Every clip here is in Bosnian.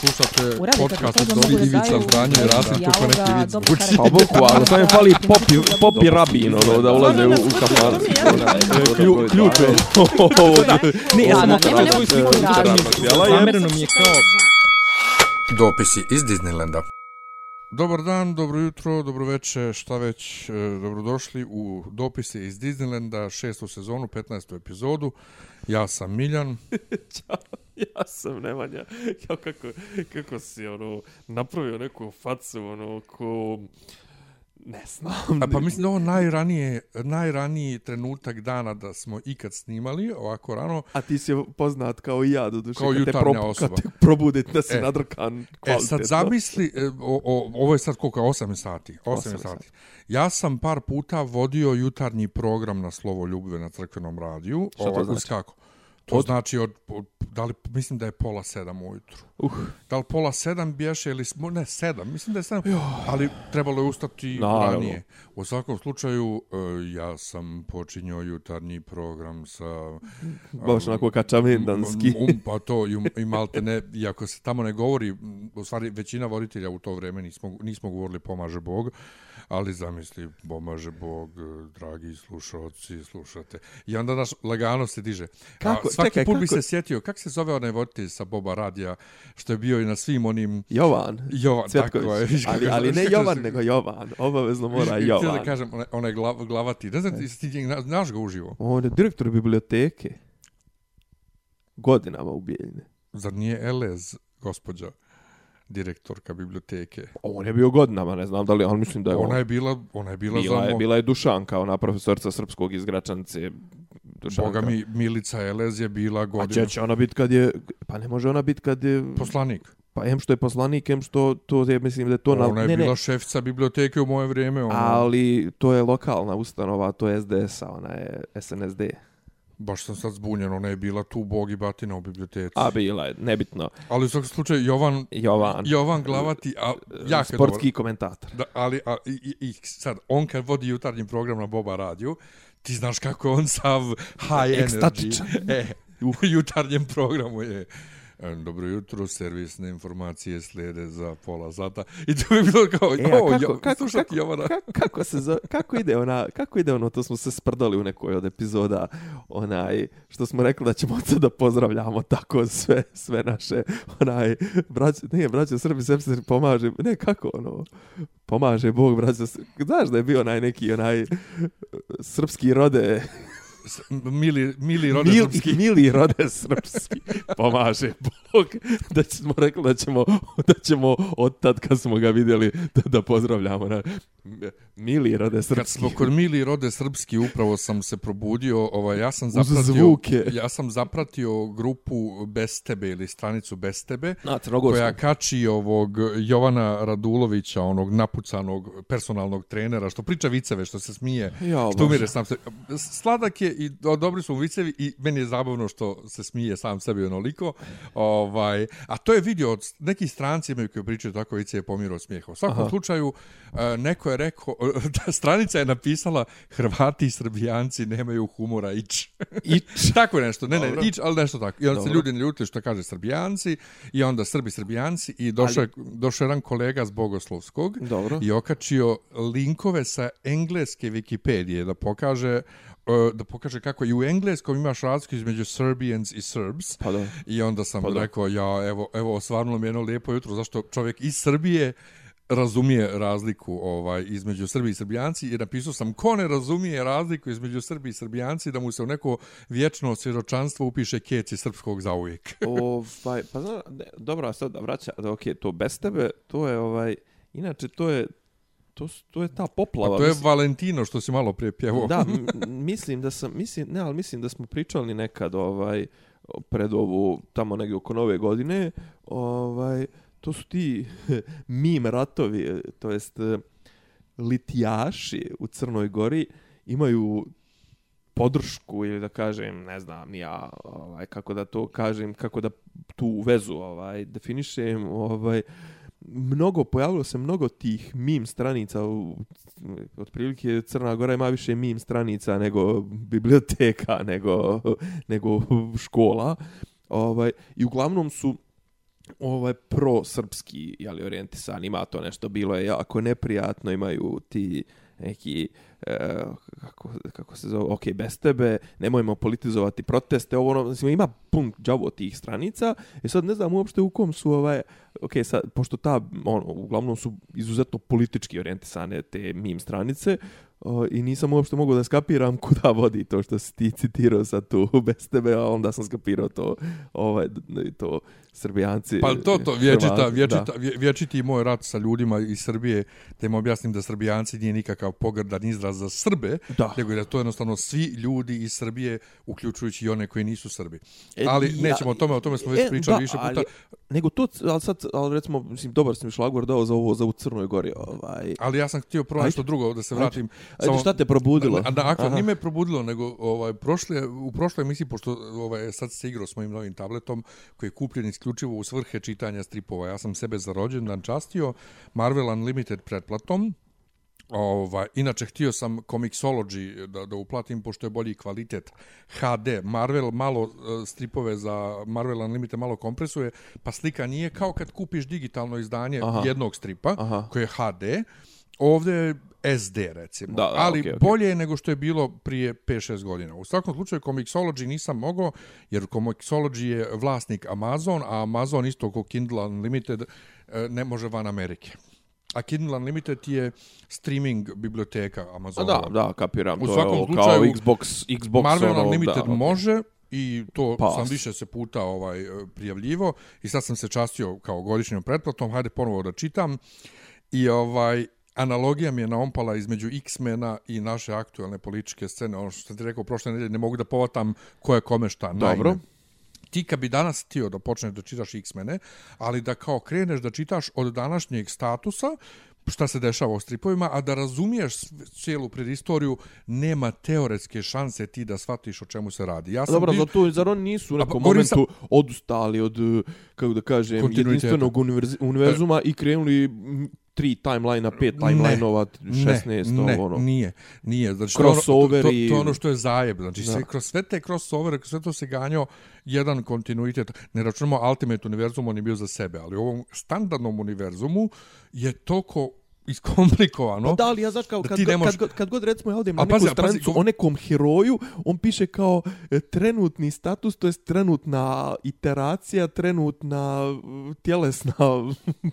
Slušate podcast od da Ivica i dijaloga, Rasim kako neki vic karakter. Pa bukvalno, samo je fali popi, popi rabin, ono, da ulaze u, u kafan. Klju- Ključ je. Ne, ja sam svoju sliku. Zamereno mi je kao... Dopisi iz Disneylanda. Dobar dan, dobro jutro, dobro večer, šta već, e, dobrodošli u dopise iz Disneylanda, šestu sezonu, 15. epizodu. Ja sam Miljan. Ćao, ja sam Nemanja. Ja, kako, kako si, ono, napravio neku facu, ono, ko... Ne znam. A pa mislim da ovo najranije, najraniji trenutak dana da smo ikad snimali, ovako rano. A ti si poznat kao i ja, do duše, Kao kad te, jutarnja prob, osoba. kad te probudit da si E. nadrkan E kvalitetno. sad zamisli, e, o, o, ovo je sad koliko, 8 sati. 8 Osam sati. Ja sam par puta vodio jutarnji program na Slovo Ljubve na crkvenom radiju. Šta to Ovako, znači? Kako? To Od- znači od, od, da li, mislim da je pola sedam ujutru. Uh, Da li pola sedam bješe ili smo, ne sedam, mislim da je sedam, ali trebalo je ustati Naravno. ranije. U svakom slučaju, e, ja sam počinjao jutarnji program sa... baš onako kačavendanski. Um, pa to, i, i malte ne, iako se tamo ne govori, u stvari većina voditelja u to vreme nismo, nismo govorili pomaže Bog, ali zamisli, pomaže Bog, e, dragi slušalci, slušate. I onda naš lagano se diže. Kako? Svaki Čekaj, put bi kako- se sjetio, kako se zove onaj voditelj sa Boba Radija, što je bio i na svim onim... Jovan. Jovan, Cvetković. tako je. ali, ali ne Jovan, nego Jovan. Obavezno mora Htio Jovan. da kažem, onaj, onaj glav, glavati. Ne znam, ti, ti, ti znaš ga uživo. On je direktor biblioteke. Godinama u Bijeljine. Zar nije Elez, gospođa, direktorka biblioteke? On je bio godinama, ne znam da li, ali mislim da je on. Ona je bila, ona je bila, bila, za je, bila je Dušanka, ona profesorca srpskog iz Gračanice. Dušanka. Boga mi, Milica Elez je bila A godinu će, će ona biti kad je, pa ne može ona biti kad je, poslanik. pa em što je poslanik, em što to je, mislim da je to na, Ona je ne, bila ne, šefica biblioteke u moje vrijeme. Ona, ali to je lokalna ustanova, to je SDS-a, ona je SNSD. Baš sam sad zbunjen, ona je bila tu Bog i batina u biblioteci. A bila je, nebitno, Ali u svakom slučaju, Jovan, Jovan, Jovan Glavati, a, jako je sportski komentator. Da, ali a, i, i, i sad, on kad vodi jutarnji program na Boba radiju, ti znaš kako on sav high Ekstatičan. energy. E, jutarnjem programu je Dobro jutro, servisne informacije slijede za pola sata. I to bi bilo kao, E, o, kako, jo, kako, slušati kako, Jovana. kako, kako, se zove, kako ide ona, kako ide ono, to smo se sprdali u nekoj od epizoda, onaj, što smo rekli da ćemo od sada pozdravljamo tako sve, sve naše, onaj, brać, nije, braće Srbi, Srpsi pomaže, ne, kako ono, pomaže Bog, braće, znaš da je bio onaj neki, onaj, srpski rode, Mili, mili rode mil, srpski. mili rode srpski, pomaže Bog, da smo rekli da ćemo, da ćemo od tad kad smo ga vidjeli da, da pozdravljamo na mili rode Kad srpski. smo kod mili rode srpski, upravo sam se probudio, ovaj, ja sam Uz zapratio, zvuke. ja sam zapratio grupu Bez tebe ili stranicu Bez tebe, Na koja kači ovog Jovana Radulovića, onog napucanog personalnog trenera, što priča viceve, što se smije, Ja, što umire sam se. Sladak je i do- dobri su mu vicevi i meni je zabavno što se smije sam sebi onoliko. Ovaj, a to je vidio od neki stranci imaju koji pričaju tako viceve pomiro od smijeha. U svakom Aha. slučaju, e, neko je rekao, da stranica je napisala Hrvati i Srbijanci nemaju humora ić. Ić. tako je nešto, ne, ne, Dobro. ić, ali nešto tako. I onda se Dobro. ljudi ne ljute što kaže Srbijanci i onda Srbi, Srbijanci i došao je, došao je jedan kolega z Bogoslovskog Dobro. i okačio linkove sa engleske Wikipedije da pokaže da pokaže kako i u engleskom imaš razliku između Serbians i Serbs. Pa da. I onda sam Pa da. rekao, ja, evo, evo, osvarnulo mi jedno lijepo jutro, zašto čovjek iz Srbije razumije razliku ovaj između Srbi i Srbijanci i napisao sam ko ne razumije razliku između Srbi i Srbijanci da mu se u neko vječno svjedočanstvo upiše keci srpskog zauvijek. ovaj, pa zna, ne, dobro, a sad vraća, okej, to bez tebe, to je ovaj, inače to je, to, to je ta poplava. A to je mislim- Valentino što si malo prije pjevao. Da, mislim da sam, mislim, ne, ali mislim da smo pričali nekad ovaj pred ovu tamo negdje oko nove godine, ovaj to su ti mim ratovi, to jest eh, litijaši u Crnoj Gori imaju podršku ili da kažem, ne znam, ja, ovaj kako da to kažem, kako da tu vezu ovaj definišem, ovaj mnogo pojavilo se mnogo tih mim stranica u otprilike Crna Gora ima više mim stranica nego biblioteka nego nego škola. Ovaj i uglavnom su ovaj pro-srpski, jeli, orijentisan, ima to nešto, bilo je jako neprijatno, imaju ti neki e, kako, kako se zove, ok, bez tebe, nemojmo politizovati proteste, ovo ono, znači, ima pun džavo tih stranica, i sad ne znam uopšte u kom su, ovaj, ok, sad, pošto ta, ono, uglavnom su izuzetno politički orijentisane te mim stranice, o, i nisam uopšte mogao da skapiram kuda vodi to što si ti citirao sad tu bez tebe, a onda sam skapirao to, ovaj, to srbijanci. Pa to, to, vječita, vječita, vječiti moj rat sa ljudima iz Srbije, da im objasnim da srbijanci nije nikakav pogrdan izraz za Srbe, da. nego da to jednostavno svi ljudi iz Srbije, uključujući i one koji nisu Srbi. E, ali ja, nećemo o tome, o tome smo već e, pričali da, više puta. Ali, nego to, ali sad, ali recimo, mislim, dobar sam šlagor dao za ovo, za u Crnoj Gori. Ovaj. Ali ja sam htio prvo nešto drugo, da se vratim. Ajde, samo, šta te probudilo? Da, dakle, nije me probudilo, nego ovaj, prošle, u prošloj emisiji, pošto ovaj, sad se igrao s mojim novim tabletom, koji je kupljen isključivo u svrhe čitanja stripova. Ja sam sebe za rođendan častio Marvel Unlimited pretplatom, Ovaj, inače, htio sam Comixology da, da uplatim, pošto je bolji kvalitet HD. Marvel malo uh, stripove za Marvel Unlimited malo kompresuje, pa slika nije kao kad kupiš digitalno izdanje Aha. jednog stripa, Aha. koje je HD. Ovdje je SD, recimo. Da, da, Ali okay, okay. bolje je nego što je bilo prije 5-6 godina. U svakom slučaju, Comixology nisam mogao, jer Comixology je vlasnik Amazon, a Amazon isto kao Kindle Unlimited e, ne može van Amerike. A Kindle Unlimited je streaming biblioteka Amazona. Da, da, kapiram. U to svakom je slučaju, kao Xbox, Xbox Marvel ono, Unlimited da, može i to Past. sam više se puta ovaj prijavljivo i sad sam se častio kao godišnjom pretplatom. Hajde ponovo da čitam. I ovaj analogija mi je naompala između X-mena i naše aktualne političke scene. Ono što sam ti rekao prošle nedelje, ne mogu da povatam ko je kome šta. Dobro. Naime, ti kad bi danas tio da počneš da čitaš X-mene, ali da kao kreneš da čitaš od današnjeg statusa, šta se dešava u stripovima, a da razumiješ cijelu predistoriju, nema teoretske šanse ti da shvatiš o čemu se radi. Ja sam Dobro, bi... zato, zar oni nisu u nekom momentu sam... odustali od, kako da kažem, jedinstvenog univerzuma i krenuli tri timeline-a, pet timeline-ova, 16, ne, ne, ono. nije, nije. Znači, crossover to, to, to, to, ono što je zajeb. Znači, sve, kroz sve te crossovere, sve to se ganjao jedan kontinuitet. Ne računamo Ultimate Univerzum, on je bio za sebe, ali u ovom standardnom univerzumu je toliko iskomplikovano. Pa da, ali ja znaš kao, kad, kad, kad, kad god recimo ja odem na neku pazi, stranicu pazi, o nekom heroju, on piše kao e, trenutni status, to je trenutna iteracija, trenutna e, tjelesna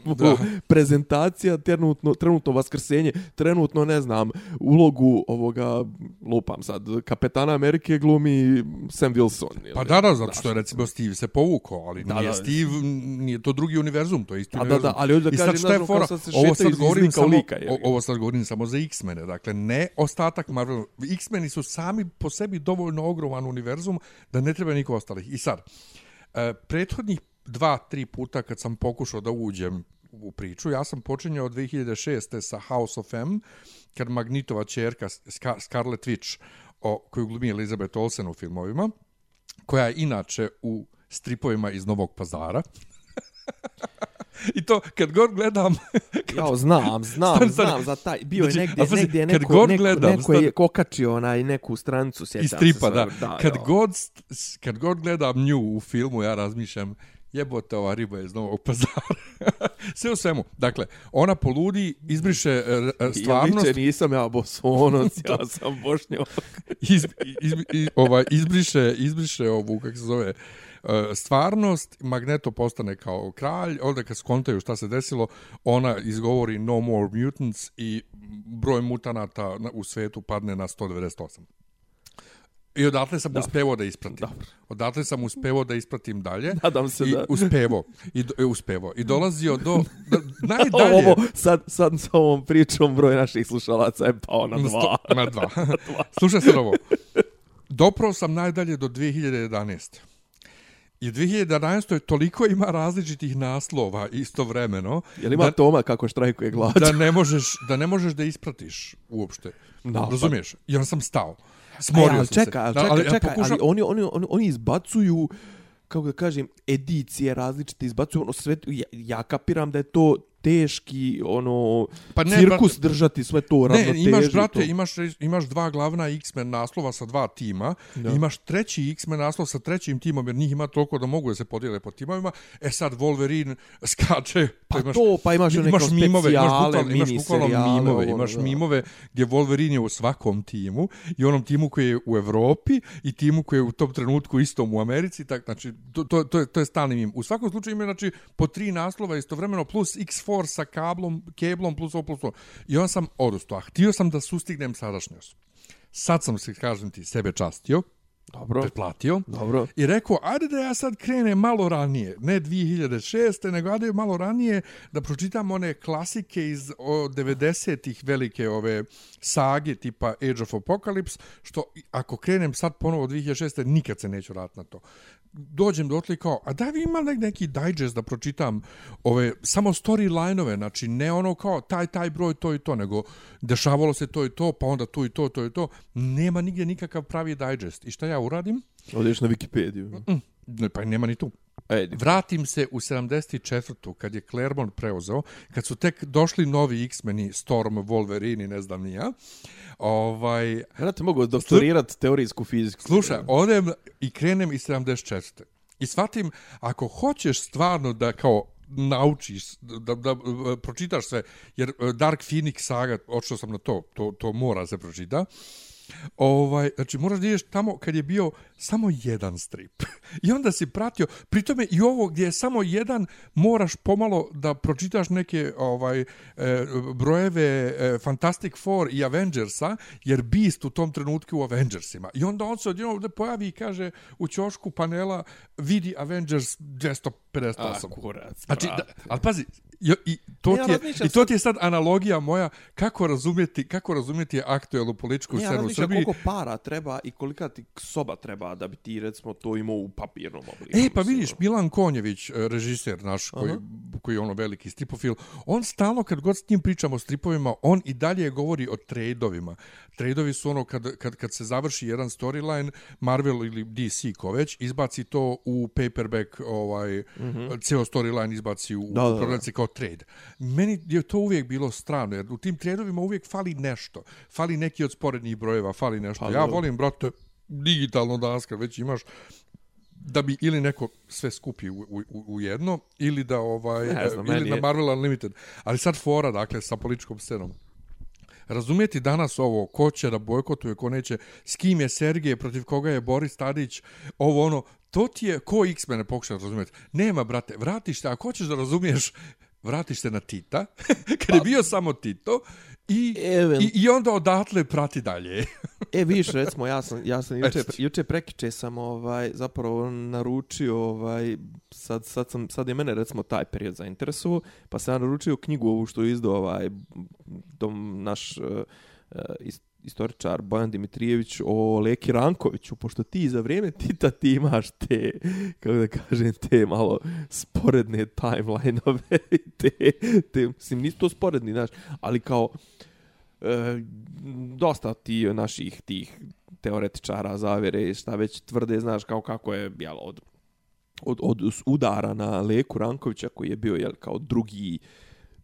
prezentacija, trenutno, trenutno vaskrsenje, trenutno, ne znam, ulogu ovoga, lupam sad, kapetana Amerike glumi Sam Wilson. Ili, pa da, da, zato što je recimo Steve se povukao, ali da, nije da, Steve, nije to drugi univerzum, to je isti univerzum. Da, da, ali da kažem, kao sad se šeta samo, lika, je. ovo sad govorim samo za X-mene, dakle ne ostatak Marvel. X-meni su sami po sebi dovoljno ogroman univerzum da ne treba niko ostalih. I sad, e, prethodnih dva, tri puta kad sam pokušao da uđem u priču, ja sam počinjao od 2006. sa House of M, kad Magnitova čerka Scarlet Witch, o, koju glumi Elizabeth Olsen u filmovima, koja je inače u stripovima iz Novog pazara. I to, kad god gledam... Kad... Ja, znam, znam, stani, stani. znam za taj. Bio znači, je negdje, pazi, negdje neko, god neko, gledam, neko stani, je okačio onaj neku stranicu, sjećam se. stripa, da. da. Kad, god, kad god gledam nju u filmu, ja razmišljam, jebote, ova riba je iz Novog pazara. Sve u svemu. Dakle, ona poludi, izbriše uh, stvarnost... Ja nisam ja bosonoc, ja sam bošnjak. iz, iz, iz, ovaj, izbriše, izbriše ovu, kako se zove, E, stvarnost, Magneto postane kao kralj, onda kad skontaju šta se desilo, ona izgovori no more mutants i broj mutanata u svetu padne na 198. I odatle sam uspevao da ispratim. Dobro. Odatle sam uspevao da ispratim dalje. Nadam se I da. Uspevo. I do, uspevo. I dolazio do... do najdalje... Ovo, sad, sad s ovom pričom broj naših slušalaca je pao na dva. na dva. Slušaj se ovo. Doprao sam najdalje do 2011. I 2011. toliko ima različitih naslova istovremeno. Je li ima da, Toma kako štrajkuje glađa? Da ne možeš da, ne možeš da ispratiš uopšte. Da, pa- Razumiješ? On sam stao. Smorio ali, sam čeka, se. Čekaj, ali, čekaj, pokušam... ali oni, oni, oni, oni izbacuju kako da kažem, edicije različite izbacuju ono sve, ja, ja kapiram da je to teški, ono, Pa ne, cirkus držati sve to, Ne, ravnoteži. imaš, brate, to. imaš, imaš dva glavna X-Men naslova sa dva tima, Da. imaš treći X-Men naslov sa trećim timom, jer njih ima toliko da mogu da se podijele po timovima. E sad Wolverine skače. Pa to, pa imaš one imaš mimove, imaš bukvalno, imaš bukvalno mimove, ovo, imaš da. mimove gdje Wolverine je u svakom timu i onom timu koji je u Evropi i timu koji je u tom trenutku istom u Americi, tak, znači, to, to, to, je, to je stalni mim. U svakom slučaju ima, znači, po tri naslova istovremeno plus X-Force sa kablom, keblom plus ovo plus ovo. I on sam odustao, a htio sam da sustignem sadašnjost. Sad sam se, kažem ti, sebe častio, Dobro, pretplatio, dobro. i rekao, ajde da ja sad krenem malo ranije, ne 2006. nego ajde malo ranije da pročitam one klasike iz o, 90-ih velike ove sage tipa Age of Apocalypse, što ako krenem sad ponovo 2006. nikad se neću vratiti na to. Dođem do otli kao, a da vi ima nek- neki digest da pročitam ove, samo storyline-ove, znači ne ono kao taj, taj broj, to i to, nego dešavalo se to i to, pa onda tu i to, to i to. Nema nigdje nikakav pravi digest. I šta ja uradim? Odeš na Wikipediju. Ne, pa nema ni tu. Ejdi. Vratim se u 74. kad je Claremont preuzeo, kad su tek došli novi X-meni, Storm, Wolverine i ne znam ni ja. Ovaj, Ja te mogu doktorirati teorijsku fiziku. slušaj, odem i krenem iz 74. I shvatim, ako hoćeš stvarno da kao naučiš, da, da, da e, pročitaš sve, jer e, Dark Phoenix saga, odšao sam na to, to, to mora se pročita, Ovaj, znači moraš da ideš tamo kad je bio samo jedan strip. I onda si pratio, pritome i ovo gdje je samo jedan, moraš pomalo da pročitaš neke ovaj e, brojeve e, Fantastic Four i Avengersa, jer Beast u tom trenutku u Avengersima. I onda on se odjednom ovdje pojavi i kaže u ćošku panela vidi Avengers 258. kurac, Znači, da, ali pazi, i, to Ne, ja ti je, i to ti je sad analogija moja kako razumjeti, kako razumjeti aktuelnu političku Ne, ja scenu u Srbiji. koliko para treba i kolika ti soba treba da bi ti, recimo, to imao u papirnom obliku. E, pa vidiš, ono. Milan Konjević, e, režiser naš, koji, koji je ono veliki stripofil, on stalno, kad god s njim pričamo o stripovima, on i dalje govori o tradeovima. Tradeovi su ono, kad, kad, kad se završi jedan storyline, Marvel ili DC, ko već, izbaci to u paperback, ovaj, mm -hmm. ceo storyline izbaci u. Da, da, u da. kao trade. Meni je to uvijek bilo strano, jer u tim tradeovima uvijek fali nešto. Fali neki od sporednih brojeva, fali nešto. Pa, ja volim, brate, digitalno danas kad već imaš da bi ili neko sve skupi u, u, u jedno ili da ovaj Ne znam, ili na je- Marvel Unlimited. Ali sad fora dakle sa političkom scenom. Razumijeti danas ovo, ko će da bojkotuje, ko neće, s kim je Sergej, protiv koga je Boris Tadić, ovo ono, to ti je, ko X-mene pokuša razumjeti. Nema, brate, vratiš se, ako hoćeš da razumiješ, vratiš se na Tita, kad je bio samo Tito, i, Even- i, i onda odatle prati dalje. E, vidiš, recimo, ja sam, ja sam juče, juče prekiče sam ovaj, zapravo naručio, ovaj, sad, sad, sam, sad je mene recimo taj period zainteresovao, pa sam naručio knjigu ovu što je izdao ovaj, dom, naš uh, uh, istoričar Bojan Dimitrijević o Leki Rankoviću, pošto ti za vrijeme Tita ti imaš te, kako da kažem, te malo sporedne timeline-ove, i te, te, mislim, nisu to sporedni, znaš, ali kao, e, dosta ti naših tih teoretičara zavere i šta već tvrde, znaš, kao kako je, jel, od, od, od udara na Leku Rankovića, koji je bio, jel, kao drugi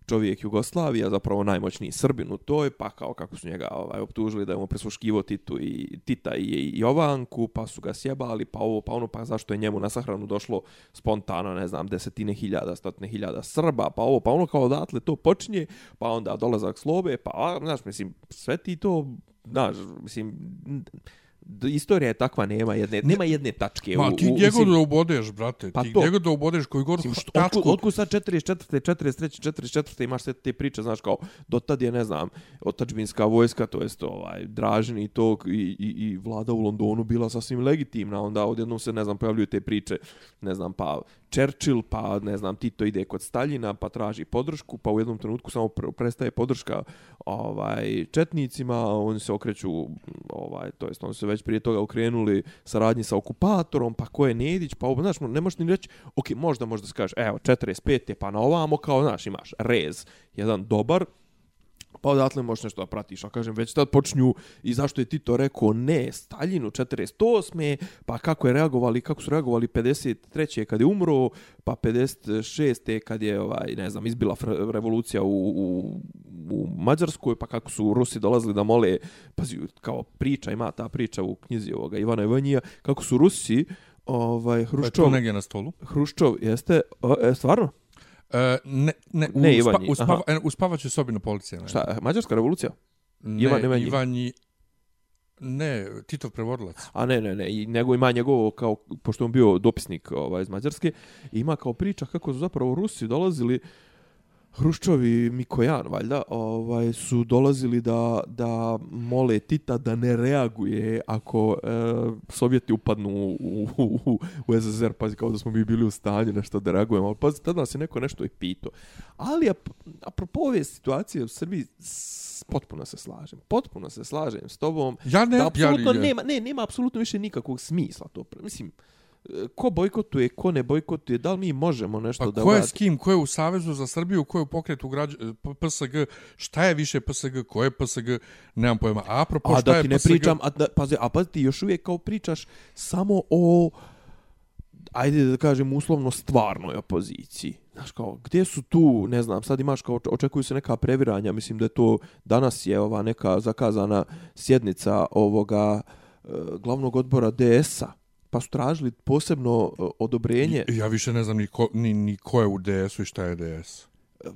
čovjek Jugoslavija, zapravo najmoćniji Srbin u toj, pa kao kako su njega ovaj, optužili da je mu presluškivo Titu i Tita i Jovanku, pa su ga sjebali, pa ovo, pa ono, pa zašto je njemu na sahranu došlo spontano, ne znam, desetine hiljada, stotine hiljada Srba, pa ovo, pa ono kao odatle to počinje, pa onda dolazak Slobe, pa, a, znaš, mislim, sve ti to, znaš, mislim, istorija je takva, nema jedne, nema jedne tačke. Ma u, ti gdje god da ubodeš, brate, Pa ti gdje god da ubodeš koji god Mislim, tačku, otkud, otkud sad 44. 43. 44. imaš sve te priče, znaš, kao, dotad je, ne znam, otačbinska vojska, to jest, ovaj, Dražin i to, i, i, i vlada u Londonu bila sasvim legitimna, onda odjednom se, ne znam, pojavljuju te priče, ne znam, pa Churchill, pa, ne znam, Tito ide kod Staljina, pa traži podršku, pa u jednom trenutku samo prestaje podrška ovaj četnicima, oni se okreću, ovaj, to jest, oni su već prije toga okrenuli saradnji sa okupatorom, pa ko je Nedić, pa ovo, znaš, ne možeš ni reći, ok, možda možda se evo, 45. pa na ovamo, kao, znaš, imaš rez, jedan dobar, Pa odatle možeš nešto da pratiš, a kažem, već tad počinju i zašto je Tito rekao ne Staljinu 48. Pa kako je reagovali, kako su reagovali 53. kad je umro, pa 56. kad je, ovaj, ne znam, izbila revolucija u, u, u Mađarskoj, pa kako su Rusi dolazili da mole, pazi, kao priča, ima ta priča u knjizi ovoga Ivana Ivanija, kako su Rusi, ovaj, Pa je Hruščov, tu negdje na stolu. Hruščov, jeste, o, e, stvarno? E, ne, ne, u, Ne, spa, Ivanji, u, spava, aha. e, u spavaćoj sobi na policije. Ne. Šta, Mađarska revolucija? Ne, Ivan Ivanji? Ivanji. Ne, Titov prevodilac. A ne, ne, ne, i nego ima njegovo, kao, pošto on bio dopisnik ovaj, iz Mađarske, ima kao priča kako su zapravo Rusi dolazili, Hruščov i Mikojan, valjda, ovaj, su dolazili da, da mole Tita da ne reaguje ako e, Sovjeti upadnu u, u, u, u SSR, pazi, kao da smo mi bili u stanju nešto da reagujemo, ali pazi, tada nas je neko nešto i pitao. Ali, ap, apropo ove situacije u Srbiji, s, potpuno se slažem, potpuno se slažem s tobom, Ja ne, da apsolutno ja, nema, ne, nema apsolutno više nikakvog smisla to. Mislim, ko bojkotuje, ko ne bojkotuje, da li mi možemo nešto Pa da ko je s kim, ko je u Savezu za Srbiju, ko je u pokretu građ... P- PSG, šta je više PSG, ko je PSG, nemam pojma. A apropo A šta da je ti ne PSG, pričam, a da, pazi, a pazi ti još uvijek kao pričaš samo o ajde da kažem uslovno stvarnoj opoziciji. Znaš kao, gdje su tu, ne znam, sad imaš kao, očekuju se neka previranja, mislim da je to, danas je ova neka zakazana sjednica ovoga e, glavnog odbora DS-a, pa su tražili posebno e, odobrenje, Ja više ne znam ni ko, ni, ni ko je u DS-u i šta je DS.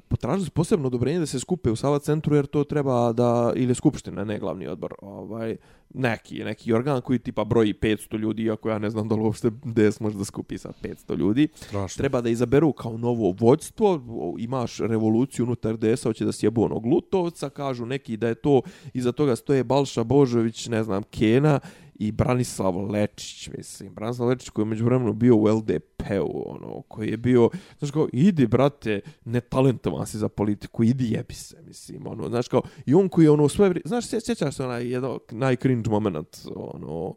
potražili su posebno odobrenje da se skupe u Sava centru jer to treba da ili skupština ne glavni odbor ovaj neki neki organ koji tipa broji 500 ljudi iako ja ne znam da li uopšte DS može da skupi sa 500 ljudi Strašno. treba da izaberu kao novo vođstvo imaš revoluciju unutar DS-a hoće da sjebu onog Lutovca kažu neki da je to iza toga stoje Balša Božović ne znam Kena i Branislav Lečić, mislim. Branislav Lečić koji je među vremenu bio u LDP-u, ono, koji je bio, znaš kao, idi, brate, netalentovan si za politiku, idi jebi se, mislim, ono, znaš kao, i on koji je, ono, sve, znaš, sje- sjećaš se onaj, jedno, najcringe moment, ono,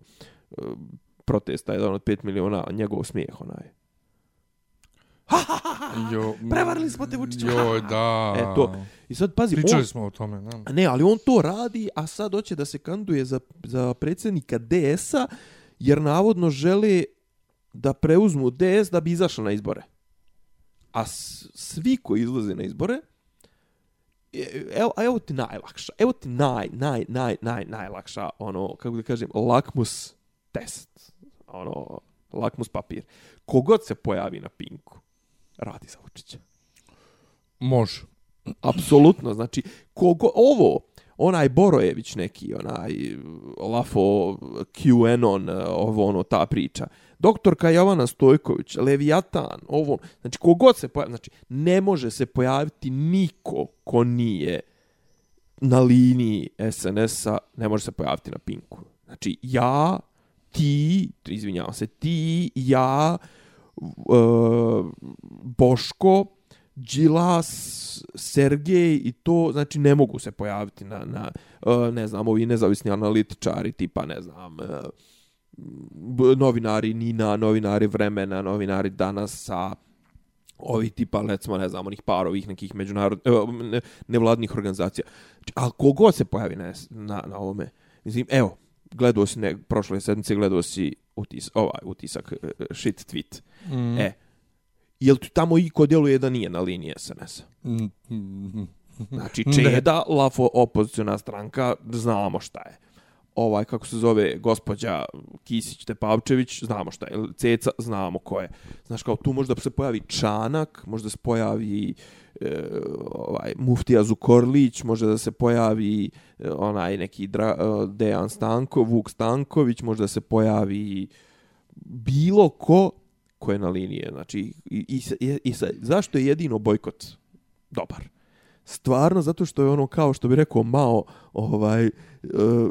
protesta, jedan od 5 miliona, njegov smijeh, onaj. Jo, Prevarili smo te, Vučiću. Joj, da. E, to. I sad, pazi, Pričali on, smo o tome, da. Ne, ali on to radi, a sad hoće da se kanduje za, za predsjednika DS-a, jer navodno žele da preuzmu DS da bi izašla na izbore. A s, svi koji izlaze na izbore, e- evo, a evo ti najlakša, evo ti naj, naj, naj, naj, najlakša, ono, kako da kažem, lakmus test, ono, lakmus papir. Kogod se pojavi na Pinku, radi za Vučića. Može. Apsolutno, znači, kogo, ovo, onaj Borojević neki, onaj Lafo, QAnon, ovo ono, ta priča. Doktorka Jovana Stojković, Leviatan, ovo, znači, kogod se pojavi, znači, ne može se pojaviti niko ko nije na liniji SNS-a, ne može se pojaviti na Pinku. Znači, ja, ti, izvinjavam se, ti, ja, uh, Boško, Đilas, Sergej i to, znači ne mogu se pojaviti na, na uh, ne znam, ovi nezavisni analitičari, tipa, ne znam, uh, novinari Nina, novinari Vremena, novinari Danasa, ovi tipa, recimo, ne znam, onih par ovih nekih međunarod, ne, nevladnih organizacija. Znači, ali kogod se pojavi na, na, na ovome, mislim, evo, gledao si, ne, prošle sedmice gledao si utis, ovaj utisak, eh, shit tweet. Mm. E, jel tu tamo i ko djeluje da nije na liniji SNS-a? Mm. Znači, Ne. Čeda, Lafo, opoziciona stranka, znamo šta je. Ovaj, kako se zove, gospođa Kisić Tepavčević, znamo šta je. Ceca, znamo ko je. Znaš, kao tu možda se pojavi Čanak, možda se pojavi e, ovaj, Muftija Zukorlić, može da se pojavi e, onaj neki dra, e, Dejan Stanko, Vuk Stanković, možda se pojavi bilo ko ko je na linije. Znači, i, i, i, i zašto je jedino bojkot dobar? Stvarno, zato što je ono kao što bi rekao Mao, ovaj, e,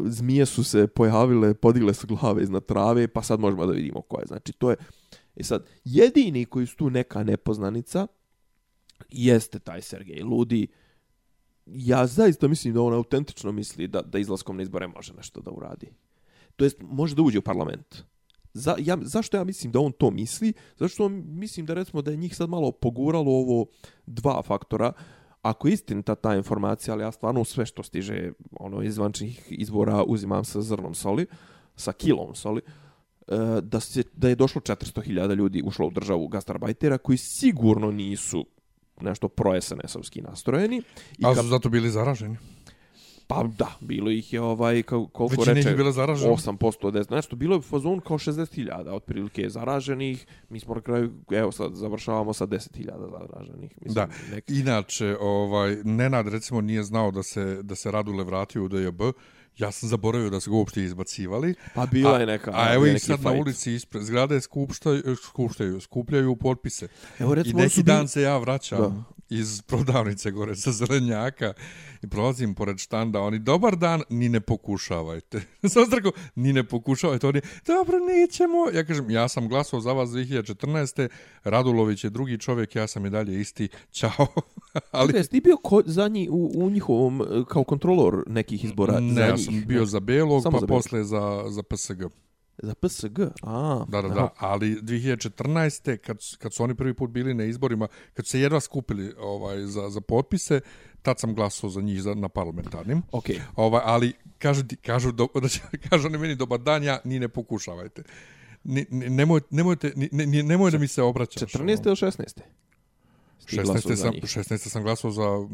zmije su se pojavile, podigle su glave iznad trave, pa sad možemo da vidimo ko je. Znači, to je, i sad, jedini koji su tu neka nepoznanica, jeste taj Sergej Ludi. Ja zaista mislim da on autentično misli da, da izlaskom na izbore može nešto da uradi. To jest, može da uđe u parlament. Za, ja, zašto ja mislim da on to misli? Zašto on mislim da recimo da je njih sad malo poguralo ovo dva faktora, ako je istinita ta informacija, ali ja stvarno sve što stiže ono iz zvančnih izbora uzimam sa zrnom soli, sa kilom soli, e, da, se, da je došlo 400.000 ljudi ušlo u državu gastarbajtera koji sigurno nisu nešto pro-SNS-ovski nastrojeni. I Ali su zato bili zaraženi. Pa da, bilo ih je ovaj, kao, koliko Većina reče, bila zaražena. 8% od 10. Nešto, bilo je fazon kao 60.000 otprilike zaraženih. Mi smo na kraju, evo sad, završavamo sa 10.000 zaraženih. Mislim, Da, neki... inače, ovaj, Nenad recimo nije znao da se, da se Radule vratio u DJB, ja sam zaboravio da su ga uopšte izbacivali. Pa bila a, je neka... A evo ih sad na fight. ulici ispred zgrade skupštaju, skupštaju, skupljaju potpise. Evo, I recimo, oni neki su bili- dan se ja vraćam Da. Iz prodavnice gore sa zelenjaka i prolazim pored štanda. Oni, dobar dan, ni ne pokušavajte. Sam rekao, ni ne pokušavajte. Oni, dobro, nećemo. Ja kažem, ja sam glasao za vas 2014. Radulović je drugi čovjek, ja sam i dalje isti. Ćao. Ali. Jesi ti bio ko, zadnji u, u njihovom, e, kao kontrolor nekih izbora? ne, za ja njih, sam bio ne? za Belog, Samo pa za Belog. posle za, za PSG. Za PSG? A, Da, da, da, ali 2014. kad, kad su oni prvi put bili na izborima, kad su se jedva skupili ovaj, za, za potpise, tad sam glasao za njih za, na parlamentarnim. Okej. Ovaj, ali kažu, kažu, do, da će, kažu oni meni dobar dan, ja ni ne pokušavajte. Ni, ni, nemoj, nemojte, ni, ni, nemoj da mi se obraćaš. 14. ono. ili 16. Ti glasao 16. za sam, njih. 16. sam glasao za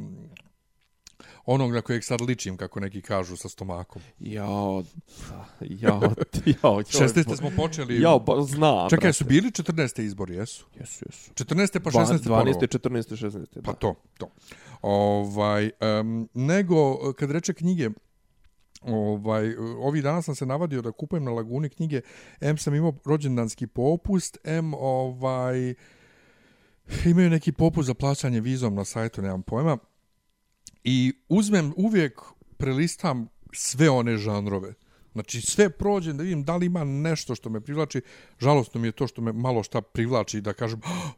onog na kojeg sad ličim, kako neki kažu, sa stomakom. Jao, jao, jao, jao. 16. smo počeli... Jao, pa znam. Čekaj, brate. su bili 14. izbori, jesu? Jesu, jesu. 14. pa Dva- 16. ponovo. 12. 14. 16. Pa to, to. Ovaj, um, nego, kad reče knjige, ovaj, ovih dana sam se navadio da kupujem na Laguni knjige, M sam imao rođendanski popust, M ovaj, imaju neki popust za plaćanje vizom na sajtu, nemam pojma, i uzmem uvijek, prelistam sve one žanrove. Znači sve prođem da vidim da li ima nešto što me privlači. Žalostno mi je to što me malo šta privlači da kažem ah,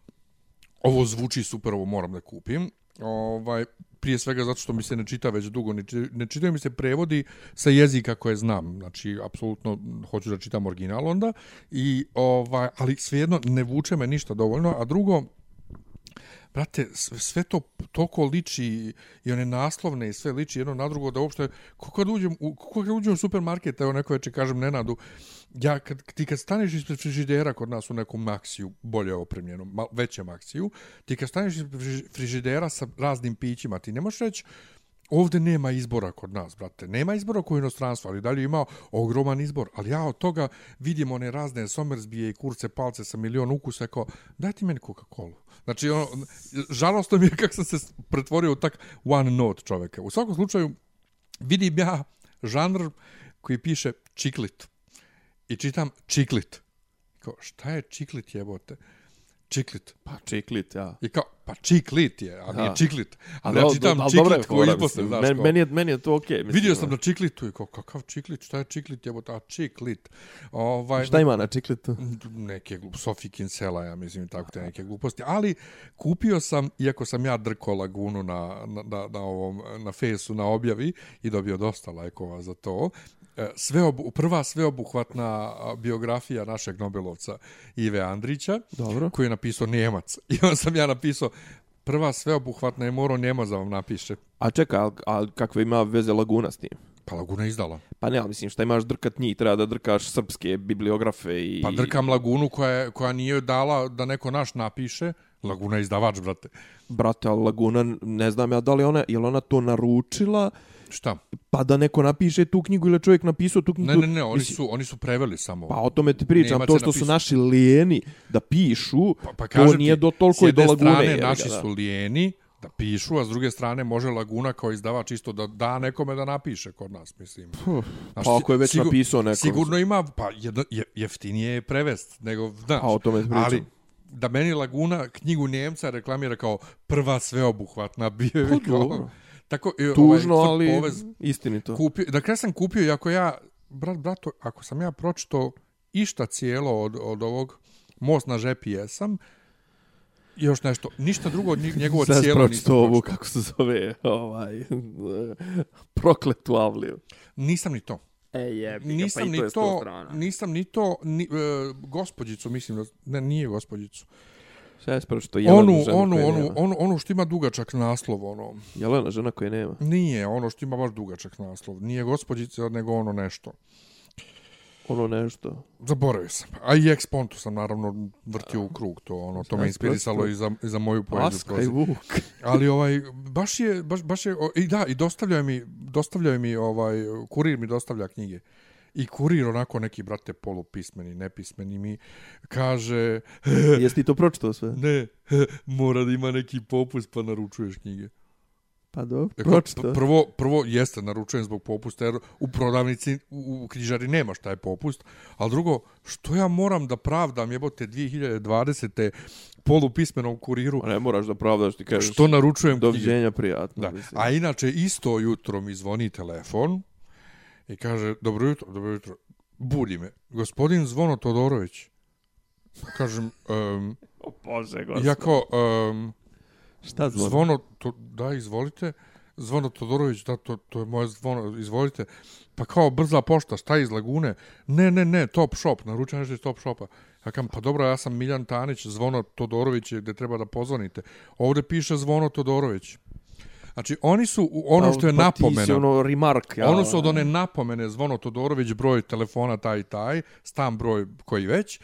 ovo zvuči super, ovo moram da kupim. Ovaj, prije svega zato što mi se ne čita već dugo, ne, ne čitaju mi se prevodi sa jezika koje znam. Znači, apsolutno hoću da čitam original onda. I, ovaj, ali svejedno ne vuče me ništa dovoljno. A drugo, brate, sve to toliko liči i one naslovne i sve liči jedno na drugo da uopšte, kako kad uđem u, kako kad uđem u supermarket, evo neko veče kažem Nenadu, ja kad, ti kad staneš ispred frižidera kod nas u nekom maksiju, bolje opremljenom, većem maksiju, ti kad staneš ispred frižidera sa raznim pićima, ti ne možeš reći, Ovde nema izbora kod nas, brate. Nema izbora koji inostranstvo, ali dalje ima ogroman izbor. Ali ja od toga vidim one razne somersbije i kurce palce sa milion ukusa, kao, daj ti meni Coca-Cola. Znači, ono, žalostno mi je kako sam se pretvorio u tak one note čoveka. U svakom slučaju, vidim ja žanr koji piše čiklit. I čitam čiklit. Kao, šta je čiklit jebote? Čiklit. Pa čiklit, ja. I kao, pa čiklit je, a nije Da. čiklit. Ali Da, ja čitam dobra je čiklit koji izbose, znaš. Kao. meni, je, meni je to okej. mislim, Vidio sam ono. na čiklitu i kao, kakav čiklit, šta je čiklit, jebote, a čiklit. Ovaj, Šta ima na čiklitu? neke glup, Sofi Kinsela, ja mislim, tako te neke gluposti. Ali kupio sam, iako sam ja drko lagunu na, na, na, na, ovom, na fesu, na objavi i dobio dosta lajkova za to, sve obu, prva sveobuhvatna biografija našeg Nobelovca Ive Andrića, Dobro. koji je napisao Njemac. I onda sam ja napisao, prva sveobuhvatna je morao Njemac da vam napiše. A čekaj, al, al kakve ima veze Laguna s tim? Pa Laguna izdala. Pa ne, ali mislim, šta imaš drkat njih, treba da drkaš srpske bibliografe i... Pa drkam Lagunu koja, je, koja nije dala da neko naš napiše. Laguna je izdavač, brate. Brate, ali Laguna, ne znam ja da li ona, je li ona to naručila, Šta? pa da neko napiše tu knjigu ili je čovjek napisao tu knjigu? Ne, ne, ne, oni su, oni su preveli samo. Pa o tome ti pričam, Nemac to što su napisao. naši lijeni da pišu, pa, pa to nije do s toliko i do jedne Lagune. strane jebi ga, naši da. su lijeni da pišu, a s druge strane može Laguna kao izdavač isto da da nekome da napiše kod nas, mislim. Puh, Znaš, pa ako je već sigur- napisao neko... Sigurno ima, pa jedno, je, jeftinije je prevest, nego, znaš, Pa o tome ti pričam. ali da meni Laguna knjigu Njemca reklamira kao prva sveobuhvatna bio je Pa kao-. Tako, e, Tužno, ovaj, ali Povez, istinito. kupio, da kada sam kupio, ako ja, brat, brato, ako sam ja pročito išta cijelo od, od ovog Most na žepi jesam, još nešto, ništa drugo od njeg- njegovo Sad cijelo nisam pročito ovu, kako se zove, ovaj, prokletu Avliju. Nisam ni to. E, jebi Pa Nisam ni to, nisam ni to, ni, e, gospođicu, mislim, da, ne, nije gospođicu. Šta je pročito? Jelenu Onu, onu, onu, nema. onu, onu što ima dugačak naslov, ono. Jelena žena koje nema. Nije, ono što ima baš dugačak naslov. Nije gospođica, nego ono nešto. Ono nešto. Zaboravio sam. A i ex pontu sam naravno vrtio u krug to, ono, to me inspirisalo i za, i za moju poeziju. Aska i Vuk. Ali ovaj baš je baš baš je o, i da i dostavljaju mi dostavljaju mi ovaj kurir mi dostavlja knjige. I kurir onako neki brate polupismeni, nepismeni mi kaže Jesi ti to pročitao sve? ne, mora da ima neki popust pa naručuješ knjige. Pa dobro, p- Prvo, prvo jeste naručujem zbog popusta jer u prodavnici u, u knjižari nema šta je popust, ali drugo, što ja moram da pravdam jebote 2020. polupismenom kuriru Pa ne moraš da pravdaš ti kažeš. što naručujem knjige. Doviđenja prijatno. Da. mislim. A inače, isto jutro mi zvoni telefon i kaže, dobro jutro, dobro jutro, budi me, gospodin Zvono Todorović. Kažem, um, O Bože, ja kao, um, Šta zvoni? Zvono, to, da, izvolite. Zvono Todorović, da, to, to je moje zvono, izvolite. Pa kao brza pošta, šta iz Lagune? Ne, ne, ne, Top Shop, naručujem nešto iz Top Shopa. Ja kam, pa dobro, ja sam Miljan Tanić, Zvono Todorović je gde treba da pozvonite. Ovde piše Zvono Todorović. Znači, oni su ono što je pa, si napomena. ono remark. Ja, Ono su od one napomene Zvono Todorović, broj telefona taj i taj, stan broj koji već,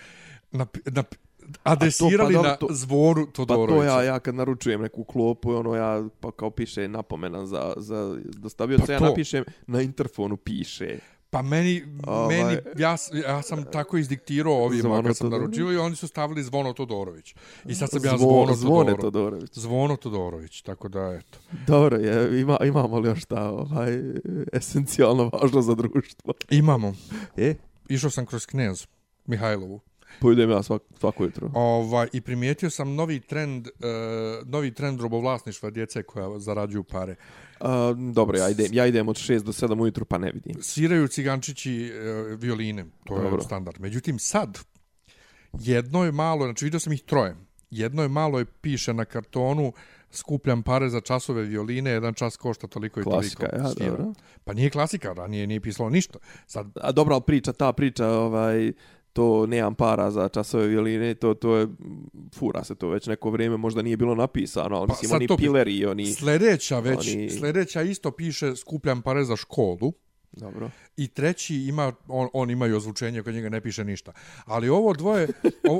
nap, nap, adresirali dobro, na to- Zvonu Pa Todorovića. to ja, ja kad naručujem neku klopu, ono ja pa kao piše napomena za, za dostavioca, Pa ja to. napišem na interfonu piše. Pa meni, Ovaj- meni ja, ja sam tako izdiktirao ovima kad sam Todorović. naručio i oni su stavili Zvono Todorović. I sad sam ja Zvo- Zvono Zvone Todorović. Todorović. Zvono Todorović, tako da eto. Dobro, je, ima, imamo li još šta ovaj, esencijalno važno za društvo? Imamo. E, Išao sam kroz Knez Mihajlovu. Pojdem ja svak, svako jutro. Ovaj, I primijetio sam novi trend, uh, novi trend robovlasništva djece koja zarađuju pare. A, dobro, ja idem, ja idem od 6 do 7 ujutru, pa ne vidim. Sviraju cigančići uh, violine, to je Dobro. standard. Međutim, sad, jedno je malo, znači vidio sam ih troje, jedno je malo je piše na kartonu, skupljam pare za časove violine, jedan čas košta toliko i Klasika, toliko. ja, svira. dobro. Pa nije klasika, ranije nije pisalo ništa. Sad, A dobro, ali priča, ta priča, ovaj, to nemam para za časove violine, to, to je, fura se to već neko vrijeme, možda nije bilo napisano, ali Pa mislim, oni to pileri i oni... sljedeća već, oni- sljedeća isto piše skupljam pare za školu, Dobro. i treći ima, on, on ima i ozvučenje, kod njega ne piše ništa. Ali ovo dvoje,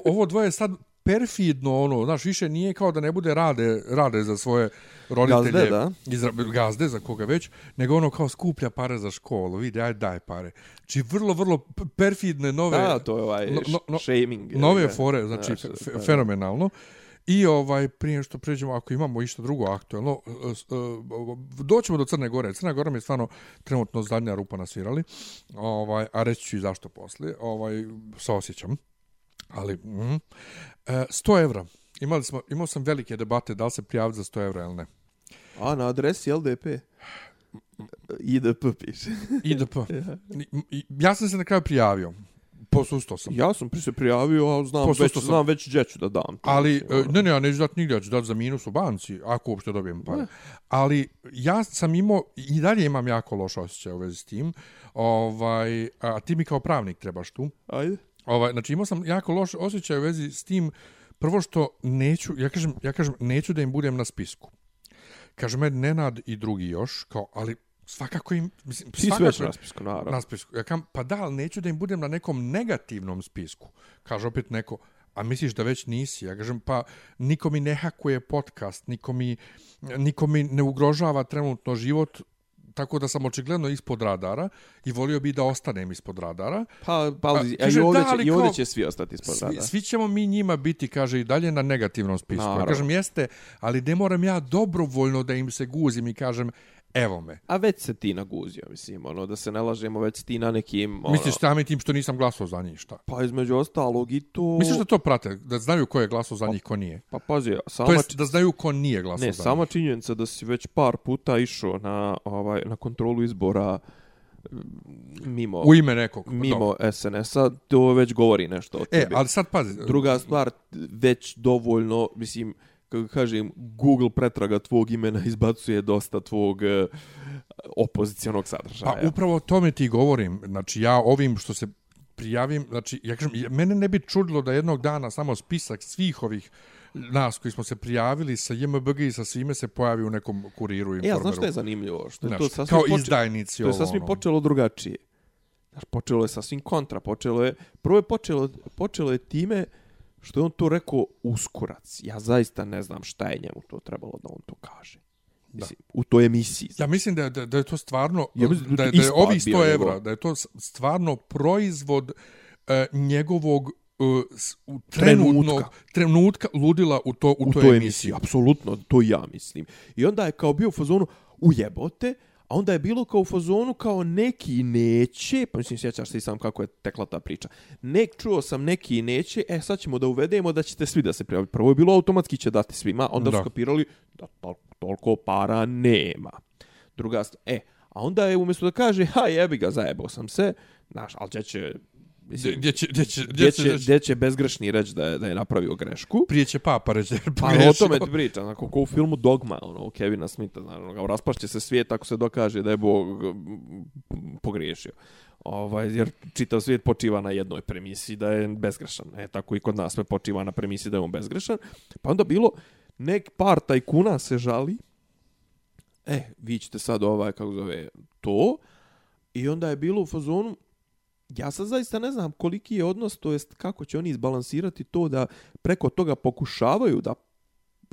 ovo dvoje je sad perfidno, ono, znaš, više nije kao da ne bude rade, rade za svoje roditelje, Gazde, da. Izra, gazde za koga već, nego ono kao skuplja pare za školu, vidi, aj daj pare. Či vrlo, vrlo perfidne nove, Da, to je ovaj no- no- no- shaming. je, nove da. fore, znači Znaš, fe, da. fenomenalno. I ovaj prije što pređemo, ako imamo išta drugo aktuelno, e, e, doćemo do Crne Gore. Crna Gora mi je stvarno trenutno zadnja rupa na svirali. Ovaj, a reći ću i zašto poslije. Ovaj, se osjećam. Ali, mm, e, 100 evra. Imali smo, imao sam velike debate da li se prijaviti za 100 evra ili ne. A, na adresi LDP. IDP piše. IDP. Ja sam se na kraju prijavio. Posustao sam. Ja sam pri se prijavio, a znam Posustao već, sam. znam već gdje ću da dam. Ali, e, ono. ne, ne, ja neću dati nigdje, ja ću dati za minus u banci, ako uopšte dobijem pare. Ali ja sam imao, i dalje imam jako loš osjećaj u vezi s tim, ovaj, a ti mi kao pravnik trebaš tu. Ajde. Ovaj, znači imao sam jako loš osjećaj u vezi s tim, prvo što neću, ja kažem, ja kažem neću da im budem na spisku. Kaže me Nenad i drugi još, kao, ali svakako im, mislim, Ti svakako, već na spisku, naravno. na spisku. Ja kam, pa da, ali neću da im budem na nekom negativnom spisku. Kaže opet neko, a misliš da već nisi? Ja kažem, pa niko mi ne hakuje podcast, niko mi, niko mi ne ugrožava trenutno život, tako da sam očigledno ispod radara i volio bi da ostanem ispod radara. Pa, pa, A, a, kaže, i, ovdje da, će, ali i ovdje će svi ostati ispod Svi, rada. svi ćemo mi njima biti, kaže, i dalje na negativnom spisku. Ja Naravno. kažem, jeste, ali ne moram ja dobrovoljno da im se guzim i kažem, evo me. A već se ti naguzio, mislim, ono, da se ne lažemo, već si ti na nekim, ono, Misliš samim tim što nisam glasao za njih, šta? pa između ostalog i to... Misliš da to prate, da znaju ko je glasao za njih, ko nije? Pa pazi, To sama, jest da znaju ko nije glasao ne, za sama njih. činjenica da si već par puta išao na, ovaj, na kontrolu izbora mimo, U ime nekog. mimo SNS-a, to već govori nešto o E, tebi. ali sad pazi. Druga stvar, već dovoljno, mislim, kako kažem, Google pretraga tvog imena izbacuje dosta tvog e, opozicionog sadržaja. Pa upravo o tome ti govorim. Znači ja ovim što se prijavim, znači ja kažem, mene ne bi čudilo da jednog dana samo spisak svih ovih nas koji smo se prijavili sa JMBG i sa svime se pojavi u nekom kuriru i E, a znaš što je zanimljivo? Što je to Znaš, sasvim kao poče- izdajnici To je sasvim ono. počelo drugačije. Znaš, počelo je sasvim kontra. Počelo je, prvo je počelo, počelo je time što je on to rekao uskurac. Ja zaista ne znam šta je njemu to trebalo da on to kaže. Mislim, u toj emisiji. Ja mislim da, da, da je to stvarno, Ja mislim da da, je da je bio 100 njegov. evra, da je to stvarno proizvod e, njegovog e, s- u Trenutka. trenutnog trenutka ludila u to u, u toj toj emisiji. emisiji. Apsolutno, to ja mislim. I onda je kao bio u fazonu ujebote, a onda je bilo kao u fazonu kao neki neće, pa mislim sjećaš se i sam kako je tekla ta priča. Nek čuo sam neki neće, e sad ćemo da uvedemo da ćete svi da se prijaviti. Prvo je bilo automatski će dati svima, onda Da. su skapirali da tol toliko para nema. Druga st- e, a onda je umjesto da kaže, ha jebi ga, zajebao sam se, znaš, ali će, mislim, gdje će, gdje će, gdje će, gdje će bezgrešni reći da je, da je napravio grešku. prije će papa reći da je Pa o tome ti pričam, onako ko u filmu Dogma, ono, Kevina Smitha, znači, ono, raspašće se svijet ako se dokaže da je Bog pogriješio. Ovaj, jer čitav svijet počiva na jednoj premisi da je bezgrešan. E, tako i kod nas sve počiva na premisi da je on bezgrešan. Pa onda bilo, nek par tajkuna se žali, e, vi ćete sad ovaj, kako zove, to, i onda je bilo u fazonu, ja sad zaista ne znam koliki je odnos, to jest kako će oni izbalansirati to da preko toga pokušavaju da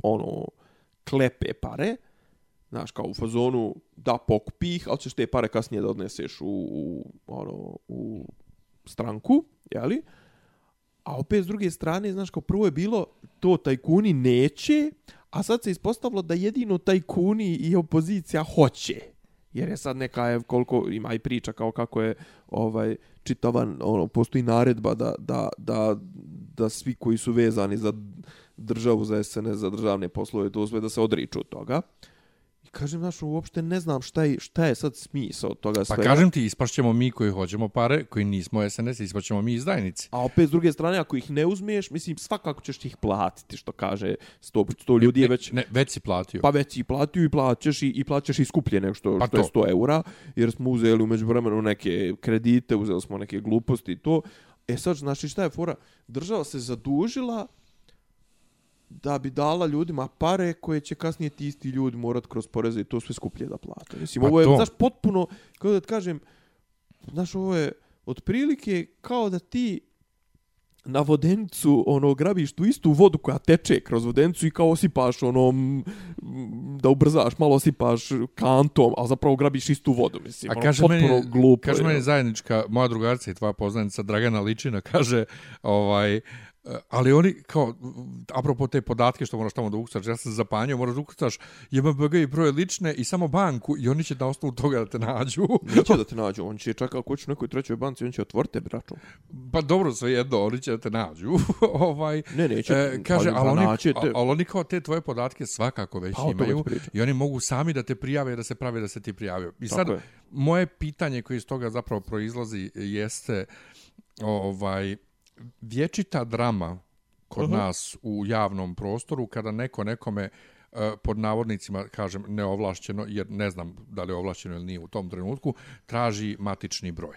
ono klepe pare, znaš, kao u fazonu da pokupi ih, ali ćeš te pare kasnije da odneseš u, u, ono, u stranku, jeli? A opet s druge strane, znaš, kao prvo je bilo to tajkuni neće, a sad se ispostavilo da jedino tajkuni i opozicija hoće. Jer je sad neka, je, koliko ima i priča kao kako je ovaj čitavan, ono, postoji naredba da, da, da, da svi koji su vezani za državu, za SNS, za državne poslove, to sve da se odriču od toga. Uh, kažem, znaš, uopšte ne znam šta je, šta je sad smisao toga Pa svega. kažem ti, ispašćemo mi koji hoćemo pare, koji nismo SNS, ispašćemo mi izdajnici. A opet s druge strane, ako ih ne uzmeš, mislim, svakako ćeš ih platiti, što kaže 100, 100 ljudi je već... Ne, već si platio. Pa već i platio i plaćaš i, i plaćaš i skuplje nego što, Pa što je to. 100 eura, jer smo uzeli umeđu vremenu neke kredite, uzeli smo neke gluposti i to. E sad, znači šta je fora? Država se zadužila da bi dala ljudima pare koje će kasnije ti isti ljudi morat kroz poreze i to sve skuplje da plate. Mislim, Pa ovo je, to. znaš, potpuno, kako da ti kažem, znaš, ovo je otprilike kao da ti na vodenicu ono grabiš tu istu vodu koja teče kroz vodenicu i kao osipaš ono da ubrzaš malo osipaš kantom a zapravo grabiš istu vodu mislim A ono, kaže potpuno meni, glupo kaže meni ono. zajednička, moja drugarca i tvoja poznanica Dragana Ličina, kaže, ovaj, e, ali oni kao, apropo te podatke što moraš tamo da ukucaš, ja sam zapanjio, moraš da ukucaš JMBG i broje lične i samo banku i oni će na osnovu toga da te nađu. neće da te nađu on će čak ako hoćeš u nekoj trećoj banci on će otvoriti račun pa dobro, sve jedno, oni će da te nađu. ovaj, ne neće e, kaže, ali, ali, oni, te, ali oni kao te tvoje podatke svakako već Pa, imaju i oni mogu sami da te prijave da se prave da se ti prijavio. I sad, je. moje pitanje koje iz toga zapravo proizlazi jeste ovaj vječita drama kod Mhm. nas u javnom prostoru kada neko nekome e, pod navodnicima, kažem, neovlašćeno, jer ne znam da li je ovlašćeno ili nije u tom trenutku, traži matični broj.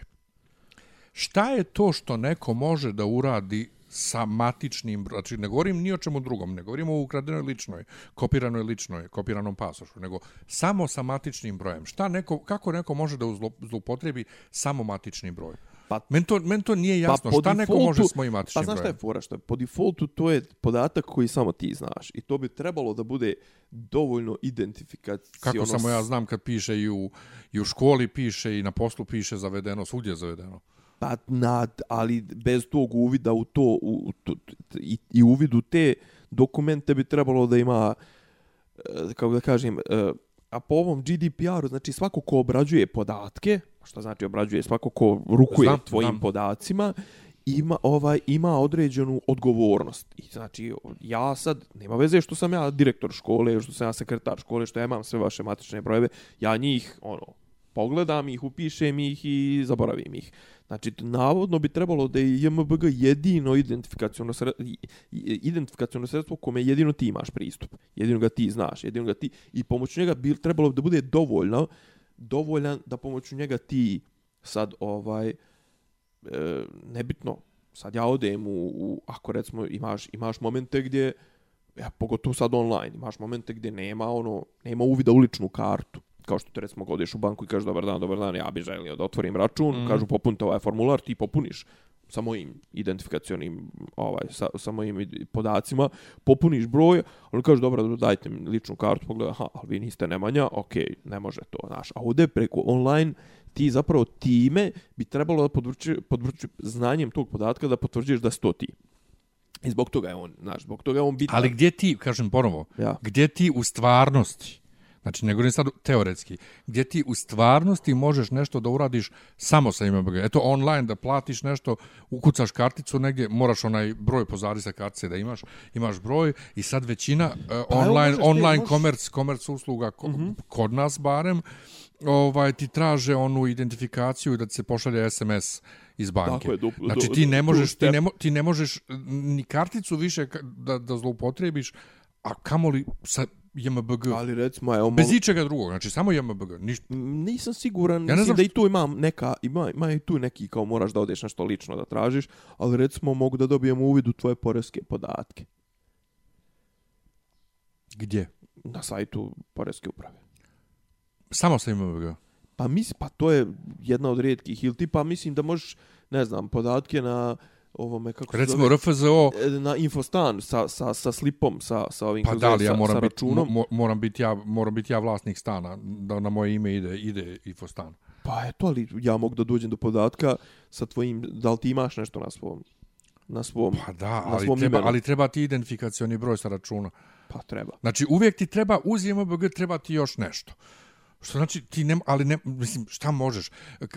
Šta je to što neko može da uradi sa matičnim, bro- znači ne govorim ni o čemu drugom, ne govorimo o ukradenoj ličnoj, kopiranoj ličnoj, kopiranom pasošu, nego samo sa matičnim brojem. Šta neko, kako neko može da zloupotrebi samo matični broj? Pa- men, to, men to nije jasno. po Šta neko može s mojim matičnim Pa znaš šta je fora? Što je po defaultu to je podatak koji samo ti znaš. I to bi trebalo da bude dovoljno identifikacijono. Kako samo ja znam kad piše i u, i u školi piše i na poslu piše zavedeno, svugdje je zavedeno. Pa nad, ali bez tog uvida u to, u, u to i, i uvid u te dokumente bi trebalo da ima, e, kako da kažem, e, a po ovom GDPR-u, znači svako ko obrađuje podatke, što znači obrađuje svako ko rukuje Znam, tvojim znam. podacima, ima ovaj ima određenu odgovornost. I znači ja sad nema veze što sam ja direktor škole, što sam ja sekretar škole, što ja imam sve vaše matične brojeve, ja njih ono pogledam ih, upišem ih i zaboravim ih. Znači, navodno bi trebalo da je JMBG jedino identifikacijono sredstvo, identifikacijono sredstvo kome jedino ti imaš pristup. Jedino ga ti znaš, jedino ga ti, i pomoću njega bi trebalo da bude dovoljno, dovoljan da pomoću njega ti sad ovaj, e, nebitno, sad ja odem u, u ako recimo imaš, imaš momente gdje Ja, pogotovo sad online. Imaš momente gdje nema ono, nema uvida u ličnu kartu. Kao što te recimo godeš u banku i kažeš dobar dan, dobar dan, ja bi želio da otvorim račun, mm. kažu popunite ovaj formular, ti popuniš sa mojim identifikacionim ovaj sa, sa mojim podacima popuniš broj on kaže dobro dajte mi ličnu kartu pogleda aha ali vi niste Nemanja ok ne može to naš a ovde preko online ti zapravo time bi trebalo da podvrći, podvrći znanjem tog podatka da potvrđuješ da si to ti. I zbog toga je on, znaš, zbog toga je on bitan. Ali gdje ti, kažem ponovo, ja. gdje ti u stvarnosti, znači ne govorim sad teoretski, gdje ti u stvarnosti možeš nešto da uradiš samo sa IMBG. Eto, online da platiš nešto, ukucaš karticu negdje, moraš onaj broj pozadi sa kartice da imaš, imaš broj i sad većina uh, pa online, online možeš... komerc, komerc usluga ko, mhm. -huh. kod nas barem, ovaj ti traže onu identifikaciju da se pošalje SMS iz banke. Tako je, du, znači ti ne možeš ti ne, ti ne možeš ni karticu više da da zloupotrebiš, a kamoli sa JMBG. Ali recimo, evo, bez ičega drugog, znači samo JMBG, ništa. Nisam siguran, ja ne znam da i tu imam neka, ima, ima i tu neki kao moraš da odeš nešto lično da tražiš, ali recimo mogu da dobijem uvid u tvoje poreske podatke. Gdje? Na sajtu poreske uprave. Samo sa IMBG? Pa mislim, pa to je jedna od rijetkih. Ili ti pa mislim da možeš, ne znam, podatke na ovome, kako Recimo zove, RFZO... E, na Infostan sa, sa, sa slipom, sa, sa ovim pa da li, ja moram sa, računom. Bit, mo, moram, biti ja, moram biti ja vlasnik stana, da na moje ime ide, ide Infostan. Pa eto, ali ja mogu da dođem do podatka sa tvojim, da li ti imaš nešto na svom na svom Pa da, ali treba, imenu. ali treba ti identifikacioni broj sa računa. Pa treba. Znači, uvijek ti treba, uz IMBG treba ti još nešto. Što znači ti ne, ali ne, mislim, šta možeš?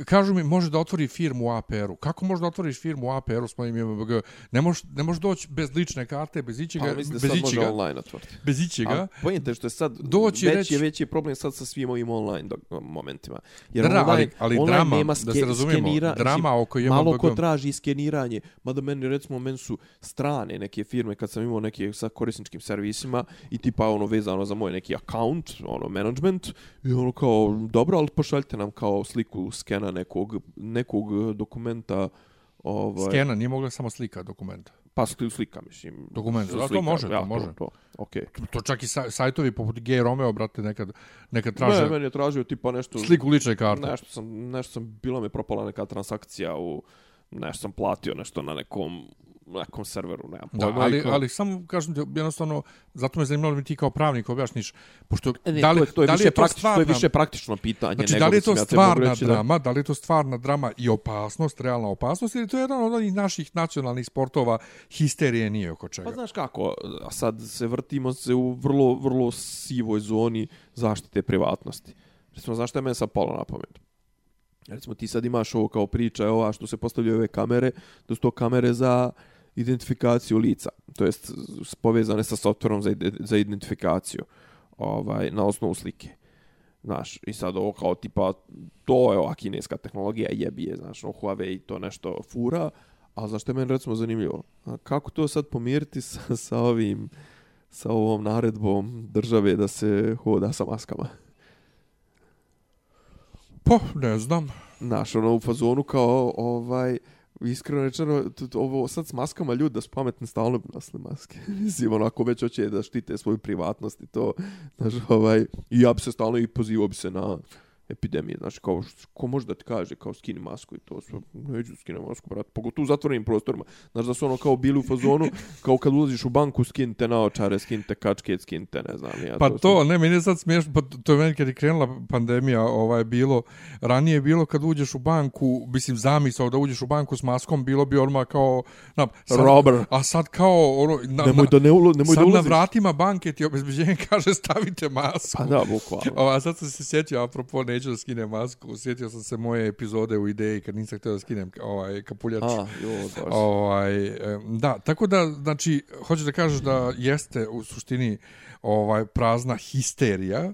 Kažu mi, može da otvori firmu u APR-u. Kako može da otvoriš firmu u APR-u s mojim IMBG? Ne možeš ne možeš doći bez lične karte, bez ičega, pa, bez ičega. može online otvoriti. Bez ičega. Pojente što je sad doći veći, reći... veći je problem sad sa svim ovim online momentima. Jer da, online, ali, ali online drama, nema ske, da se razumijemo, skenira, drama oko IMBG. Malo ko traži skeniranje, mada meni, recimo, meni su strane neke firme kad sam imao neke sa korisničkim servisima i tipa ono vezano za moj neki account, ono management, i ono kao, dobro, ali pošaljite nam kao sliku skena nekog, nekog dokumenta. Ovaj... Skena, nije mogla samo slika dokumenta. Pa slika, mislim. Dokument, slika, to može, ja, to može. To, to, okay. to čak i sajtovi poput Gay Romeo, brate, nekad, nekad traže... Ne, meni je tražio tipa nešto... Sliku lične karte. Nešto sam, nešto sam, bila mi propala neka transakcija u... Nešto sam platio nešto na nekom nekom serveru, nemam pojma. Da, ali, ali samo kažem ti, jednostavno, zato me zanimalo mi ti kao pravnik objasniš, pošto ne, da li, to je, to je, da li je, to stvarna, to je više praktično pitanje. Znači, da li je to stvarna drama, da... da li je to stvarna drama i opasnost, realna opasnost, ili to je jedan od onih naših nacionalnih sportova, histerije nije oko čega? Pa znaš kako, a sad se vrtimo se u vrlo, vrlo sivoj zoni zaštite privatnosti. Recimo, znaš što je meni sad polo na pamet? Recimo, ti sad imaš ovo kao priča, ova što se postavljaju ove kamere, da su to kamere za identifikaciju lica, to jest povezane sa softverom za, za identifikaciju ovaj, na osnovu slike. Znaš, i sad ovo kao tipa, to je ova kineska tehnologija, jebi je, znaš, no, Huawei to nešto fura, a zašto je meni recimo zanimljivo? A kako to sad pomiriti sa, sa ovim, sa ovom naredbom države da se hoda sa maskama? Pa, ne znam. Znaš, ono u fazonu kao, ovaj, iskreno rečeno, ovo sad s maskama ljudi da su pametni stalno bi nosili maske. Mislim, ono, ako već hoće da štite svoju privatnost i to, znaš, ovaj, i ja bi se stalno i pozivao bi se na, epidemije. Znači, kao, ko može da ti kaže, kao, skini masku i to sve. Neću skini masku, brat. Pogotovo u zatvorenim prostorima. Znači, da su ono kao bili u fazonu, kao kad ulaziš u banku, skinite naočare, skinite kačke, skinite, ne znam. Ja, pa to, to ne, meni je sad smiješno, pa to je meni kad je krenula pandemija, ovaj, bilo, ranije je bilo kad uđeš u banku, mislim, zamisao da uđeš u banku s maskom, bilo bi orma kao, na, sad, Robber. A sad kao, ono, na, nemoj da ne ulo, nemoj sad da na vratima banke ti obezbeđenje kaže stavite masku. Pa da, bukvalno. Ova, sad sam se sjetio, apropo, neću da skinem masku. Sjetio sam se moje epizode u ideji kad nisam htio da skinem ovaj, kapuljač. A, jo, ovaj, da, tako da, znači, hoćeš da kažeš da jeste u suštini ovaj prazna histerija,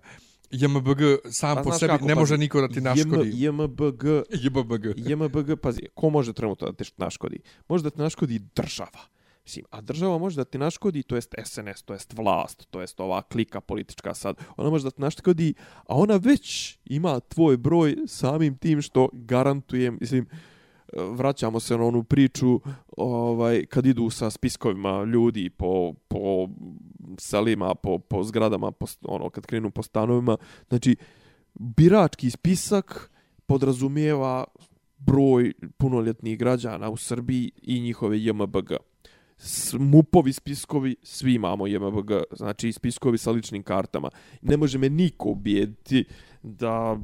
JMBG sam pa, po sebi kako, ne može pazi, niko da ti naškodi. JMBG, JMBG. JMBG, pazi, ko može trenutno da ti naškodi? Može da ti naškodi država. Mislim, a država može da ti naškodi, to jest SNS, to jest vlast, to jest ova klika politička sad, ona može da ti naškodi, a ona već ima tvoj broj samim tim što garantujem, mislim, vraćamo se na onu priču ovaj kad idu sa spiskovima ljudi po, po selima, po, po zgradama, po, ono kad krenu po stanovima, znači birački spisak podrazumijeva broj punoljetnih građana u Srbiji i njihove JMBG. MUPovi spiskovi, svi imamo JMBG, znači spiskovi sa ličnim kartama. Ne može me niko ubijediti da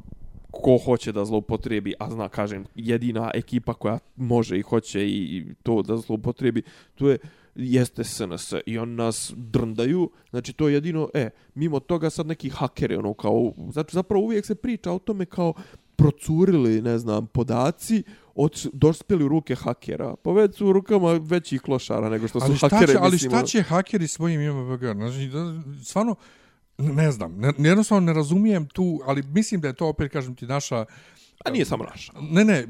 ko hoće da zloupotrebi, a zna, kažem, jedina ekipa koja može i hoće i to da zloupotrebi, to je jeste SNS i on nas drndaju, znači to je jedino, e, mimo toga sad neki hakeri, ono kao, znači zapravo uvijek se priča o tome kao procurili, ne znam, podaci, od, dospjeli u ruke hakera. Pa već su u rukama većih klošara nego što su ali šta hakere. Će, ali mislim, šta ono. će hakeri svojim IMBG? Znači, da, stvarno, ne znam, ne, jednostavno ne razumijem tu, ali mislim da je to, opet kažem ti, naša... A nije samo naša. Ne, ne,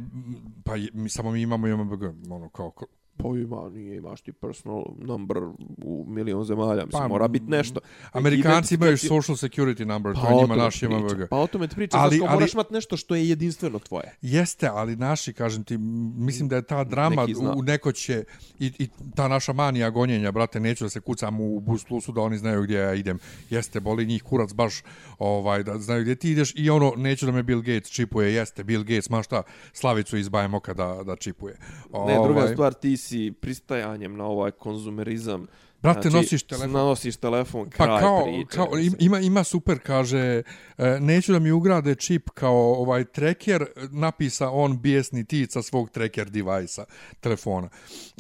pa je- mi, samo mi imamo IMBG, ono, kao, Pa ima, nije, imaš ti personal number u milion zemalja, mislim, Pa, mora biti nešto. Amerikanci imaju Identifikacija- social security number, to Pa je o njima naš ti. IMBG. Pa o tome ti pričam, Ali- ali, moraš imati nešto što je jedinstveno tvoje. Jeste, ali naši, kažem ti, mislim da je ta drama u neko će, i, i ta naša manija gonjenja, brate, neću da se kucam u bus plusu da oni znaju gdje ja idem. Jeste, boli njih kurac baš ovaj, da znaju gdje ti ideš i ono, neću da me Bill Gates čipuje, jeste, Bill Gates, ma šta, Slavicu iz Bajmoka da, da čipuje. Ne, druga Ovaj, stvar, ti si pristajanjem na ovaj konzumerizam. Brate, nosiš telefon. Nosiš telefon, kraj Pa kao, priče. kao ima, ima super, kaže, e, neću da mi ugrade čip kao ovaj tracker, napisa on bijesni tic sa svog tracker device-a, telefona.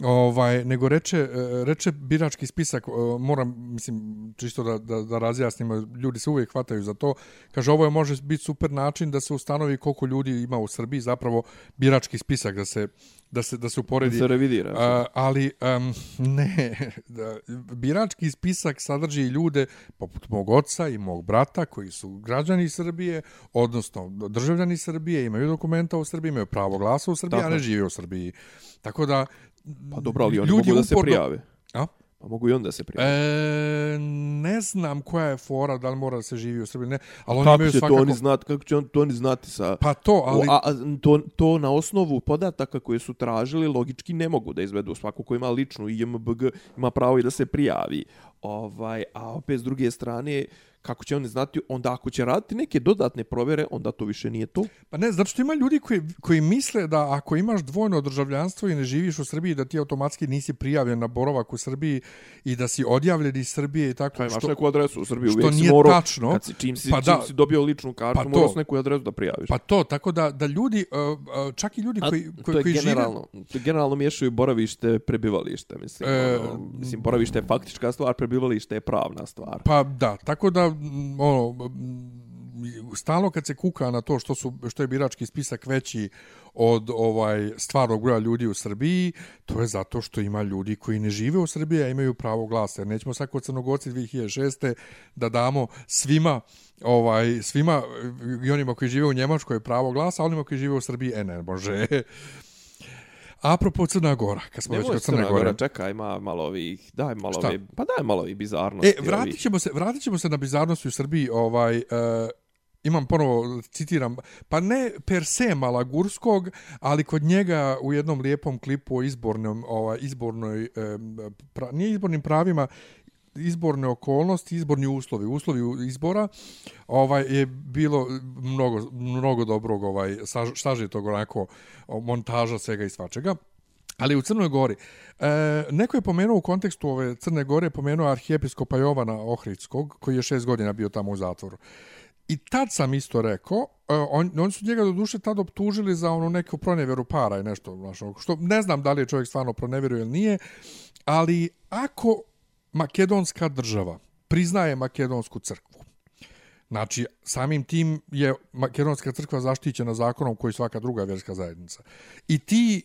Ovaj, nego reče, e, reče birački spisak, e, moram, mislim, čisto da, da, da razjasnimo, ljudi se uvijek hvataju za to, kaže, ovo je može biti super način da se ustanovi koliko ljudi ima u Srbiji, zapravo birački spisak, da se da se da se uporedi Da se revidira. A, ali um, ne da, birački spisak sadrži i ljude poput mog oca i mog brata koji su građani Srbije odnosno državljani Srbije imaju dokumenta u Srbiji imaju pravo glasa u Srbiji Tako a ne žive u Srbiji tako da Pa dobro, ali oni ljudi mogu da se uporno- prijave. A? Pa mogu i onda da se prijave. E, ne znam koja je fora, da li mora da se živi u Srbiji, ne, ali oni kako imaju će svakako... to oni znati, kako će on, to oni znati sa... Pa to, ali... O, a, a to, to na osnovu podataka koje su tražili logički ne mogu da izvedu. Svako ko ima ličnu IMBG ima pravo i da se prijavi. Ovaj, a opet s druge strane, kako će oni znati, onda ako će raditi neke dodatne provjere, onda to više nije to. Pa ne, zato što ima ljudi koji, koji misle da ako imaš dvojno državljanstvo i ne živiš u Srbiji, da ti automatski nisi prijavljen na boravak u Srbiji i da si odjavljen iz Srbije i tako. Pa imaš što, neku adresu u Srbiji, što uvijek si nije morao, tačno. kad si, čim, si, Pa pa da. čim si dobio ličnu kartu, Pa pa to. moraš neku adresu da prijaviš. Pa to, tako da, da ljudi, uh, uh, čak i ljudi A koji, to koji, je koji žive... generalno, to je generalno miješaju boravište, prebivalište, mislim. E, ono, mislim, boravište je faktička stvar, prebivalište je pravna stvar. Pa da, tako da ono stalno kad se kuka na to što su što je birački spisak veći od ovaj stvarnog broja ljudi u Srbiji, to je zato što ima ljudi koji ne žive u Srbiji, a imaju pravo glasa. Jer nećemo sad kod Crnogorci 2006. da damo svima ovaj svima i onima koji žive u Njemačkoj pravo glasa, a onima koji žive u Srbiji e ne može. Apropo Crna Gora, kad smo već kod Crna Crne Gora, Gore. čekaj, ima malo ovih, daj malo Šta? ovih, pa daj malo ovih bizarnosti. E, vratit ćemo se, vratit ćemo se na bizarnosti u Srbiji. Ovaj, uh, imam ponovo, citiram, pa ne per se Malagurskog, ali kod njega u jednom lijepom klipu o izbornom, ovaj, izbornoj, em, pra, nije izbornim pravima, izborne okolnosti, izborni uslovi, uslovi izbora, ovaj je bilo mnogo mnogo dobrog ovaj saž- sažetog onako montaža svega i svačega. Ali u Crnoj Gori, e, neko je pomenuo u kontekstu ove Crne Gore, pomenuo arhijepiskopa Jovana Ohridskog, koji je šest godina bio tamo u zatvoru. I tad sam isto rekao, e, on, oni su njega do duše tad optužili za ono neku proneveru para i nešto, znaš, ono, što ne znam da li je čovjek stvarno proneverio ili nije, ali ako makedonska država priznaje makedonsku crkvu, Znači, samim tim je Makedonska crkva zaštićena zakonom koji svaka druga vjerska zajednica. I ti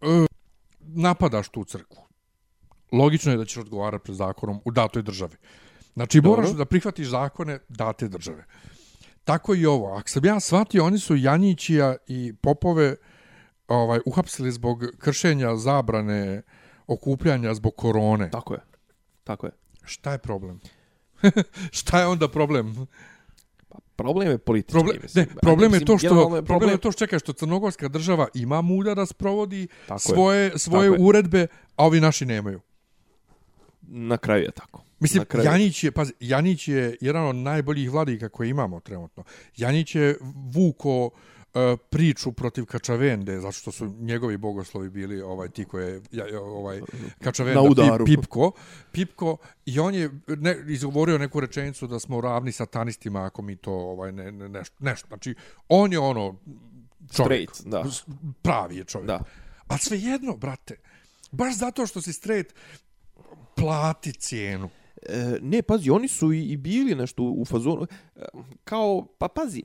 e, napadaš tu crkvu. Logično je da ćeš odgovarati pred zakonom u datoj državi. Znači, Dobro. moraš da prihvatiš zakone date države. Tako i ovo. Ako sam ja shvatio, oni su Janjićija i Popove ovaj uhapsili zbog kršenja zabrane okupljanja zbog korone. Tako je, tako je. Šta je problem? Šta je onda problem? Problem je politički. Problem, mislim. ne, problem je to što je problem je to što čeka što crnogorska država ima muda da sprovodi Tako je. svoje svoje Tako je. uredbe, a ovi naši nemaju. Na kraju je tako. Mislim. Janić je, pazi, Janić je jedan od najboljih vladika koje imamo trenutno. Janić je vuko e, priču protiv Kačavende, zato što su njegovi bogoslovi bili ovaj ti koje ja, ovaj Kačavenda udaru. Pip, Pipko, Pipko i on je ne, izgovorio neku rečenicu da smo ravni satanistima ako mi to ovaj ne, ne nešto, nešto. Znači on je ono čovjek, Straight, da. pravi je čovjek. Da. A svejedno, brate, baš zato što si straight plati cijenu. E, ne, pazi, oni su i, i bili nešto u fazonu. e, Kao, pa pazi,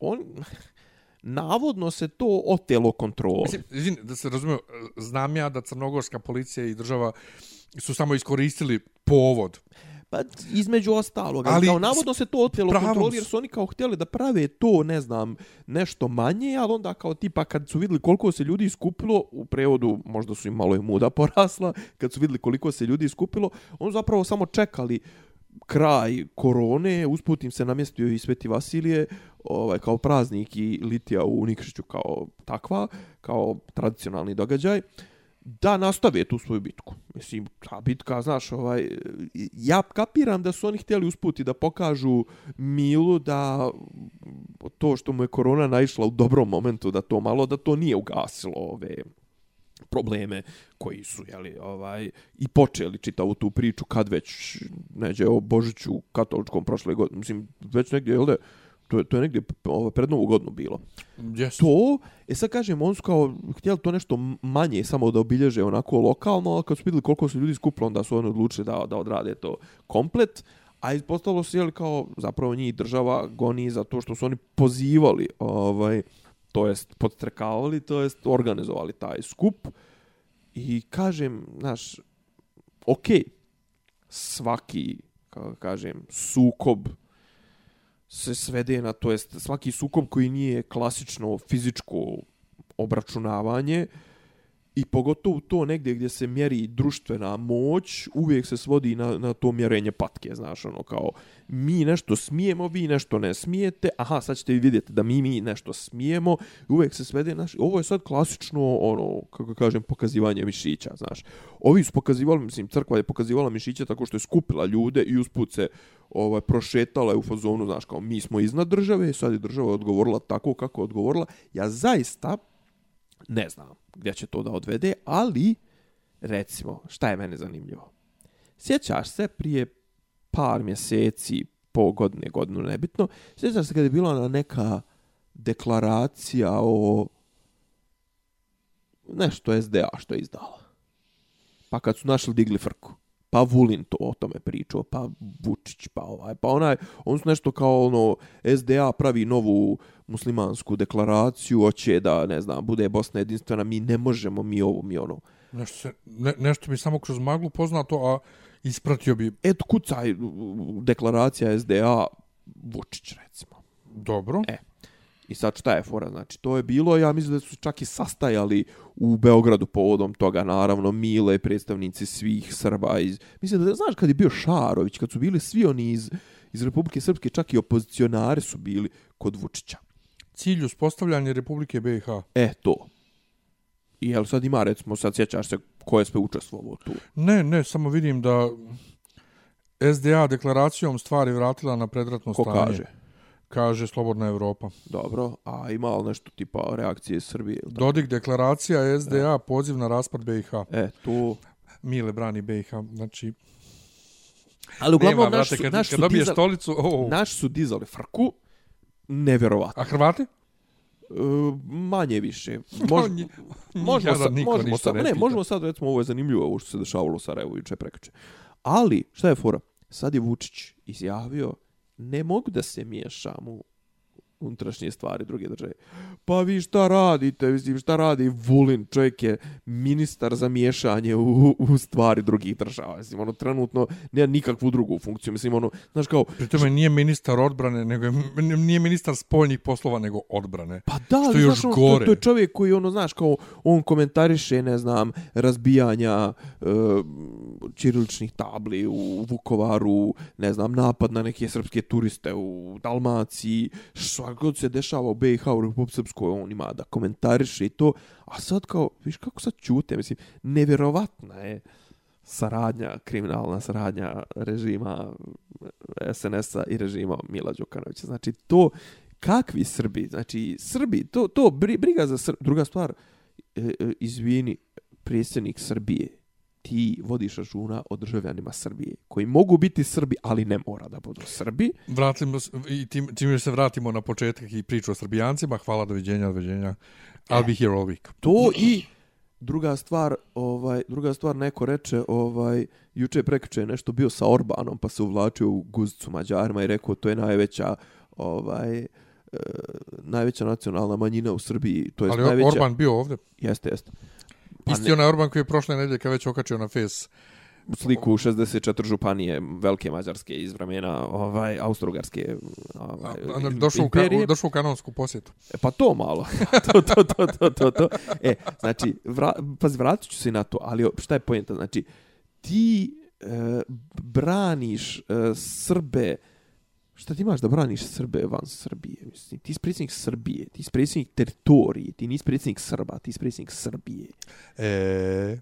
on... Navodno se to otelo kontrole. Mislim, izvini, da se razumiju, znam ja da crnogorska policija i država su samo iskoristili povod. Pa između ostalog, ali kao navodno se to otelo pravom kontroli jer su- oni kao htjeli da prave to, ne znam, nešto manje, ali onda kao tipa kad su vidjeli koliko se ljudi iskupilo, u prevodu možda su im malo i muda porasla, kad su vidjeli koliko se ljudi iskupilo, oni zapravo samo čekali kraj korone, usput im se namjestio i Sveti Vasilije, ovaj, kao praznik i litija u Nikšiću kao takva, kao tradicionalni događaj da nastave tu svoju bitku. Mislim, ta bitka, znaš, ovaj, ja kapiram da su oni htjeli usputi da pokažu Milu da to što mu je korona naišla u dobrom momentu, da to malo, da to nije ugasilo ove probleme koji su jeli, ovaj i počeli čitavu tu priču kad već neđe o Božiću katoličkom prošle godine mislim već negdje jel da to je, to je negdje ovaj, pred novu godinu bilo Yes. to, e sad kažem, on su kao htjeli to nešto manje samo da obilježe onako lokalno, ali kad su vidjeli koliko su ljudi skupili, onda su oni odlučili da, da odrade to komplet, a ispostavilo se jeli kao zapravo njih država goni za to što su oni pozivali, ovaj, to jest podtrekavali, to jest organizovali taj skup. I kažem, znaš, okej, svaki, kako kažem, sukob se svede na, to jest svaki sukob koji nije klasično fizičko obračunavanje i pogotovo to negdje gdje se mjeri društvena moć, uvijek se svodi na, na to mjerenje patke, znaš, ono kao mi nešto smijemo, vi nešto ne smijete, aha, sad ćete vi vidjeti da mi mi nešto smijemo, i uvijek se svede, znaš, ovo je sad klasično, ono, kako kažem, pokazivanje mišića, znaš. Ovi su pokazivali, mislim, crkva je pokazivala mišiće tako što je skupila ljude i usput se ovaj, prošetala je u fazonu, znaš, kao mi smo iznad države, sad je država odgovorila tako kako je odgovorila. Ja zaista ne znam gdje će to da odvede, ali recimo, šta je mene zanimljivo? Sjećaš se prije par mjeseci, po godine, godinu, nebitno, sjećaš se kada je bila ona neka deklaracija o nešto SDA što je izdala. Pa kad su našli digli frku. Pa Vulin to o tome pričao, pa Vučić, pa ovaj, pa onaj, on su nešto kao ono, SDA pravi novu muslimansku deklaraciju, hoće da, ne znam, bude Bosna jedinstvena, mi ne možemo, mi ovo, mi ono. Nešto, se, ne, nešto mi samo kroz maglu poznato, a ispratio bi Eto, kucaj, deklaracija SDA, Vučić, recimo. dobro. E. I sad šta je fora? Znači, to je bilo, ja mislim da su čak i sastajali u Beogradu povodom toga, naravno, Mile, predstavnici svih Srba iz... Mislim da, znaš, kad je bio Šarović, kad su bili svi oni iz, iz Republike Srpske, čak i opozicionari su bili kod Vučića. Cilj uspostavljanje Republike BiH. E, to. I jel sad ima, recimo, sad sjećaš se ko je sve učestvovao tu. Ne, ne, samo vidim da SDA deklaracijom stvari vratila na predratno Ko stanje. kaže? Kaže Slobodna Evropa. Dobro, a ima li nešto tipa reakcije Srbije? ili tako? Dodik deklaracija SDA, poziv na raspad BiH. E, to... Mile brani BiH. Znači, Ali uglavnom, nema, naš, brate, kad, naš, kad su dizali, stolicu... Oh, naš su dizali frku, nevjerovatno. a Hrvati? E, manje više. Mož, Nji- možemo, niko možemo, sad, ne možemo sad, recimo, ovo je zanimljivo, ovo što se dešavalo u Sarajevu juče prekače. Ali, šta je fora? Sad je Vučić izjavio, ne mogu da se miješam u unutrašnje stvari druge države. Pa vi šta radite, mislim, šta radi Vulin, čovjek je ministar za miješanje u, u stvari drugih država. Mislim, ono, trenutno nema nikakvu drugu funkciju. Mislim, ono, znaš kao... Pri tome nije ministar odbrane, nego je, nije ministar spoljnih poslova, nego odbrane. Pa da, Što je još znaš, ono, gore. To, to je čovjek koji, ono, znaš, kao, on komentariše, ne znam, razbijanja e, čiriličnih tabli u Vukovaru, ne znam, napad na neke srpske turiste u Dalmaciji, šta god se dešava u BiH, u Republike Srpskoj, on ima da komentariše i to, a sad kao, viš kako sad čute, mislim, nevjerovatna je saradnja, kriminalna saradnja režima SNS-a i režima Mila Đukanovića. Znači, to, kakvi Srbi, znači, Srbi, to, to briga za Srbi. Druga stvar, e, e, izvini, predsjednik Srbije, ti vodiš računa o državljanima Srbije, koji mogu biti Srbi, ali ne mora da budu Srbi. Vratimo se, i tim, tim se vratimo na početak i priču o Srbijancima. Hvala, doviđenja, doviđenja. I'll be here all week. To i druga stvar, ovaj druga stvar neko reče, ovaj juče prekjuče je nešto bio sa Orbanom, pa se uvlačio u guzicu Mađarima i rekao to je najveća ovaj e, najveća nacionalna manjina u Srbiji, to je Ali najveća Orban bio ovdje. jeste jeste. Pa Isti onaj Orban koji je prošle nedelje kad već okačio na face. sliku 64 županije velike mađarske iz vremena ovaj austrougarske ovaj A, Došao u, ka, došao u kanonsku posjetu. E, pa to malo. to, to, to, to, to, to. E, znači, vra, pazi, vratit ću se na to, ali šta je pojenta? Znači, ti e, braniš e, Srbe, šta ti imaš da braniš Srbe van Srbije? Mislim, ti si predsjednik Srbije, ti si predsjednik teritorije, ti nisi predsjednik Srba, ti si predsjednik Srbije. E,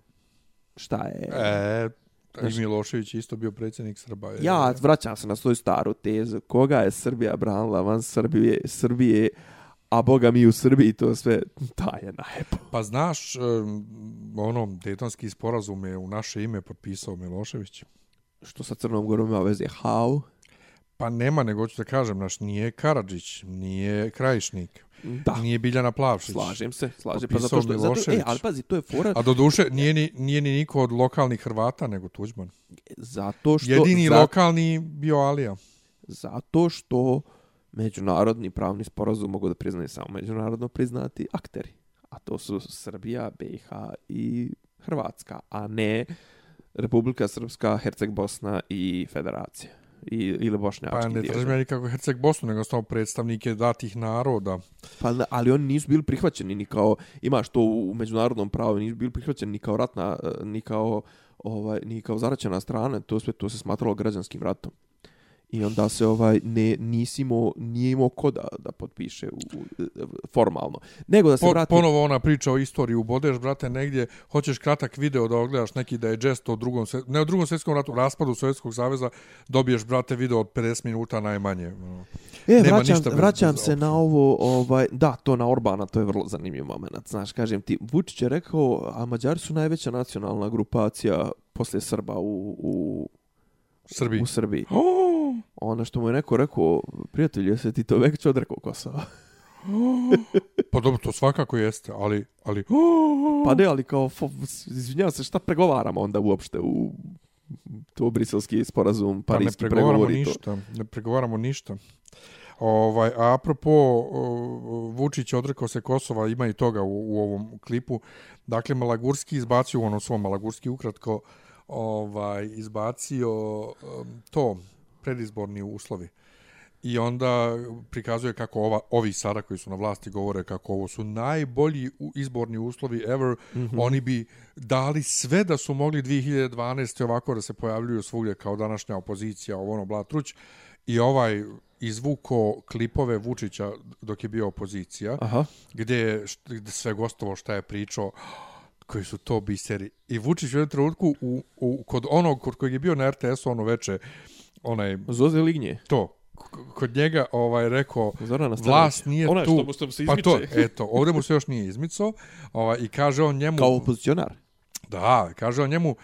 Šta je? e, Znaš- i Milošević je isto bio predsjednik Srba. E, Ja vraćam se na svoju staru tezu. Koga je Srbija branila van Srbije, Srbije a boga mi u Srbiji to sve, ta je najebo. Pa znaš, um, ono, Dejtonski sporazum je u naše ime potpisao Milošević. Što sa Crnom Gorom ima veze? How? Pa nema, nego ću da kažem, naš nije Karadžić, nije Krajišnik, Da, nije Biljana Plavšić. slažem se, slažem. Pa zato što, zato, e, Milošević. ali pazi, to je fora, A do duše, nije ni, nije ni niko od lokalnih Hrvata, nego Tuđman. zato što... Jedini za, lokalni bio Alija. Zato što međunarodni pravni sporazum mogu da priznaju samo međunarodno priznati akteri. A to su Srbija, BiH i Hrvatska, a ne Republika Srpska, Herceg Bosna i Federacija. I, ili Bošnjački Pa ne tražim ja nikako Herceg Bosnu, nego samo predstavnike datih naroda. Pa, ali oni nisu bili prihvaćeni ni kao, imaš to u međunarodnom pravu, nisu bili prihvaćeni ni kao ratna, ni kao, ovaj, ni kao zaraćena strana, to sve to se smatralo građanskim ratom. I onda se ovaj ne nisi imao, nije imao ko da, da potpiše u, u, formalno. Nego da se Po, vrati... ponovo ona priča o istoriji, ubodeš, brate, negdje, hoćeš kratak video da ogledaš neki da je jest o drugom, ne o drugom svjetskom ratu, raspadu Sovjetskog saveza, dobiješ, brate, video od 50 minuta najmanje. ono. E, Nema vraćam, ništa vraćam se na ovo, ovaj, da, to na Orbana, to je vrlo zanimljiv moment. Znaš, kažem ti, Vučić je rekao, a Mađari su najveća nacionalna grupacija poslije Srba u, u, Srbiji. u Srbiji. Oh! Ono što mu je neko rekao, prijatelj, jesi ti to već odrekao Kosova? Pa dobro, to svakako jeste, ali... ali Pa ne, ali kao, izvinjavam se, šta pregovaramo onda uopšte u to briselski sporazum, Pa ne parijski pregovaramo pregovori to. ništa. Ne pregovaramo ništa. Ovaj, a apropo, Vučić odrekao se Kosova, ima i toga u, u ovom klipu. Dakle, Malagurski izbacio u onom svom Malagurski ukratko ovaj, izbacio to, predizborni uslovi. I onda prikazuje kako ova, ovi sada koji su na vlasti govore kako ovo su najbolji izborni uslovi ever. Mm -hmm. Oni bi dali sve da su mogli 2012. ovako da se pojavljuju svugdje kao današnja opozicija, ovo ono Blatruć. I ovaj izvuko klipove Vučića dok je bio opozicija, Aha. gdje št- gdje sve gostovo šta je pričao, koji su to biseri. I Vučić u jednom trenutku u, u, kod onog kod kojeg je bio na RTS-u ono veče, onaj, Zoze Lignje. to, kod njega ovaj rekao Zorana vlast nije Ona tu. što mu- što mu se pa to, izmiče. eto, ovdje mu se još nije izmicao. Ovaj, I kaže on njemu... Kao opozicionar. Da, kaže on njemu,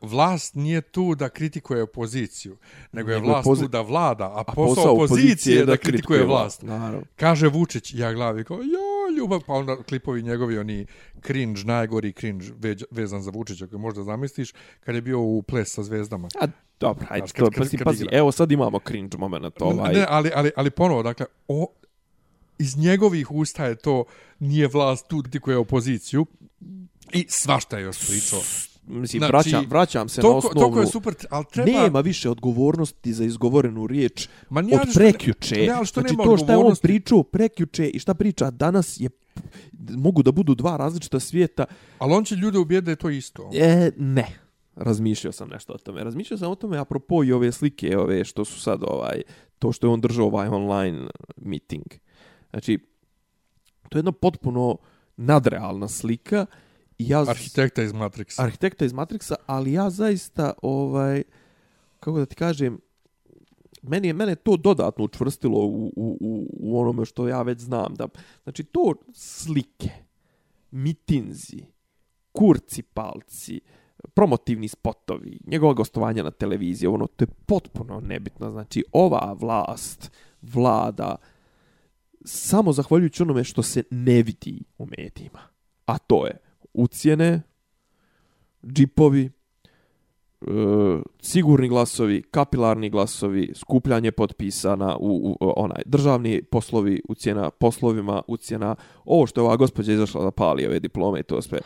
vlast nije tu da kritikuje opoziciju, nego je Nego je vlast pozi- tu da vlada, a, A posao opozicije je da kritikuje vlast. Naravno. Kaže Vučić, ja glavi kao, jo, ljubav, pa onda klipovi njegovi, oni cringe, najgori cringe već, vezan za Vučića, koji možda zamisliš, kad je bio u ples sa zvezdama. A, dobro, ajde, kad- to, kad- pazi, kad pazi, igra. evo sad imamo cringe moment, ovaj. Ne, ali, ali, ali ponovo, dakle, o, iz njegovih usta je to nije vlast tu ti koja je opoziciju i svašta je još pričao. Mislim, Znači, vraćam, vraćam se na Toliko, osnovnu... toliko je super, ali treba... Nema više odgovornosti za izgovorenu riječ Ma od prekjuče. ne, ali što znači nema to što je on pričao prekjuče i šta priča danas je mogu da budu dva različita svijeta. Ali on će ljude ubijeti da je to isto. E, ne. Razmišljao sam nešto o tome. Razmišljao sam o tome apropo i ove slike, ove što su sad ovaj, to što je on držao ovaj online meeting. Znači, to je jedna potpuno nadrealna slika ja... Arhitekta iz Matrixa. arhitekta iz Matrixa, ali ja zaista ovaj kako da ti kažem meni je mene to dodatno učvrstilo u, u, u, u onome što ja već znam da znači to slike mitinzi kurci palci promotivni spotovi, njegova gostovanja na televiziji, ono, to je potpuno nebitno. Znači, ova vlast vlada samo zahvaljujući onome što se ne vidi u medijima. A to je ucijene, džipovi, e, sigurni glasovi, kapilarni glasovi, skupljanje potpisa na u, u, onaj državni poslovi ucijena poslovima ucijena ovo što je ova gospođa izašla da pali ove diplome i to sve.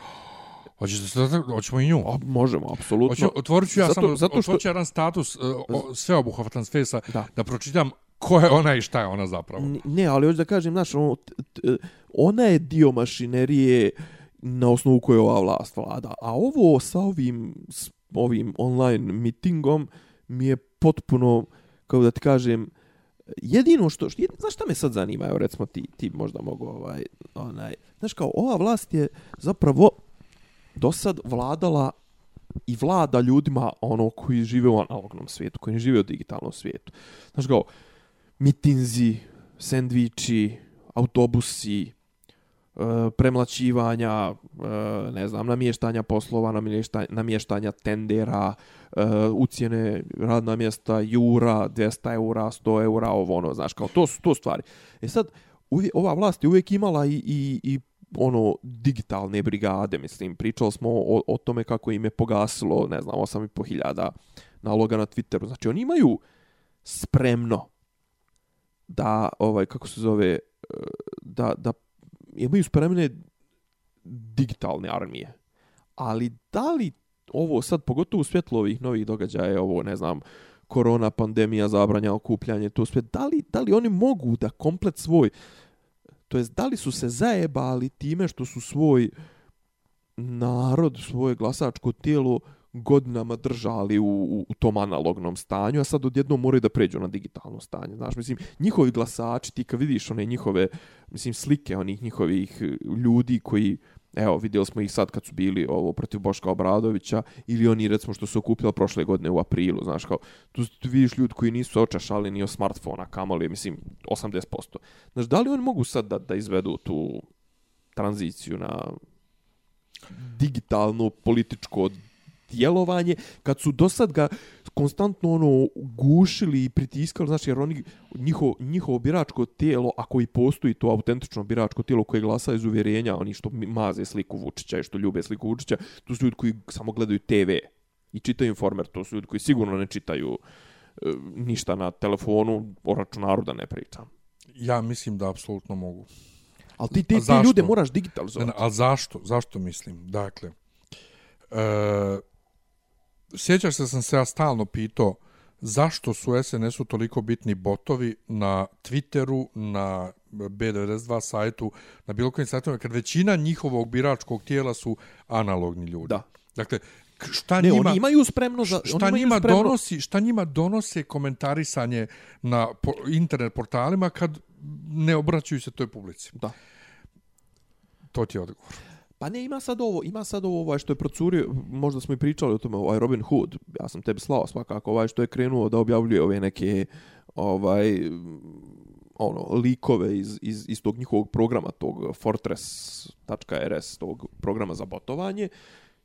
Hoćeš da se hoćemo i nju. A, možemo, apsolutno. Hoću, otvorit ću ja Zato- samo, zato što- otvorit ću jedan status uh, o, sveobuhvatan s Fejsa, Da. da pročitam ko je ona i šta je ona zapravo. Ne, ali hoću da kažem, znaš, ono, ona je dio mašinerije na osnovu koje ova vlast vlada. A ovo sa ovim, s ovim online mitingom mi je potpuno, kao da ti kažem, jedino što, što znaš šta me sad zanima, evo recimo ti, ti možda mogu ovaj, onaj, znaš kao, ova vlast je zapravo do sad vladala i vlada ljudima ono koji žive u analognom svijetu, koji ne žive u digitalnom svijetu. Znaš kao, mitinzi, sendviči, autobusi, Eh, premlaćivanja, eh, ne znam, namještanja poslova, namještanja, namještanja tendera, eh, ucijene radna mjesta, jura, 200 eura, 100 eura, ovo ono, znaš, kao to su to stvari. E sad, uvijek, ova vlast je uvijek imala i, i, i ono digitalne brigade, mislim, pričali smo o, o tome kako im je pogasilo, ne znam, 8.500 naloga na Twitteru. Znači, oni imaju spremno da, ovaj, kako se zove, da, da imaju spremne digitalne armije. Ali da li ovo sad, pogotovo u svjetlu ovih novih događaja, ovo, ne znam, korona, pandemija, zabranja, okupljanje, to sve, da li, da li oni mogu da komplet svoj, to jest da li su se zajebali time što su svoj narod, svoje glasačko tijelo godinama držali u, u, u tom analognom stanju, a sad odjednom moraju da pređu na digitalno stanje. Znaš, mislim, njihovi glasači, ti kad vidiš one njihove, mislim, slike onih njihovih e, ljudi koji, evo, vidjeli smo ih sad kad su bili ovo protiv Boška Obradovića, ili oni, recimo, što su okupljali prošle godine u aprilu, znaš, kao, tu, tu vidiš ljudi koji nisu očašali ni o smartfona, kamoli, mislim, 80%. Znaš, da li oni mogu sad da, da izvedu tu tranziciju na digitalno političko djelovanje, kad su do sad ga konstantno ono gušili i pritiskali, znači jer oni, njihovo, njihovo biračko tijelo, ako i postoji to autentično biračko tijelo koje glasa iz uvjerenja, oni što maze sliku Vučića i što ljube sliku Vučića, to su ljudi koji samo gledaju TV i čitaju informer, to su ljudi koji sigurno ne čitaju e, ništa na telefonu, o računaru da ne pričam. Ja mislim da apsolutno mogu. Ali ti te zašto? ljude moraš Ne, digitalizovati. ne, ali zašto? Zašto mislim? Dakle, e, sjećaš se da sam se ja stalno pitao zašto su SNS-u toliko bitni botovi na Twitteru, na B92 sajtu, na bilo kojim sajtovima, kad većina njihovog biračkog tijela su analogni ljudi. Da. Dakle, šta Ne, njima... oni imaju spremno za... šta oni imaju njima spremno, donosi šta njima donose komentarisanje na po, internet portalima kad ne obraćaju se toj publici Da. to ti je odgovor Pa ne, ima sad ovo, ima sad ovo ovaj što je procurio, možda smo i pričali o tome, ovaj Robin Hood, ja sam tebi slao svakako, ovaj što je krenuo da objavljuje ove neke, ovaj, ono, likove iz, iz, iz tog njihovog programa, tog Fortress.rs, tog programa za botovanje,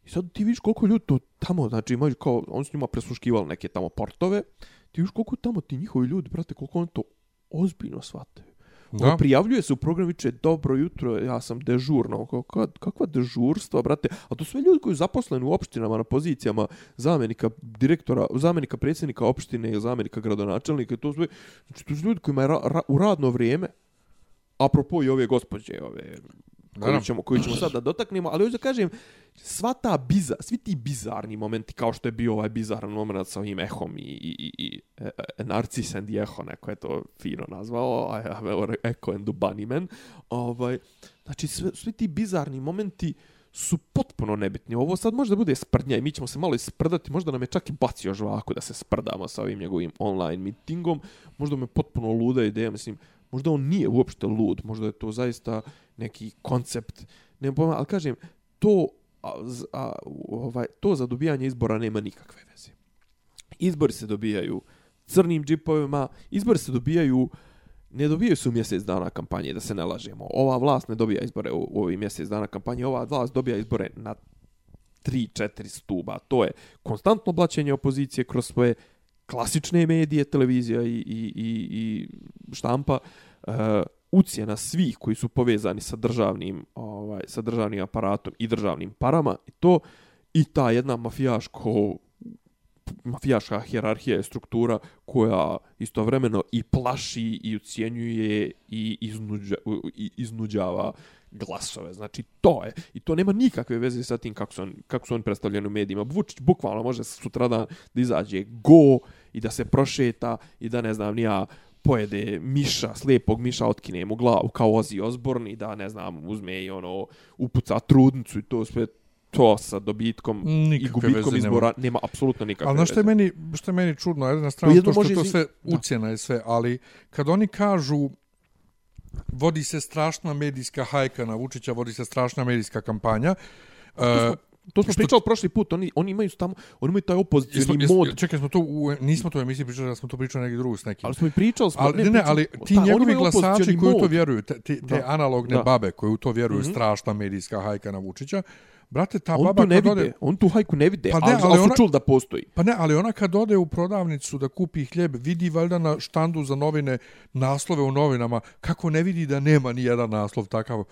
i sad ti vidiš koliko ljudi to tamo, znači imaju kao, oni su njima presluškivali neke tamo portove, ti vidiš koliko tamo ti njihovi ljudi, brate, koliko oni to ozbiljno shvataju. Da. On prijavljuje se u program viče dobro jutro, ja sam dežurno. Kao, kad, kakva dežurstva, brate? A to sve ljudi koji su zaposleni u opštinama na pozicijama zamjenika direktora, zamjenika predsjednika opštine ili zamjenika gradonačelnika. i To su, znači, to su ljudi koji imaju ra, ra, u radno vrijeme. apropo i ove gospođe, ove koju ćemo, koju ćemo sad da dotaknemo, ali hoću da kažem, sva ta biza, svi ti bizarni momenti, kao što je bio ovaj bizaran moment sa ovim ehom i, i, i, i e, e, Narcis and Echo, neko je to fino nazvao, a Echo and the Bunnyman, ovaj, znači sve, svi ti bizarni momenti su potpuno nebitni. Ovo sad možda bude sprdnja i mi ćemo se malo isprdati, možda nam je čak i bacio žvaku da se sprdamo sa ovim njegovim online meetingom, možda me potpuno luda ideja, mislim, možda on nije uopšte lud, možda je to zaista neki koncept, ne pojma, ali kažem, to, a, a, ovaj, to za dobijanje izbora nema nikakve veze. Izbori se dobijaju crnim džipovima, izbori se dobijaju ne dobijaju se u mjesec dana kampanje, da se ne lažemo. Ova vlast ne dobija izbore u, u ovih mjesec dana kampanje, ova vlast dobija izbore na 3-4 stuba. To je konstantno blaćenje opozicije kroz svoje klasične medije, televizija i, i, i, i štampa, uh, ucijena svih koji su povezani sa državnim, ovaj, sa državnim aparatom i državnim parama i to i ta jedna mafijaško mafijaška hjerarhija je struktura koja istovremeno i plaši i ucijenjuje i, iznuđa, i iznuđava glasove. Znači, to je. I to nema nikakve veze sa tim kako su, on, kako su oni predstavljeni u medijima. Vučić bukvalno može sutradan da izađe go i da se prošeta i da ne znam, nija pojede miša, slijepog miša, otkine mu glavu kao Ozzy Osbourne i da, ne znam, uzme i ono, upuca trudnicu i to sve to sa dobitkom i Nikakve gubitkom veze nema. izbora nema, apsolutno nikakve Ali znaš što je veze. meni, što je meni čudno, jedna strana jedno to što je to sve Da. ucjena i sve, ali kad oni kažu vodi se strašna medijska hajka na Vučića, vodi se strašna medijska kampanja, e, To smo Što- pričali prošli put, oni, oni imaju tamo, oni imaju taj opozicioni mod, čekaj, smo to u, nismo to u emisiji pričali, da smo to pričali neki drugi s nekim. ali smo i pričali, smo, Ali, ne, ne, pričali- ali ti ta, njegovi glasači koji u to vjeruju, te, te, te Da. analogne Da. babe koji u to vjeruju, Mhm. strašna medijska hajka na Vučića, brate, ta On baba ne kad vide, ode... on tu hajku ne vide, Pa ne, ali, ali ali su ona- čuli da postoji. Pa ne, ali ona kad ode u prodavnicu da kupi hljeb, vidi valjda na štandu za novine naslove u novinama, kako ne vidi da nema ni jedan naslov takav.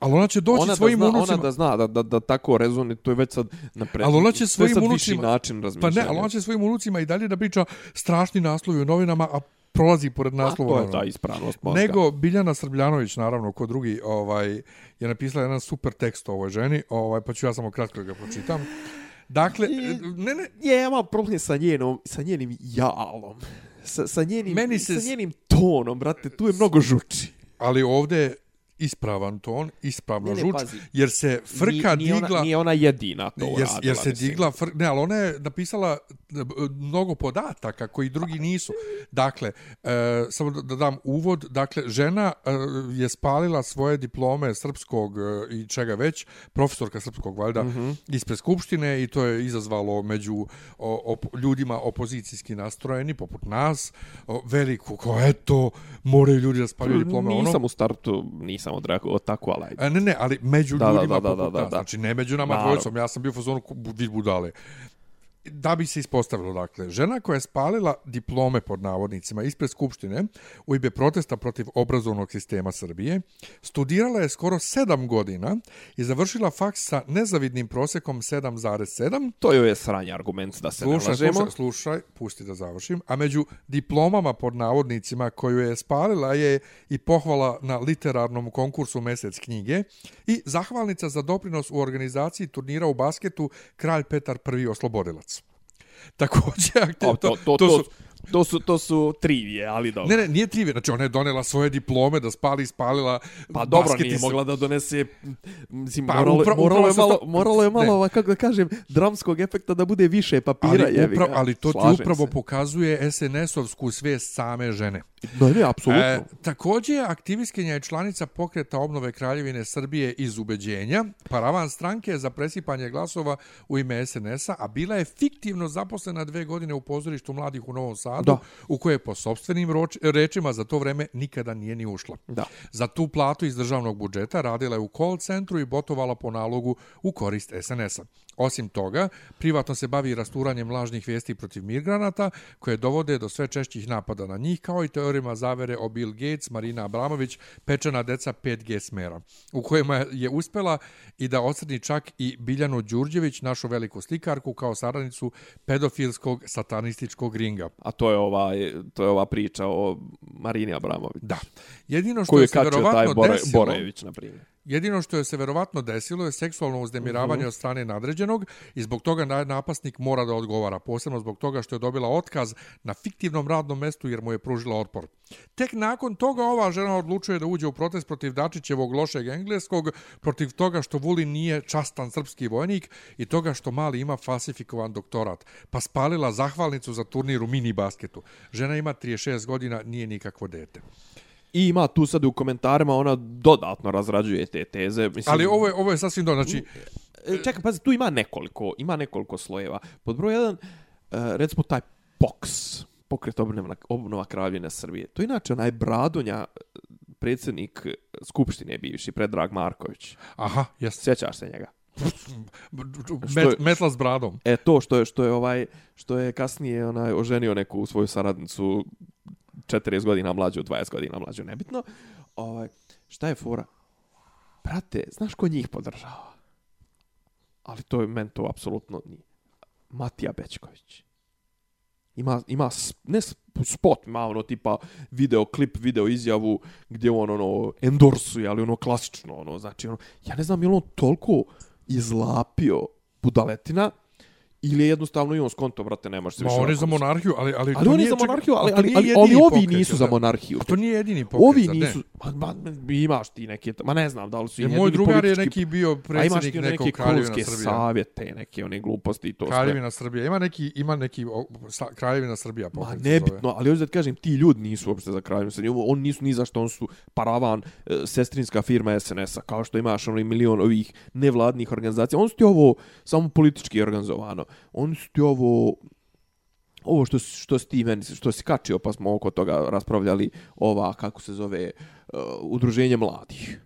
Ali ona će doći Ona da, svojim zna, unucima... ona da zna da, da, da tako rezoni, to je već sad napred. Ali ona će to svojim unucima- način Pa razmišljanja. ne, ali ona će svojim unucima i dalje da priča strašni naslovi u novinama, a prolazi pored A, naslova. to u je ta ispravnost mozga. Nego Biljana Srbljanović, naravno, ko drugi, ovaj, je napisala jedan super tekst o ovoj ženi, ovaj, pa ću ja samo kratko da ga pročitam. Dakle, ne, ne, Je, ja imam problem sa njenom, sa njenim jalom. Sa, sa, njenim, Meni se sa njenim tonom, brate, tu je mnogo žuči. ali ovdje je ispravan ton, Ne, ne, žuč, pazi. jer se frka nije, nije digla... Ona, nije ona jedina to jer, uradila, jer se mislim. digla, fr... ne, ali ona je napisala e, mnogo podataka koji drugi nisu. Dakle, e, samo da, da dam uvod, dakle, žena e, je spalila svoje diplome srpskog e, i čega već, profesorka srpskog, valjda, mm. -hmm. ispred Skupštine i to je izazvalo među o, op, ljudima opozicijski nastrojeni, poput nas, o, veliku, ko eto, moraju ljudi da spaljuju diplome. ono. Nisam u startu, nisam odreagovao tako, ali. A, ne, ne, ali među Da, da, ljudima da, da, da, nas. da. Znači, ne među nama Naravno. dvojicom. Ja sam bio u fazonu vid budale. Da bi se ispostavilo, dakle, žena koja je spalila diplome pod navodnicima ispred Skupštine u ime protesta protiv obrazovnog sistema Srbije, studirala je skoro 7 godina i završila faks sa nezavidnim prosekom 7,7, To je sranje argument da se ne Slušaj, lažemo. slušaj, slušaj, pusti da završim. A među diplomama pod navodnicima koju je spalila je i pohvala na literarnom konkursu Mesec knjige i zahvalnica za doprinos u organizaciji turnira u basketu Kralj Petar I oslobodilac. Također, aktiv, O, to, to, to, su, to, su, to su trivije, ali dobro. Ne, ne, nije trivije. Znači, ona je donela svoje diplome da spali, spalila Pa dobro, nije i s- mogla da donese, mislim, Pa, moralo, upra- moralo, je malo, to- moralo je malo, ne. kako da kažem, dramskog efekta da bude više papira, ali, jebi ga. upravo, ali to ti Slažem upravo se. pokazuje SNS-ovsku svijest same žene. Ne, ne, apsolutno. E, također je aktivistkinja članica pokreta obnove Kraljevine Srbije iz ubeđenja, paravan stranke za presipanje glasova u ime SNS-a, a bila je fiktivno zaposlena dve godine u pozorištu mladih u Novom Sadu, Da. u koje po sobstvenim roč, rečima za to vreme nikada nije ni ušla. Da. Za tu platu iz državnog budžeta radila je u call centru i botovala po nalogu u korist SNS-a. Osim toga, privatno se bavi rasturanjem lažnih vijesti protiv migranata, koje dovode do sve češćih napada na njih, kao i teorijama zavere o Bill Gates, Marina Abramović, pečena deca 5G smera, u kojima je uspela i da ocrni čak i Biljanu Đurđević, našu veliku slikarku, kao saradnicu pedofilskog satanističkog ringa. A to je ovaj to je ova priča o Marini Abramović. Da. Jedino što Koju je se kačio taj verovatno Bore, desilo... Borević, na primjer. Jedino što je se verovatno desilo je seksualno uznemiravanje od strane nadređenog i zbog toga na- napasnik mora da odgovara, posebno zbog toga što je dobila otkaz na fiktivnom radnom mestu jer mu je pružila otpor. Tek nakon toga ova žena odlučuje da uđe u protest protiv Dačićevog lošeg engleskog, protiv toga što Vulin nije častan srpski vojnik i toga što Mali ima falsifikovan doktorat, pa spalila zahvalnicu za turnir u mini basketu. Žena ima 36 godina, nije nikakvo dete. I ima tu sad u komentarima, ona dodatno razrađuje te teze. Mislim, Ali ovo je, ovo je sasvim do, znači, E, Čekaj, pazi, tu ima nekoliko, ima nekoliko slojeva. Pod broj jedan, e, recimo taj POX, pokret obnova, obnova kraljevine Srbije. To je inače onaj Bradonja, e, predsjednik Skupštine bivši, Predrag Marković. aha, jeste. Sjećaš se njega? Što je- Met, metla s bradom. E to što je što je ovaj što je kasnije onaj oženio neku svoju saradnicu 40 godina mlađu, 20 godina mlađu, nebitno. Ovaj šta je fora? Brate, znaš ko njih podržava? Ali to je meni to apsolutno nije. Matija Bečković. Ima, ima ne spot, ima ono tipa video klip, video izjavu gdje on ono endorsuje, ali ono klasično, ono, znači ono, ja ne znam je on toliko izlapio budaletina ili je jednostavno i on skonto, brate, nemaš se Ma više on je ovako za monarhiju, ali... Ali, Ali to on je nije za monarhiju, ali, ali, ali, ali ovi nisu za monarhiju. A to nije jedini pokret, Ovi ne? nisu, ma, ma, imaš ti neke, ma ne znam da li su i jedini moj drugar je neki bio predsjednik nekog neke kraljevina Srbije. savjete, neke one gluposti i to sve. Kraljevina Srbija. Ima neki, ima neki kraljevina Srbija Ma pokret se zove. nebitno, ali hoću da ti kažem, ti ljudi nisu uopšte za kraljevinu Srbije. Oni nisu ni za što, oni su paravan, e, sestrinska firma SNS-a, kao što imaš onaj milion ovih nevladnih organizacija. Oni su ti ovo samo politički organizovano. Oni su ti ovo ovo što, što si ti meni, što si kačio, pa smo oko toga raspravljali, ova, kako se zove, uh, udruženje mladih.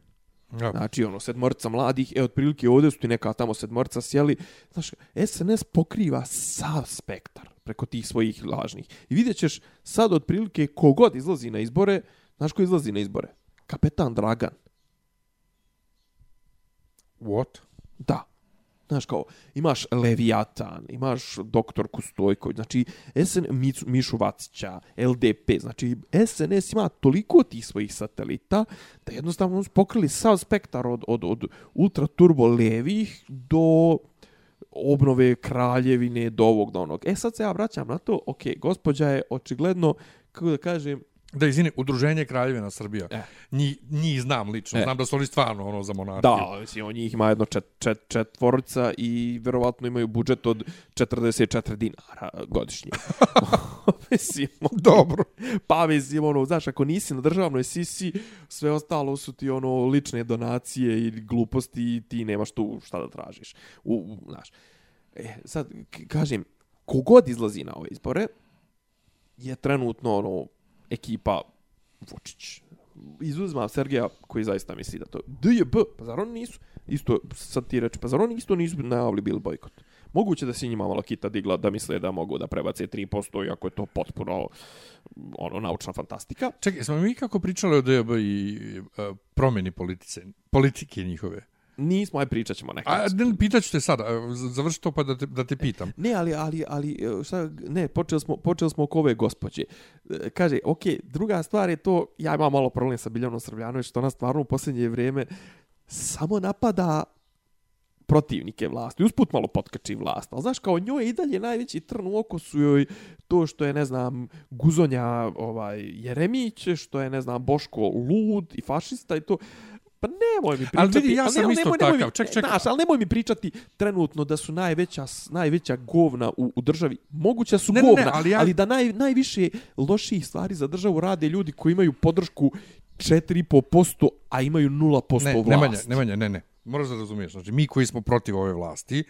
Ja. Znači, ono, sedmorica mladih, e, otprilike ovdje su ti neka tamo sedmorica sjeli. Znaš, SNS pokriva sav spektar preko tih svojih lažnih. I vidjet ćeš sad otprilike kogod izlazi na izbore, znaš ko izlazi na izbore? Kapetan Dragan. What? Da. Znaš kao, imaš Leviatan, imaš Doktorku Stojković, znači SN, Micu, Mišu Vacića, LDP, znači SNS ima toliko tih svojih satelita da jednostavno su pokrili sav spektar od, od, od ultra turbo levih do obnove kraljevine, do ovog, do onog. E sad se ja vraćam na to, ok, gospođa je očigledno, kako da kažem, Da, izvini, udruženje Kraljevina Srbija. E. Njih, njih znam lično, E. znam da su oni stvarno ono za monarhiju. Da, mislim, on njih ima jedno čet, čet, četvorica i verovatno imaju budžet od 44 dinara godišnje. mislim, Dobro. pa mislim, ono, znaš, ako nisi na državnoj sisi, sve ostalo su ti ono lične donacije i gluposti i ti nemaš tu šta da tražiš. U, u, znaš, e, sad, kažem, kogod izlazi na ove izbore, je trenutno ono, ekipa Vučić. Izuzma Sergeja koji zaista misli da to... DJB, pa zar oni nisu? Isto, sad ti reći, pa zar oni isto nisu najavili bil bojkot? Moguće da se njima malo kita digla da misle da mogu da prebace 3%, iako je to potpuno ono, naučna fantastika. Čekaj, smo mi kako pričali o DB i uh, promjeni politice, politike njihove? Nismo, aj pričat ćemo nekad. A, ne, pitat ću te sada, e, završi to pa da te, da te pitam. Ne, ali, ali, ali, e, šta, ne, počeli smo, počeli smo oko ove gospođe. E, Kaže, ok, druga stvar je to, ja imam malo problem sa Biljanom Srbljanović, što ona stvarno u posljednje vrijeme samo napada protivnike vlasti. Usput malo potkači vlast. Ali znaš, kao njoj i dalje najveći trn u oko su joj to što je, ne znam, Guzonja ovaj, Jeremić, što je, ne znam, Boško Lud i fašista i to. Pa nemoj mi pričati. Ali vidi, ja ali sam nemoj- isto nemoj- nemoj mi- takav. Ček, ček. Znaš, ali nemoj mi pričati trenutno da su najveća, najveća govna u, u državi. Moguće su Ne, ne, ne, govna, ali ja- ali da naj, najviše loših stvari za državu rade ljudi koji imaju podršku 4,5%, a imaju 0% Ne, vlasti. Nemanja, Nemanja, ne, ne. Moraš da razumiješ. Znači, mi koji smo protiv ove vlasti,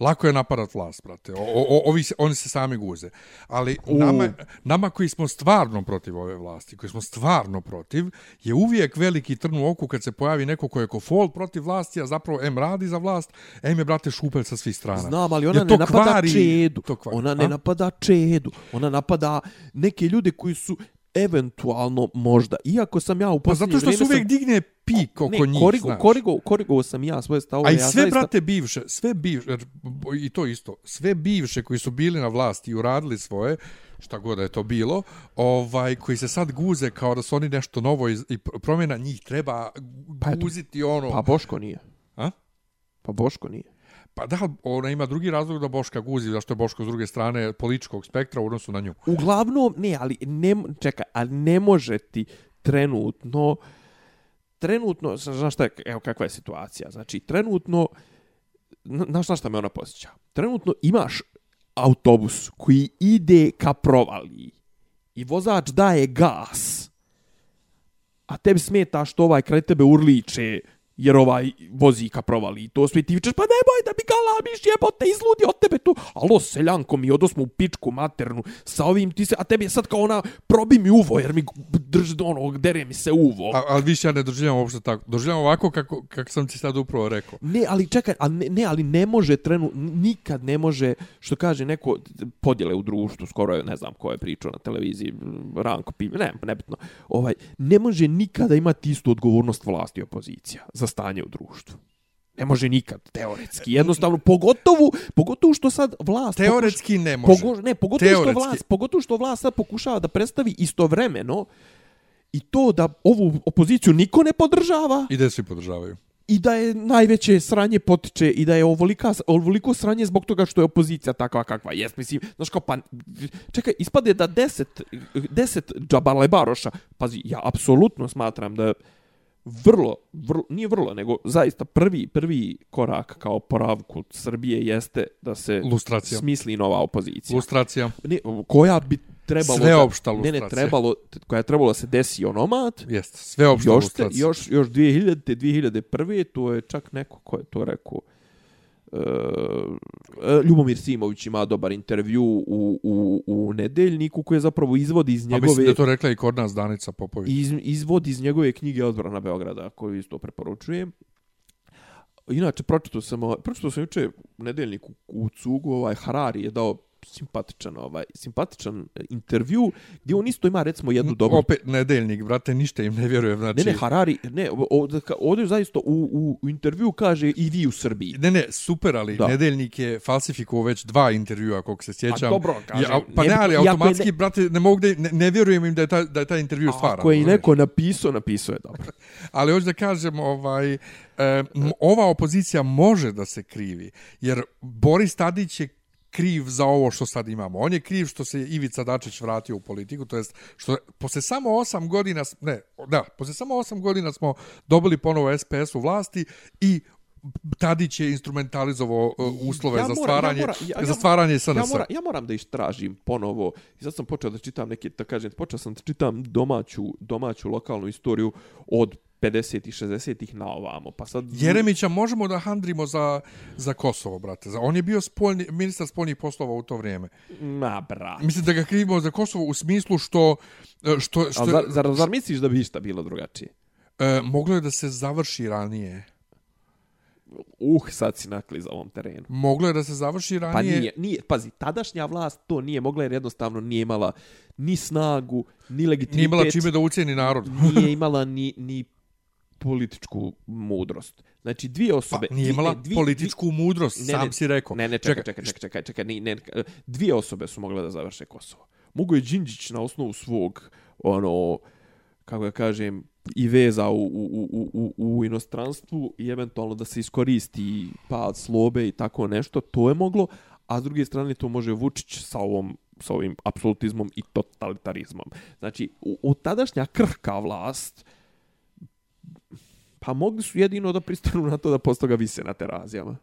Lako je napadat vlast, brate. O, o, ovi se, oni se sami guze. Ali nama, nama koji smo stvarno protiv ove vlasti, koji smo stvarno protiv, je uvijek veliki trn u oku kad se pojavi neko ko je kofol protiv vlasti, a zapravo M radi za vlast, M je, brate, šupelj sa svih strana. Znam, ali ona ne napada kvari- Čedu. kvari. Ona ne A? napada Čedu. Ona napada neke ljude koji su eventualno možda. Iako sam ja u Pa posljednje zato što se vrijeme uvijek sam- digne pik oko ne, njih, korigo, znaš. korigo, korigo sam ja svoje stavove. A i ja sve, zaista- brate, bivše, sve bivše, jer, i to isto, sve bivše koji su bili na vlasti i uradili svoje, šta god je to bilo, ovaj, koji se sad guze kao da su oni nešto novo iz, i pr- promjena, njih treba Pa eto. guziti ono... Pa Boško nije. A? Pa Boško nije. Pa da, ona ima drugi razlog da Boška guzi, zašto je Boško s druge strane političkog spektra u odnosu na nju. Uglavnom, ne, ali ne, čekaj, ali ne može ti trenutno, trenutno, znaš šta je, evo kakva je situacija, znači trenutno, na- znaš na šta me ona posjeća? Trenutno imaš autobus koji ide ka provaliji i vozač daje gas, a tebi smeta što ovaj kraj tebe urliče jer ovaj vozi ka provali i to sve ti vičeš, pa nemoj da mi galamiš jebote, izludi od tebe tu. Alo, seljanko mi, odosmo u pičku maternu sa ovim ti se, a tebi je sad kao ona, probi mi uvo jer mi drži ono, dere mi se uvo. A, ali više ja ne doživljam uopšte tako. Doživljam ovako kako, kako sam ti sad upravo rekao. Ne, ali čekaj, a ne, ne, ali ne može trenu, nikad ne može, što kaže neko, podjele u društvu, skoro je, ne znam ko je pričao na televiziji, Ranko Pime, ne, nebitno, ovaj, ne može nikada imati istu odgovornost vlasti i opozicija za stanje u društvu. Ne može nikad, teoretski. Jednostavno, pogotovo, pogotovo što sad vlast... Teoretski ne može. Pogo, ne, pogotovo što, Teoretski. vlast, pogotovo što vlast sad pokušava da predstavi istovremeno i to da ovu opoziciju niko ne podržava I da svi podržavaju. i da je najveće sranje potiče i da je ovolika, ovoliko sranje zbog toga što je opozicija takva kakva jest. Mislim, znaš kao, pa, čekaj, ispade da deset, deset džabalebaroša, pazi, ja apsolutno smatram da vrlo, vrlo, nije vrlo, nego zaista prvi, prvi korak kao poravku Srbije jeste da se Lustracija. smisli nova opozicija. Lustracija. Ne, koja bi trebalo Sveopšta da, ne, ne, lustracija. trebalo, koja je trebalo da se desi onomat, Jest. Sve opšte još, te, lustracija. još, još 2000. 2001. to je čak neko ko je to rekao. Uh, Ljubomir Simović ima dobar intervju u, u, u nedeljniku koji je zapravo izvodi iz A njegove mislim da to rekla i kod nas Danica Popović. iz, izvodi iz njegove knjige Odbrana Beograda koju isto preporučujem. Inače, pročitao sam, pročitao sam juče u nedeljniku u Cugu, ovaj Harari je dao simpatičan ovaj simpatičan e, intervju gdje on isto ima recimo jednu dobru Opet nedeljnik, brate, ništa im ne vjerujem. Znači, Ne, ne, Harari, ne, ovdje, ovdje zaista u, u, u intervju kaže i vi u Srbiji. Ne, ne, super, ali Da. nedeljnik je falsifikovao već dva intervjua, koliko se sjećam. dobro, kažem, Ja, pa ne, ne- ali automatski, ne- brate, ne mogu da, ne, ne vjerujem im da je taj, da je taj intervju stvaran. Ako je i neko napisao, napisao je dobro. Ali hoću da kažem, ovaj, e, ova opozicija može da se krivi, jer Boris Tadić je kriv za ovo što sad imamo. On je kriv što se Ivica Dačić vratio u politiku, to jest što posle samo 8 godina, ne, da, posle samo 8 godina smo dobili ponovo SPS u vlasti i Tadić je instrumentalizovao e, uslove Ja za moram- ja stvaranje, moram- ja- za ja- stvaranje SNS. Ja, mora, ja moram da istražim ponovo. I sad sam počeo da čitam neke, da kažem, počeo sam da čitam domaću, domaću lokalnu istoriju od 50 i 60 na ovamo. Pa sad Jeremića možemo da handrimo za, za Kosovo, brate. On je bio spoljni, ministar spoljnih poslova u to vrijeme. Ma, brat. Mislim da ga krivimo za Kosovo u smislu što... e, što, što A zar, zar, zar misliš da bi išta bilo drugačije? e, moglo je da se završi ranije. Uh, sad si nakli za ovom terenu. Moglo je da se završi Pa ranije. nije, nije, pazi, tadašnja vlast to nije mogla jer jednostavno nije imala ni snagu, ni legitimitet. Nije imala čime da ucijeni narod. nije imala ni, ni političku mudrost. Znači, dvije Pa osobe... nije imala dvije- političku mudrost, ne, sam ne, si rekao. Ne, ne, čekaj, čekaj, čekaj, čekaj, čekaj, ne, ne, dvije osobe su mogle da završe Kosovo. Mogu je Đinđić na osnovu svog, ono, kako ja kažem, i veza u, u, u, u, u inostranstvu i eventualno da se iskoristi pad slobe i tako nešto, to je moglo, a s druge strane to može Vučić sa ovom sa ovim apsolutizmom i totalitarizmom. Znači, u, u tadašnja krhka vlast, pa mogli su jedino da pristanu na to da posto ga vise na terazijama.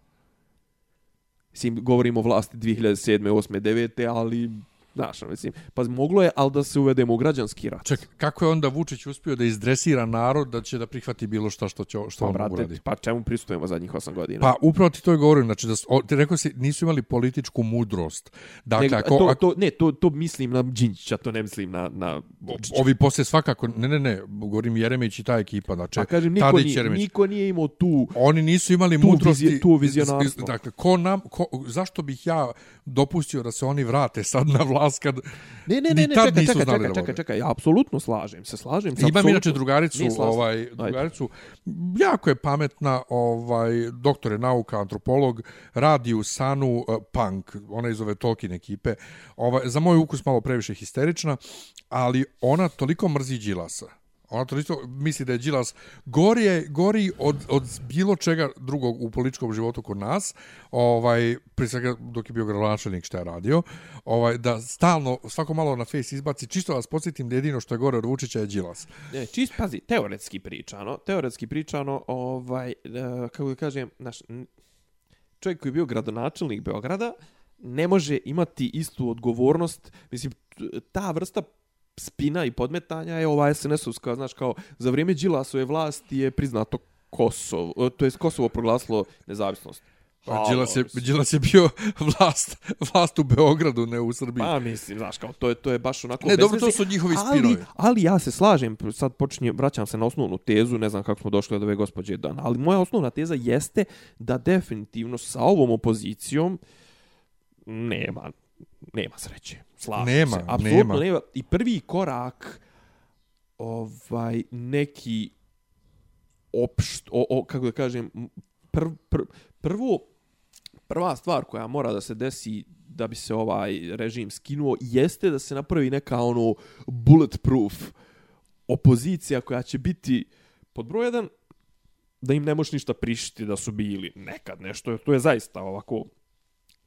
Mislim, govorimo o vlasti 2007. 8. 9. ali Znaš, ono, mislim, pa moglo je, ali da se uvedemo u građanski rat. Ček, kako je onda Vučić uspio da izdresira narod da će da prihvati bilo šta što će što Pa, on brate, uradi? pa čemu pristupujemo zadnjih 8 godina? Pa upravo ti to je govorim, znači da o, ti rekao si nisu imali političku mudrost. Dakle, Nego, ako, to, ako, to, ne, to, to mislim na Đinđića, to ne mislim na, na Vučića. ovi poslije svakako, ne, ne, ne, govorim Jeremić i ta ekipa, znači, Pa kažem, niko Tadić, nije, Jeremić. niko nije imao tu... Oni nisu imali Tu mudrosti. vizije- tu vizionarstvo. Dakle, ko nam, ko, zašto bih ja dopustio da se oni vrate sad na vlast kad Ne, ne, ne, ne, čekaj, čekaj, čekaj, čekaj, vode. čekaj, ja apsolutno slažem se, slažem se. Imam apsolutno. inače drugaricu, ovaj, drugaricu, jako je pametna, ovaj, doktor je nauka, antropolog, radi u Sanu uh, Punk, ona iz ove Tolkien ekipe, ovaj, za moj ukus malo previše histerična, ali ona toliko mrzi Đilasa. Ona to isto misli da je Đilas gori, gori od, od bilo čega drugog u političkom životu kod nas, ovaj, prije svega dok je bio gradonačelnik šta je radio, ovaj, da stalno, svako malo na face izbaci, čisto vas podsjetim da jedino što je gore od Vučića je Đilas. Ne, čist, pazi, teoretski pričano, teoretski pričano, ovaj, e, kako da kažem, naš, čovjek koji je bio gradonačelnik Beograda, ne može imati istu odgovornost, mislim, ta vrsta spina i podmetanja je ova SNS-ovska, znaš, kao, za vrijeme Đilasove vlasti je priznato Kosovo, e, to jest Kosovo proglasilo nezavisnost. Pa, Đilas, je. Đilas je bio vlast, vlast u Beogradu, ne u Srbiji. Pa mislim, znaš, kao to je to je baš onako Ne, bez dobro, to su njihovi ali, spinovi. ali ja se slažem, sad počinjem, vraćam se na osnovnu tezu, ne znam kako smo došli do ove gospođe Dan, ali moja osnovna teza jeste da definitivno sa ovom opozicijom nema nema sreće. Slažem Nema, se. Apsolutno nema. nema. I prvi korak ovaj neki opšt, o, o, kako da kažem, pr, pr, prvo, prva stvar koja mora da se desi da bi se ovaj režim skinuo jeste da se napravi neka ono bulletproof opozicija koja će biti pod broj jedan da im ne možeš ništa prišiti da su bili nekad nešto. To je zaista ovako,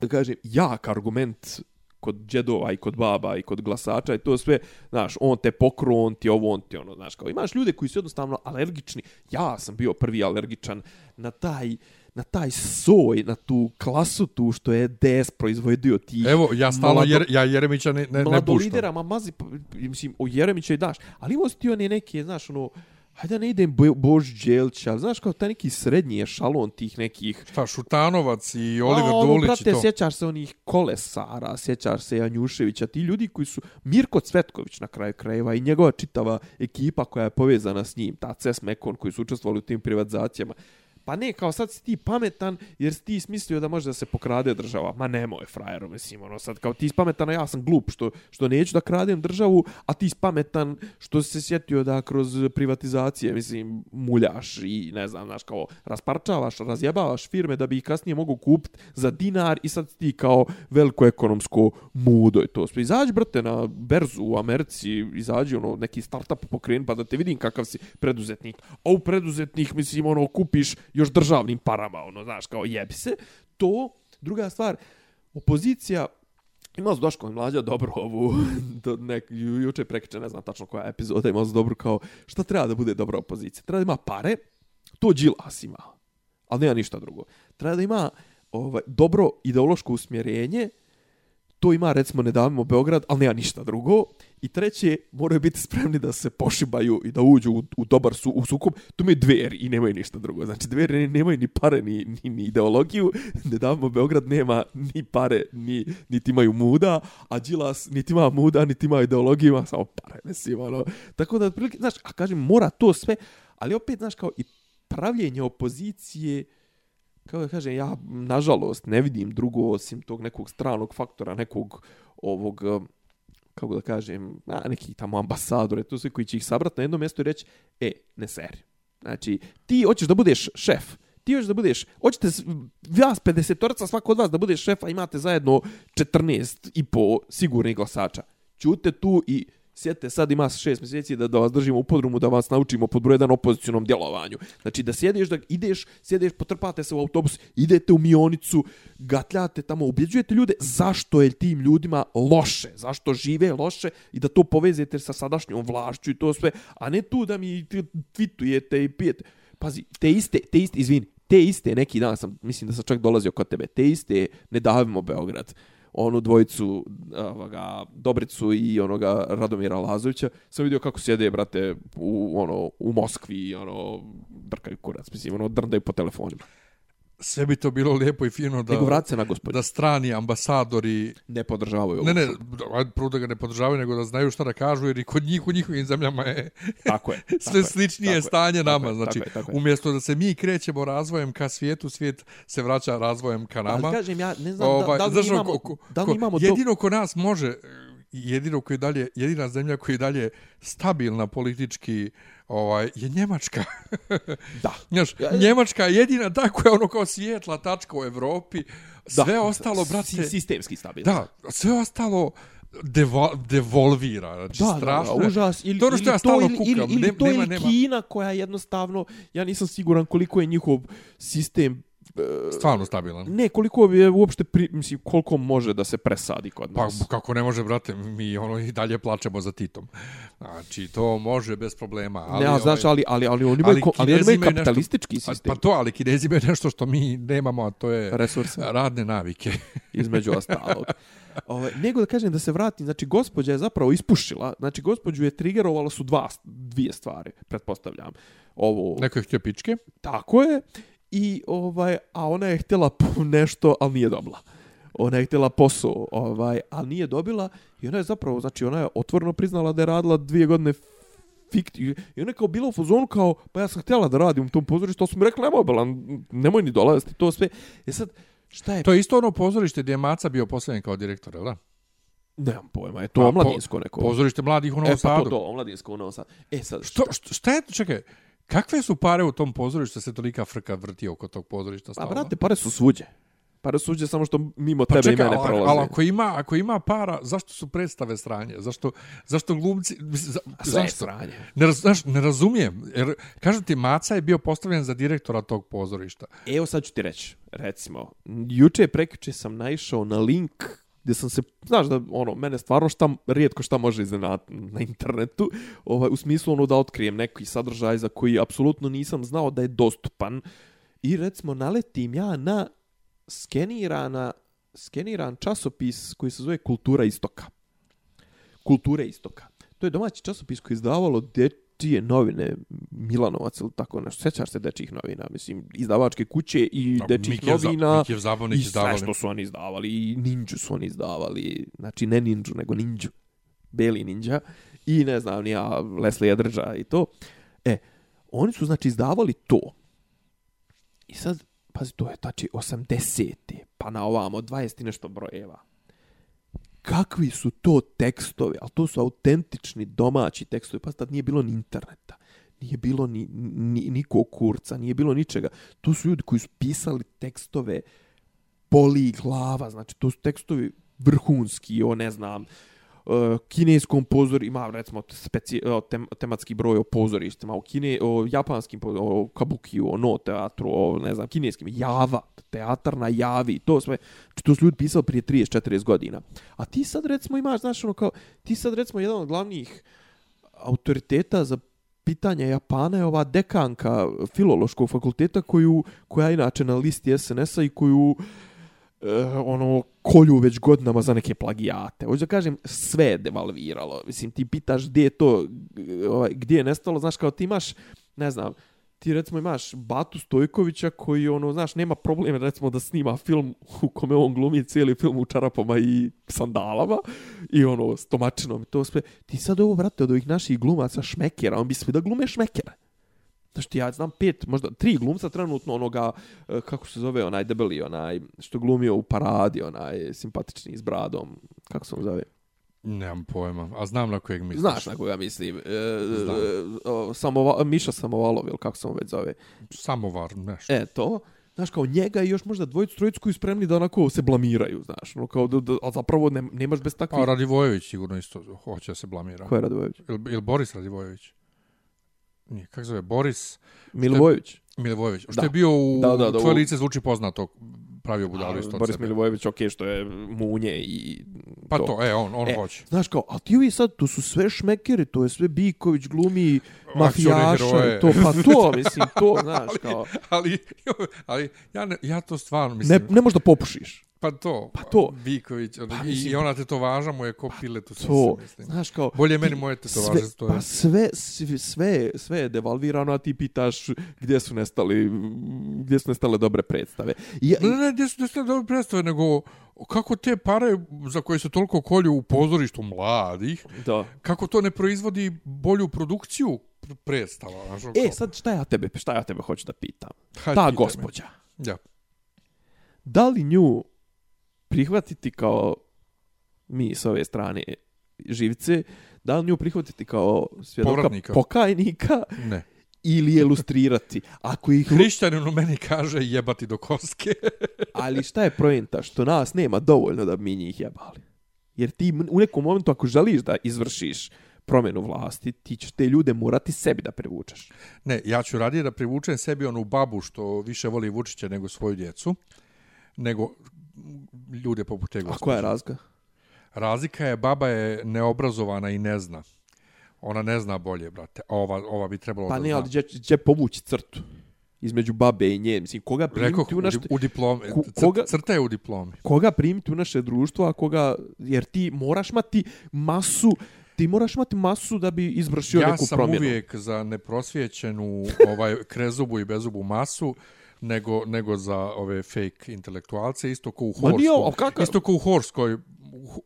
da kažem, jak argument kod džedova i kod baba i kod glasača i to sve, znaš, on te pokro, on ti ovo, on ti ono, znaš, kao imaš ljude koji su jednostavno alergični. Ja sam bio prvi alergičan na taj na taj soj, na tu klasu tu što je DS proizvodio ti Evo, ja mlado- jer, ja Jeremića ne, ne, ne mlado puštam. lidera, ma mazi, mislim, o Jeremića i daš. Ali imao si ti one neke, znaš, ono, hajde ne idem Bo Bož Đelića, ali znaš kao taj neki srednji ešalon tih nekih... Šta, Šutanovac i Oliver A, ono, Dulić brate, i to. sjećaš se onih Kolesara, sjećaš se Janjuševića, ti ljudi koji su... Mirko Cvetković na kraju krajeva i njegova čitava ekipa koja je povezana s njim, ta CES Mekon koji su učestvovali u tim privatizacijama. Pa ne, kao sad si ti pametan jer si ti smislio da može da se pokrade država. Ma nemoj, frajero, mislim, ono sad kao ti si pametan, a ja sam glup što, što neću da kradem državu, a ti si pametan što si se sjetio da kroz privatizacije, mislim, muljaš i ne znam, znaš, kao rasparčavaš, razjebavaš firme da bi ih kasnije mogu kupiti za dinar i sad ti kao veliko ekonomsko mudo i to sve. Izađi, brate, na berzu u Americi, izađi, ono, neki startup pokreni pa da te vidim kakav si preduzetnik. A u preduzetnik, mislim, ono, kupiš još državnim parama, ono, znaš, kao jebi se. To, druga stvar, opozicija Imao su Daško Mlađa dobro ovu, do nek, ju, juče prekiče, ne znam tačno koja epizoda, imao su dobro kao, šta treba da bude dobra opozicija? Treba da ima pare, to Đilas ima, ali nema ništa drugo. Treba da ima ovaj, dobro ideološko usmjerenje, to ima recimo ne davimo Beograd, ali nema ništa drugo. I treće, moraju biti spremni da se pošibaju i da uđu u, u dobar su, u sukob. Tu imaju dveri i nemaju ništa drugo. Znači dveri nemaju ni pare, ni, ni, ni ideologiju. Ne davimo Beograd nema ni pare, ni, niti imaju muda, a Đilas niti ima muda, niti ima ideologiju, ima samo pare, mislim, ono. Tako da, otprilike, znaš, a kažem, mora to sve, ali opet, znaš, kao i pravljenje opozicije, kako da kažem, ja nažalost ne vidim drugo osim tog nekog stranog faktora, nekog ovog, eh, kako da kažem, a, neki tamo ambasadore, to svi koji će ih sabrat na jedno mjesto i reći, e, ne seri. Znači, ti hoćeš da budeš šef, ti hoćeš da budeš, hoćete vas 50 torca svako od vas da budeš šef, a imate zajedno 14 i po sigurnih glasača. Ćute tu i sjedite sad ima šest mjeseci da, da vas držimo u podrumu, da vas naučimo pod broj jedan opozicionom djelovanju. Znači da sjediš, da ideš, sjediš, potrpate se u autobus, idete u mionicu, gatljate tamo, ubjeđujete ljude zašto je tim ljudima loše, zašto žive loše i da to povezete sa sadašnjom vlašću i to sve, a ne tu da mi tweetujete i pijete. Pazi, te iste, te iste, izvini, te iste neki dan sam, mislim da sam čak dolazio kod tebe, te iste ne davimo Beograd onu dvojicu ovoga, Dobricu i onoga Radomira Lazovića, sam vidio kako sjede, brate, u, ono, u Moskvi, ono, drkaju kurac, mislim, ono, drndaju po telefonima. Sve bi to bilo lijepo i fino da, Nego vrat se na gospodin. da strani ambasadori Ne podržavaju Ne, ne, prvo da ga ne podržavaju, nego da znaju šta da kažu, jer i kod njih u njihovim zemljama je Tako je. tako sve je, sličnije tako je, stanje tako nama. je, znači, tako je, tako je. umjesto da se mi krećemo razvojem ka svijetu, svijet se vraća razvojem ka nama. Ali kažem, ja ne znam da, da li znaš, mi imamo, ko- ko- da li imamo jedino ko nas može, jedino koji dalje, jedina zemlja koja je dalje stabilna politički, ovaj, je Njemačka. Da. Znaš, Ja. Njemačka je jedina ta koja je ono kao svijetla tačka u Evropi. Da. Sve ostalo, Si- brate, Sistemski stabilno. da, sve ostalo deva, devolvira. Znači, Da, da, strašno. da, je. užas. Ili, to je ono što ja stalno ili, kukam. Ili, ili Ne- to nema, ili nema. Kina koja jednostavno, ja nisam siguran koliko je njihov sistem Stvarno stabilan. Ne, koliko je uopšte, pri, mislim, koliko može da se presadi kod Pa nas. kako ne može, brate, mi ono i dalje plačemo za Titom. Znači, to može bez problema. Ali, ne, a znaš, ali, ali, ali oni imaju, ali ko- ali oni imaju imaju nešto- kapitalistički Pa, sistem. pa to, ali kinezi imaju nešto što mi nemamo, a to je Resurse. radne navike. između ostalog. Ove, nego da kažem da se vratim, znači gospođa je zapravo ispušila, znači gospođu je trigerovalo su dva, dvije stvari, pretpostavljam. Ovo, Neko je htio pičke. Tako je. I ovaj a ona je htjela nešto, ali nije dobila. Ona je htjela posao, ovaj, ali nije dobila i ona je zapravo, znači ona je otvoreno priznala da je radila dvije godine fikti. I ona je kao bila u fazonu kao, pa ja sam htjela da radim u tom pozorištu, to su mi rekli, nemoj Belan, nemoj ni dolaziti, to sve. E sad, šta je? To je isto ono pozorište gdje je Maca bio postavljen kao direktor, jel da? Nemam pojma, je to Pa, omladinsko neko. Pozorište mladih u Novom e, pa to, Sadu. to, omladinsko u Novom Sadu. E sad, Što, što, šta je, čekaj, kakve su pare u tom pozorištu da se tolika frka vrti oko tog pozorišta Pa, stalno? brate, pare su svuđe. Pare su samo što mimo Pa tebe čekaj, i mene prolaze. ali ako ima, ako ima para, zašto su predstave sranje? Zašto, zašto glumci... Za, sve zašto? sranje. Ne, raz, znaš, ne razumijem, jer, kažem ti, Maca je bio postavljen za direktora tog pozorišta. Evo sad ću ti reći, recimo, juče prekjuče sam naišao na link gdje sam se, znaš da ono, mene stvarno šta, rijetko šta može iznenati na internetu, ovaj, u smislu ono da otkrijem neki sadržaj za koji apsolutno nisam znao da je dostupan i recimo naletim ja na skenirana, skeniran časopis koji se zove Kultura istoka. Kulture istoka. To je domaći časopis koji je izdavalo dečije novine Milanovac ili tako nešto. Sjećaš se dečjih novina, mislim, izdavačke kuće i dečjih Mikijev za- novina. Mikijev zabavnik I sve što su oni izdavali. I ninđu su oni izdavali. Znači, ne ninđu, nego ninđu. Beli ninja. I ne znam, nija Leslie Edrža i to. E, oni su, znači, izdavali to. I sad, pazi, to je, znači, 80. Pa na ovamo, 20 i nešto brojeva. Kakvi su to tekstovi, ali to su autentični domaći tekstovi, pa tad nije bilo ni interneta, nije bilo ni, ni, nikog kurca, nije bilo ničega. To su ljudi koji su pisali tekstove poli glava, znači to su tekstovi vrhunski, o ne znam, uh, Eh, kineskom pozor ima recimo speci, o, tem, tematski broj o pozorištima, o, kine, o japanskim, o kabukiju, o no teatru, o ne znam, kineskim, java, teatar na javi, to sve, to su ljudi pisali prije 30-40 godina. A ti sad recimo imaš, znaš, ono kao, ti sad recimo jedan od glavnih autoriteta za pitanja Japana je ova dekanka filološkog fakulteta koju, koja je inače na listi SNS-a i koju uh, Eh, ono kolju već godinama za neke plagijate. Hoću da kažem, sve je devalviralo. Mislim, ti pitaš gdje je to, ovaj, gdje je nestalo, znaš, kao ti imaš, ne znam, ti recimo imaš Batu Stojkovića koji ono znaš nema problema recimo da snima film u kome on glumi cijeli film u čarapama i sandalama i ono s tomačinom i to sve ti sad ovo brate od ovih naših glumaca šmekera on bi svi da glume šmekera Znaš ti, ja znam pet, možda tri glumca trenutno onoga, e, kako se zove onaj debeli, onaj što glumio u paradi, onaj simpatični s bradom, kako se on zove? Nemam pojma, a znam na kojeg misliš. Znaš na koga mislim. E, Znam. e, samova, Miša Samovalov, ili kako se on već zove. Samovar, nešto. E, to. Znaš, kao njega i još možda dvojicu, trojicu koji spremni da onako se blamiraju, znaš. Ono, kao da, da, a zapravo ne, nemaš bez takvih... Pa Radivojević sigurno isto hoće da se blamira. Ko je Radovojević? Ili, ili Boris Radivojević? Nije, kako se zove? Boris Milivojević. Milivojević. Što je bio u... Da, da, da, Tvoje lice zvuči poznato, pravio budalu isto od Boris. Milivojević, okej, što je munje i... Pa to, e, on, on E, hoće. Znaš kao, a ti ovi sad, to su sve šmekeri, to je sve Biković glumi mafijaša i to, pa to, mislim, to, znaš, kao, Ali, ali ja, ne, ja to stvarno ne, mislim... ne možda popušiš. Pa to. Pa to. Viković. ono, Pa i, mislim- I ona tetovaža mu je ko pilet u sise, To, mislim. znaš kao... Bolje ti- meni moje tetovaže sve, stoje. Pa sve, sve, sve, sve je devalvirano, a ti pitaš gdje su nestali, gdje su nestale dobre predstave. I, ja- Ne, ne, ne, gdje su su dobro predstave, nego kako te pare za koje se toliko kolju u pozorištu mladih, da. kako to ne proizvodi bolju produkciju pr- predstava. Znaš, ono E, sad šta ja tebe, šta ja tebe hoću da pitam? Hajde, Ta me. gospođa, Ja. da li nju prihvatiti kao mi s ove strane živce, da li nju prihvatiti kao svjedoka Povratnika. pokajnika Ne. Ili je lustrirati? Ako ih Hrišćanin u meni kaže jebati do koske. Ali šta je projenta? Što nas nema dovoljno da mi njih jebali. Jer ti u nekom momentu ako želiš da izvršiš promjenu vlasti, ti ćeš te ljude morati sebi da privučeš. Ne, ja ću radije da privučem sebi onu babu što više voli Vučića nego svoju djecu, nego ljude poput te A gospođe. koja je razga? Razlika je, baba je neobrazovana i ne zna. Ona ne zna bolje, brate. A Ova, ova bi trebalo Pa da ne, zna. ali gdje, gdje povući crtu? Između babe i nje. Mislim, koga primiti u, naš, u, u diplomi. Ko- koga- Crta je u diplomi. koga primiti u naše društvo, a koga, jer ti moraš imati masu, ti moraš imati masu da bi izvršio Ja neku sam promjenu. uvijek za neprosvjećenu ovaj, krezubu i bezubu masu, nego, nego za ove fake intelektualce, isto ko u nije, Horskoj. kakav- Isto ko u Horskoj,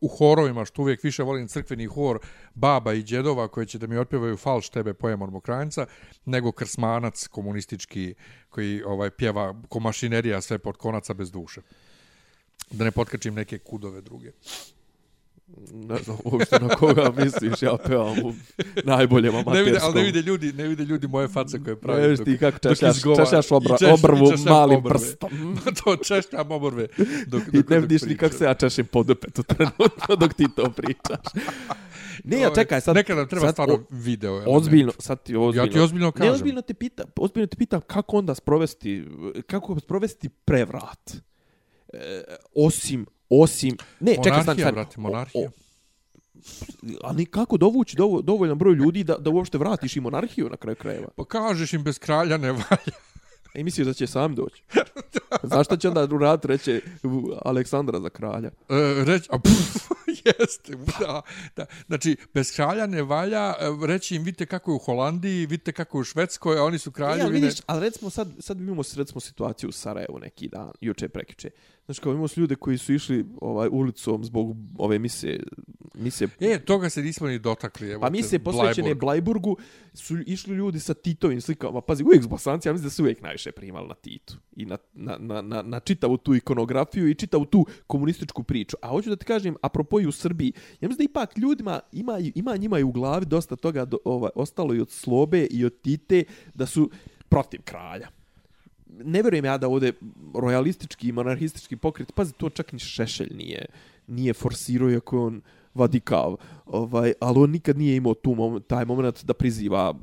u- horovima, što uvijek više volim crkveni hor baba i djedova koji će da mi otpjevaju falš tebe pojem ormokrajnica, nego krsmanac komunistički koji ovaj pjeva ko mašinerija sve pod konaca bez duše. Da ne potkačim neke kudove druge. Ne znam uopšte na koga misliš, ja pevam u najboljem amaterskom. Ne vide, ali ne vide ljudi, ne vide ljudi moje face koje pravi. Ne vidiš ti kako češljaš, češljaš obra, češ- obrvu češljam malim obrve. prstom. to češljam obrve. Dok, dok, I ne vidiš ni kako se ja češem podupetu trenutno dok ti to pričaš. Ne, ja Ovaj, čekaj, sad... Nekad nam treba sad stvarno video. element. Ozbiljno, sad ti ozbiljno. Ja ti ozbiljno Ne, kažem. ozbiljno te pitam, ozbiljno te pitam kako onda sprovesti, kako sprovesti prevrat. E, osim, osim... Ne, čekaj, Monarhija, stani, stani. brate, monarhija. O, ali kako dovući dovo, dovoljan broj ljudi da, da uopšte vratiš i monarhiju na kraju krajeva? Pa kažeš im bez kralja ne valja. I misliš da će sam doći? Znaš šta će onda uraditi reći Aleksandra za kralja? E, reć, a, pff, jeste, da, da. Znači, bez kralja ne valja e, reći im vidite kako je u Holandiji, vidite kako je u Švedskoj, a oni su E, ali kraljevine. vidiš, ali recimo sad, sad mi imamo recimo situaciju u Sarajevu neki dan, juče prekjuče. Znači kao imamo su ljude koji su išli ovaj ulicom zbog ove misije, misije E, toga se nismo ni dotakli. Evo Pa te, misije posvećene Blajburg. Blajburgu su išli ljudi sa Titovim slikama. Pazi, uvijek Bosanci, ja mislim da su uvijek najviše primali na Titu. I na, na, na, na, na čitavu tu ikonografiju i čitavu tu komunističku priču. A hoću da ti kažem, apropo i u Srbiji, ja mislim da ipak ljudima, ima, ima njima i u glavi dosta toga do, ovaj, ostalo i od Slobe i od Tite, da su protiv kralja. Ne vjerujem ja da ovdje royalistički i monarhistički pokret, pazi, to čak ni Šešelj nije, nije forsirao, iako on vadikav, ovaj, ali on nikad nije imao tu mom, taj moment da priziva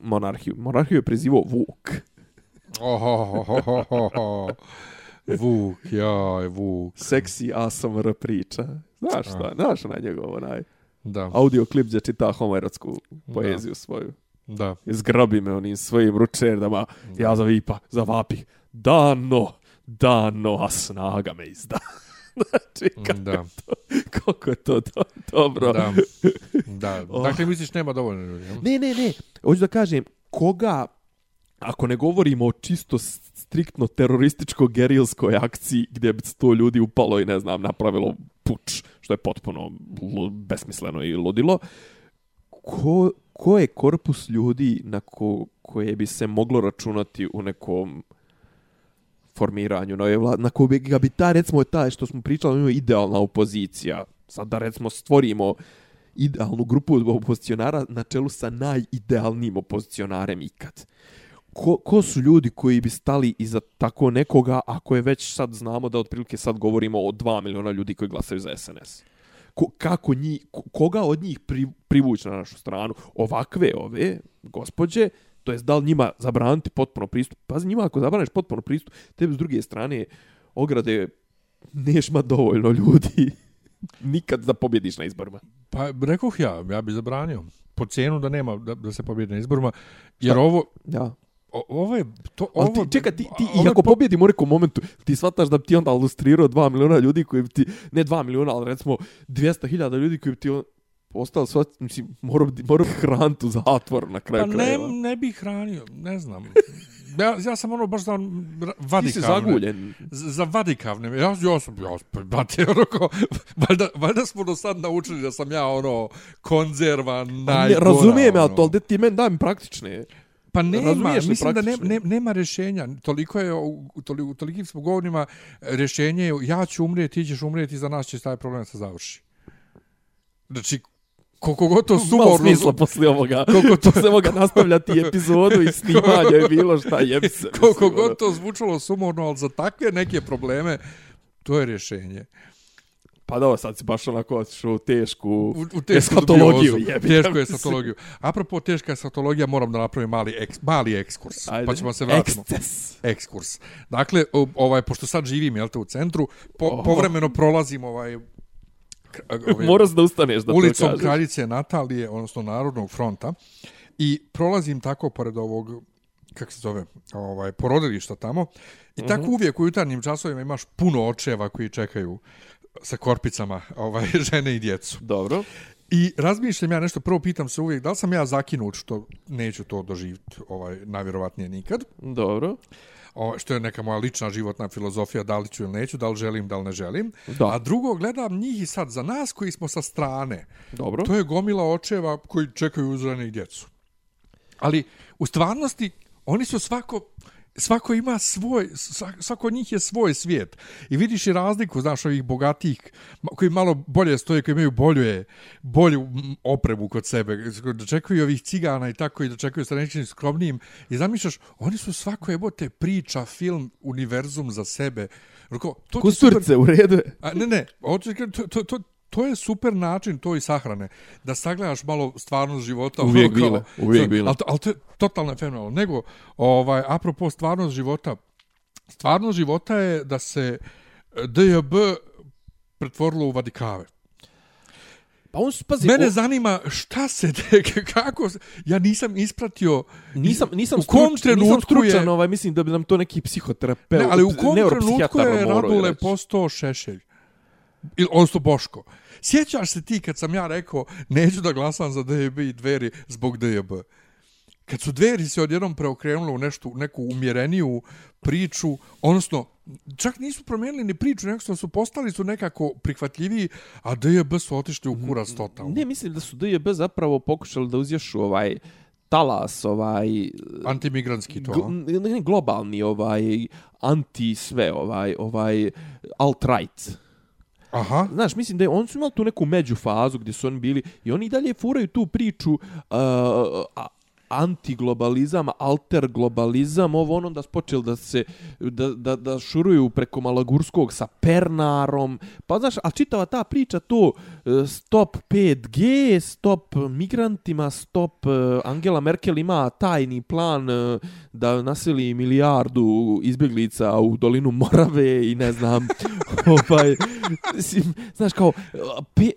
monarhiju. Monarhiju je prizivao Vuk. Ohohohohoho. Vuk, jaj, Vuk. Seksi ASMR priča. Znaš šta, znaš na njegov onaj Da, audio klip gdje čita homerotsku poeziju svoju. Da. Zgrabi me onim svojim ručerdama, ja zavipa, zavapih. Dano, dano, a snaga me izda. znači, kako, Da, koliko je to do, dobro. da, da. Oh. Dakle, misliš nema dovoljno ljudi? Ne, ne, ne. Hoću da kažem, koga, ako ne govorimo o čisto striktno terorističko gerilskoj akciji gdje bi sto ljudi upalo i ne znam, napravilo puč, što je potpuno besmisleno i ludilo, ko, ko je korpus ljudi na ko, koje bi se moglo računati u nekom formiranju nove vlade, na koju bi, ga bi ta, recimo, ta što smo pričali, ono idealna opozicija. Sad da, recimo, stvorimo idealnu grupu opozicionara na čelu sa najidealnijim opozicionarem ikad. Ko, ko su ljudi koji bi stali iza tako nekoga, ako je već sad znamo da otprilike sad govorimo o 2 miliona ljudi koji glasaju za SNS? Ko, kako njih, ko- koga od njih pri, privući na našu stranu? Ovakve ove gospođe, to jest da li njima zabraniti potpuno pristup? Pazi, njima ako zabraniš potpuno pristup, tebi s druge strane ograde neš ma dovoljno ljudi nikad da pobjediš na izborima. Pa rekoh ja, ja bi zabranio. Po cijenu da nema, da, da se pobjede na izborima. Jer ovo, Ja. O- ovo je... To, Ali ovo, ti, čekaj, ti, ti i je ako po- pobjedimo u momentu, ti shvataš da bi ti onda ilustrirao 2 miliona ljudi koji bi ti, ne 2 miliona, ali recimo 200.000 ljudi koji bi ti on, ostali sva, mislim, morao bi, morao bi hraniti u zatvor na kraju Pa ne, krajeva. ne bih hranio, ne znam. Ja, ja sam ono baš za vadikavne. Ti si zaguljen. Z- Za vadikavne. Ja, ja sam, ja sam, brate, ono ko, valjda, valjda smo do sad naučili da sam ja ono konzerva Pa Ne, najgora. razumijem ja ono. to, ali de ti meni daj mi praktične. Pa nema, Razumiješ li mislim da ne, ne, nema rješenja. Toliko je, u, toli- u tolikim smo govorima, rješenje je ja ću umrijeti, ti ćeš umrijeti, za nas će taj problem se završi. Znači, koliko god to Malo sumorno... smisla poslije ovoga. Koliko to, Posle ovoga nastavljati epizodu i snimanja i bilo šta jebi se. koliko mislim, ono. god to zvučalo sumorno, ali za takve neke probleme, to je rješenje. Pa da, sad si baš onako otišao u tešku... U, u tešku Eskatologiju, dubiozu, Tešku eskatologiju. Apropo teška eskatologija, moram da napravim mali, eks, mali ekskurs. Ajde. Pa ćemo se vratiti. Eksces. ekskurs. Dakle, ovaj pošto sad živim jel te u centru, po, Oho. povremeno prolazim ovaj ovaj, Moraš da ustaneš da ulicom to kraljice Natalije, odnosno Narodnog fronta i prolazim tako pored ovog kako se zove, ovaj porodilišta tamo. I Mhm. tako uvijek u jutarnjim časovima imaš puno očeva koji čekaju sa korpicama ovaj žene i djecu. Dobro. I razmišljam ja nešto, prvo pitam se uvijek da li sam ja zakinut što neću to doživjeti ovaj, najvjerovatnije nikad. Dobro. o, što je neka moja lična životna filozofija, da li ću ili neću, da li želim, da li ne želim. Da. A drugo, gledam njih i sad za nas koji smo sa strane. Dobro. To je gomila očeva koji čekaju uz žene i djecu. Ali u stvarnosti oni su svako svako ima svoj, sva- svako od njih je svoj svijet. I vidiš i razliku, znaš, ovih bogatih, koji malo bolje stoje, koji imaju bolju, je, bolju opremu kod sebe, dočekuju ovih cigana i tako, i dočekuju sa nečim skromnijim. I zamišljaš, oni su svako jebote priča, film, univerzum za sebe. Rako, to ti super- u redu je. A, ne, ne, to, to, to, to je super način to i sahrane. Da sagledaš malo stvarnost života. Uvijek ono kao- bile, uvijek bile. Ali, to- ali to je totalno fenomenalno. Nego, ovaj, apropo stvarnost života, stvarnost života je da se e, DJB pretvorilo u vadikave. Pa on, su- pazi, Mene o- zanima šta se, de, kako, se- ja nisam ispratio, nisam, nisam, u kom struč, nisam trenutku stručan, je- ovaj, mislim da bi nam to neki psihoterapeut, ne, ali u kom trenutku je Radule postao Šešelj? Ili, odnosno Boško. Sjećaš se ti kad sam ja rekao neću da glasam za DJB i dveri zbog DJB? Kad su dveri se odjednom preokrenule u nešto, neku umjereniju priču, odnosno, čak nisu promijenili ni priču, nego što su postali su nekako prihvatljiviji, a DJB su otišli u kurac totalno. Ne, mislim da su DJB zapravo pokušali da uzješu ovaj talas, ovaj... Antimigrantski to. gl- ne, globalni, ovaj, anti sve, ovaj, ovaj, alt-right. Aha. Znaš, mislim da je, oni su imali tu neku međufazu gdje su oni bili i oni dalje furaju tu priču uh, a, antiglobalizam, alterglobalizam, ovo ono da su da se da, da, da šuruju preko Malagurskog sa Pernarom. Pa znaš, a čitava ta priča to uh, stop 5G, stop migrantima, stop e, Angela Merkel ima tajni plan e, da naseli milijardu izbjeglica u dolinu Morave i ne znam, ovaj, mislim, znaš kao, pe,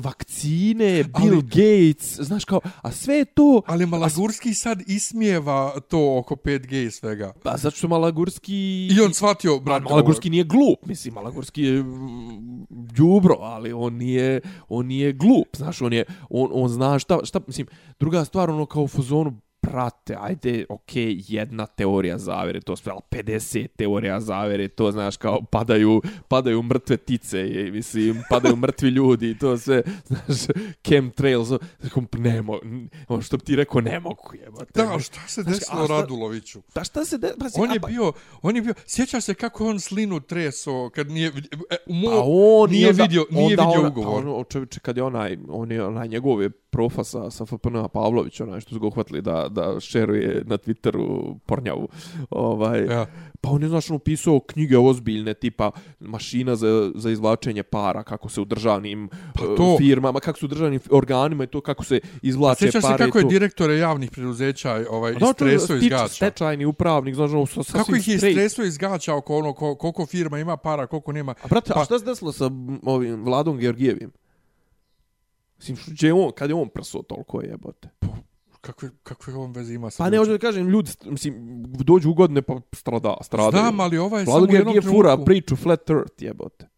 vakcine, Bill Ali- Gates, znaš kao, a sve to, Ali Malagurski sad ismijeva to oko 5G i svega. pa zato što Malagurski... I on shvatio, Pa, brat, Malagurski nije glup, mislim, Malagurski je mm, đubro, ali on nije, on nije glup, znaš, on je, on, on zna šta, šta, mislim, druga stvar, ono kao u fuzonu, prate, ajde, okay, jedna teorija zavere, to sve, ali 50 teorija zavere, to znaš, kao padaju, padaju mrtve tice, i, mislim, padaju mrtvi ljudi, to sve, znaš, chemtrails, znaš, ne mogu, ono što bi ti rekao, ne mogu, jebote. Da, šta se Znaš, desilo šta- Raduloviću? Pa šta se de... Pa, On je pa- bio, on je bio, sjećaš se kako je on slinu treso kad nije, e, u mo, Pa on nije onda- vidio, nije onda vidio ona- ugovor. Pa on, čovječe, kad je onaj, on je onaj njegov je profa sa, sa FPN Pavlović, onaj što su ga uhvatili da, da šeruje na Twitteru pornjavu. Ovaj, Ja. Pa on je, znaš, napisao knjige ozbiljne, tipa mašina za, za izvlačenje para, kako se u državnim Pa eh, to- firmama, kako se u državnim organima i to kako se izvlače Sjećaš se pare. kako i je to. direktore javnih preduzeća ovaj, da, to je istreso iz gaća? Stečajni upravnik, znaš, ono, sa, Kako ih je straight. istreso iz oko ono ko, koliko firma ima para, koliko nema. A brate, Pa- a šta se desilo sa ovim Vladom Georgijevim? Mislim, što je on, kad je on prso toliko jebote? kakve, kakve on veze ima sa Pa ne, hoću da kažem, ljudi, mislim, dođu u godine pa strada, strada. Znam, ali ovaj je samo Vlado u jednom Georgijev fura trenutku... priču Flat Earth, jebote.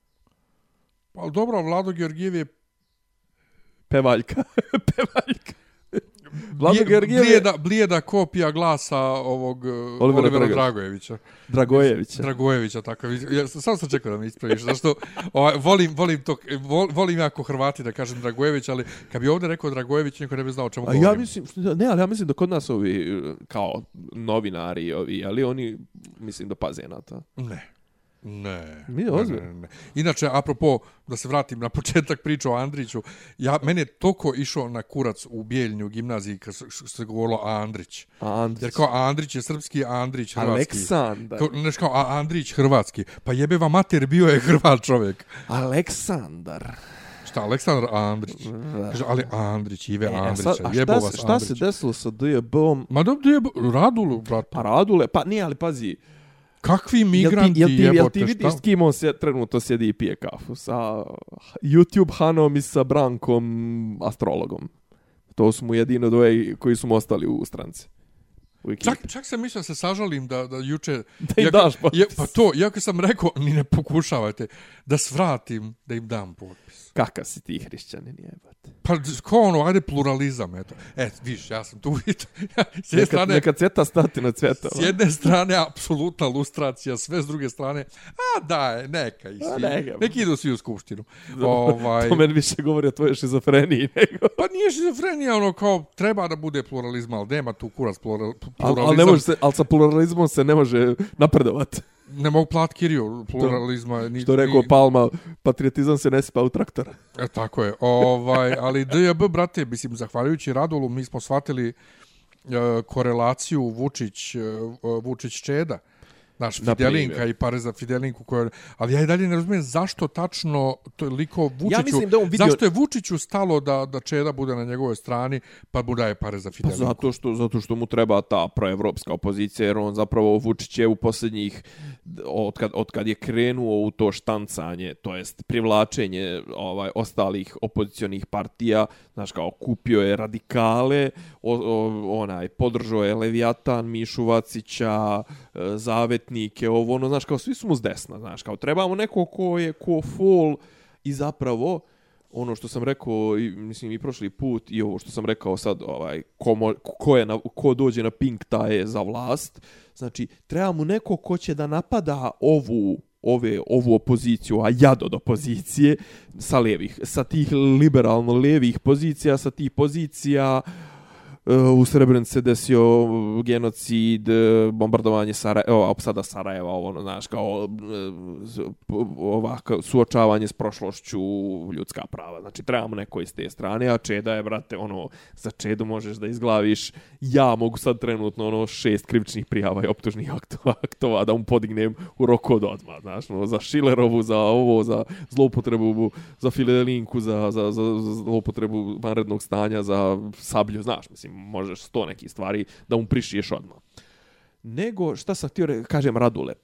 Ali dobro, Vlado Georgijev je Pevaljka. Pevaljka. Vlado Georgijev je blijeda, blijeda kopija glasa ovog Olivera, Olivera Olivera Drago- Dragojevića. Dragojevića. Dragojevića, tako. Ja sam sam čekao da me ispraviš, zašto ovaj, volim, volim, to, vol, volim jako Hrvati da kažem Dragojević, ali kad bi ovdje rekao Dragojević, niko ne bi znao o čemu A govorim. ja mislim, ne, ali ja mislim da kod nas ovi, e, kao novinari, ovi, ali oni, mislim da paze na to. Ne. Ne. Mi ne, ozbiljno. ne, ne. Inače, apropo, da se vratim na početak priče o Andriću, ja, mene je toliko išao na kurac u Bijeljnju gimnaziji kad se- govorilo Andrić. Andrić. Jer kao Andrić je srpski, a Andrić hrvatski. Aleksandar. Kao, neš kao, a Andrić hrvatski. Pa jebe vam mater, bio je hrvat čovjek. Aleksandar. Šta, Aleksandar Andrić? Kaže, ali Andrić, Ive E, a Andrića, sad, a jebo vas se- šta se Andrić. desilo sa DJB-om? Ma dobro, jebo, Radulu, brat. Pa Radule, pa nije, ali pazi, Kakvi jel migranti, ti, jel ti, jel ti vidiš šta? s kim on sje, trenutno sjedi i pije kafu? Sa YouTube Hanom i sa Brankom astrologom. To su mu jedino dvoje koji su mu ostali u stranci. U ekipi. Čak, čak sam mislio da se sažalim da, da juče... Da im Iako- daš potpis. Je, pa to, iako sam rekao, ni ne pokušavajte, da svratim, da im dam potpis. Kakav si ti hrišćanin jebate. Pa ko ono, ajde pluralizam, eto. E, viš, ja sam tu. Ja, s jedne Neka, strane, neka cveta stati na cveta. s jedne strane, apsolutna lustracija, sve s druge strane, a daj, neka i svi. neka. Neki idu svi u skupštinu. ovaj, To meni više govori o tvojoj šizofreniji nego... pa nije šizofrenija, ono, kao, treba da bude pluralizma, ali nema tu kurac plural, Al, pluralizam. al ne može se, al sa pluralizmom se ne može napredovati. ne mogu plat kiriju pluralizma. Ni, Što rekao ni- Palma, patriotizam se ne sipa u traktor. E, tako je. Ovaj, ali DJB, brate, mislim, zahvaljujući Radulu, mi smo shvatili e, korelaciju Vučić, e, Vučić Čeda. Naš Na Fidelinka i pare za Fidelinku. Koje, ali ja i dalje ne razumijem zašto tačno toliko Vučiću... mislim da on vidio- Zašto je Vučiću stalo da, da Čeda bude na njegovoj strani pa mu daje pare za Pa Fidelinku? zato što, zato što mu treba ta proevropska opozicija, jer on zapravo Vučić je u posljednjih, od kad, od kad je krenuo u to štancanje, to jest privlačenje ovaj ostalih opozicionih partija, znaš kao kupio je radikale, o, o, onaj, podržao je Leviatan, Mišu Vacića, e, Zavetnike, ovo, ono, znaš kao svi smo s desna, znaš kao trebamo neko ko je ko full i zapravo ono što sam rekao i mislim i prošli put i ovo što sam rekao sad ovaj ko, mo, ko je na, ko dođe na pink ta je za vlast znači treba mu neko ko će da napada ovu ove ovu opoziciju a jad od opozicije sa levih sa tih liberalno levih pozicija sa tih pozicija uh, Eh, u Srebrenici se desio eh, genocid, eh, bombardovanje Sarajeva, opsada Sarajeva, ovo, ono, znaš, kao ovako, suočavanje s prošlošću, ljudska prava. Znači, trebamo neko iz te strane, a Čeda je, brate, ono, za Čedu možeš da izglaviš, ja mogu sad trenutno, ono, šest krivičnih prijava i optužnih aktova, aktova da mu podignem u roku od odmah, znaš, ono, za Šilerovu, za ovo, za zloupotrebu, za Fidelinku, za, za, za, za zloupotrebu vanrednog stanja, za sablju, znaš, mislim, možeš sto nekih stvari da mu prišiješ odmah. Nego, šta sam htio kažem Radule,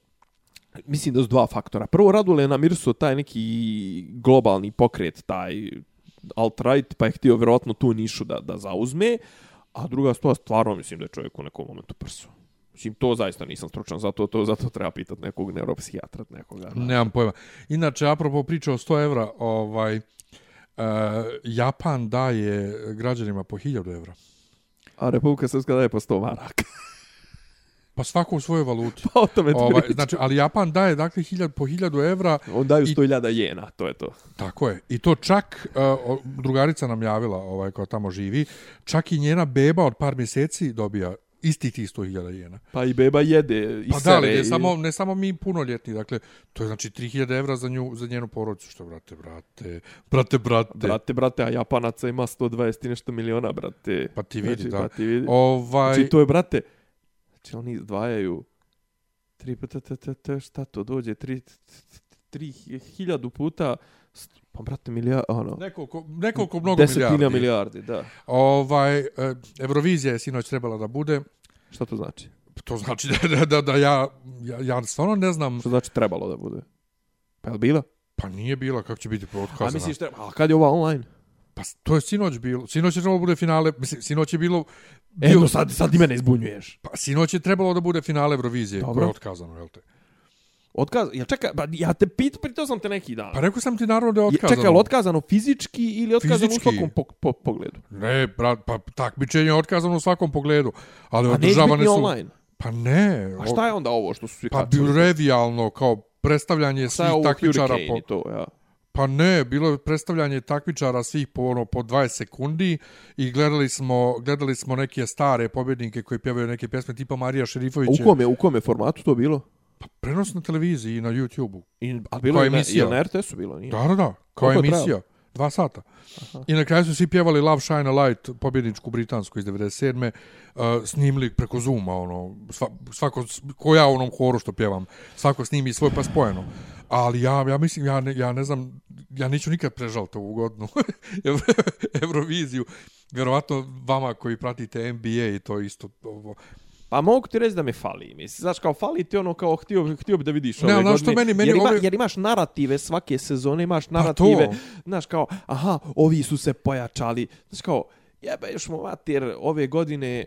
mislim da su dva faktora. Prvo, Radule je namirsuo taj neki globalni pokret, taj alt-right, pa je htio vjerojatno tu nišu da, da zauzme, a druga stvar, stvarno mislim da je čovjek u nekom momentu prsu. Mislim, to zaista nisam stručan, zato, to, zato treba pitati nekog neuropsihijatra, nekoga. Da. Nemam pojma. Inače, apropo priča o 100 evra, ovaj, uh, Japan daje građanima po 1000 evra. A Republika Srpska daje po 100 maraka. Pa svako u svojoj valuti. pa o tome ti ovaj, pričam. znači, ali Japan daje dakle 1000 po 1000 evra, On daju i- 100.000 jena, to je to. tako je. I to čak, uh, drugarica nam javila, ovaj, koja tamo živi, čak i njena beba od par mjeseci dobija isti tih 100.000 jena. Pa i beba jede i Pa da, ali sere ne i- samo, ne samo mi punoljetni, dakle, to je znači 3000 evra za, nju, za njenu porodicu, što, brate, brate, brate, brate. Brate, brate, a Japanaca ima 120 i nešto miliona, brate. Pa ti vidi, znači, da. Pa ti vidi. Ovaj, Znači, to je, brate, znači oni izdvajaju tri puta, te, te, te, šta to dođe, tri, tri hiljadu puta, st- pa, brate, milija, ono, nekoliko, nekoliko mnogo desetina milijardi. milijardi, da. Ovaj, e, Eurovizija je sinoć trebala da bude, Šta to znači? to znači da, da, da, da ja, ja, ja stvarno ne znam, Što znači trebalo da bude? Pa je li bila? pa nije bila, kako će biti A podkazana. misliš treba, a kad je ova online? Pa to je sinoć bilo. Sinoć je trebalo bude finale. Mislim, sinoć je bilo... E, no sad, sad i mene izbunjuješ. Pa sinoć je trebalo da bude finale Eurovizije, Dobro. koje je otkazano, jel te? Otkaz, ja čekaj, ba, ja te pit, pitao sam te neki dan. Pa rekao sam ti naravno da je Je- otkazano. Čekaj, ali otkazano fizički ili otkazano Fizički. u svakom po, po, pogledu? Ne, brat, pa takmičenje je otkazano u svakom pogledu. Ali održavane su... online. Pa ne. A šta je onda ovo što su svi Pa kačili? revijalno, kao predstavljanje Šta svih je takmičara po... to, ja. Pa ne, bilo je predstavljanje takmičara svih po ono po 20 sekundi i gledali smo gledali smo neke stare pobjednike koji pjevaju neke pjesme tipa Marija A Šerifović. u kome, u kome formatu to bilo? Pa prenos na televiziji i na YouTubeu. I, a bilo Kao je na, emisija. je na RTS-u bilo, nije? Da, da, da, kao Koliko emisija. Dva sata. I na kraju su svi pjevali Love Shine a Light, pobjedničku britansku iz 97. Uh, snimili preko Zooma, ono, sva, svako, ko ja u onom horu što pjevam, svako snimi svoj pa spojeno. Ali ja, ja mislim, ja ne, ja ne znam, ja neću nikad prežaliti ovu godinu Euroviziju. Vjerovatno vama koji pratite NBA i to isto ovo. Pa mogu ti reći da me fali, mislim. Znaš, kao fali ti ono kao htio, htio bi da vidiš Ne, ove znaš godine. što meni- meni jer, ima, ove- jer imaš narative svake sezone, imaš to. narative. znaš, kao, aha, ovi su se pojačali. Znaš, kao, jebeš mu mater, ove godine,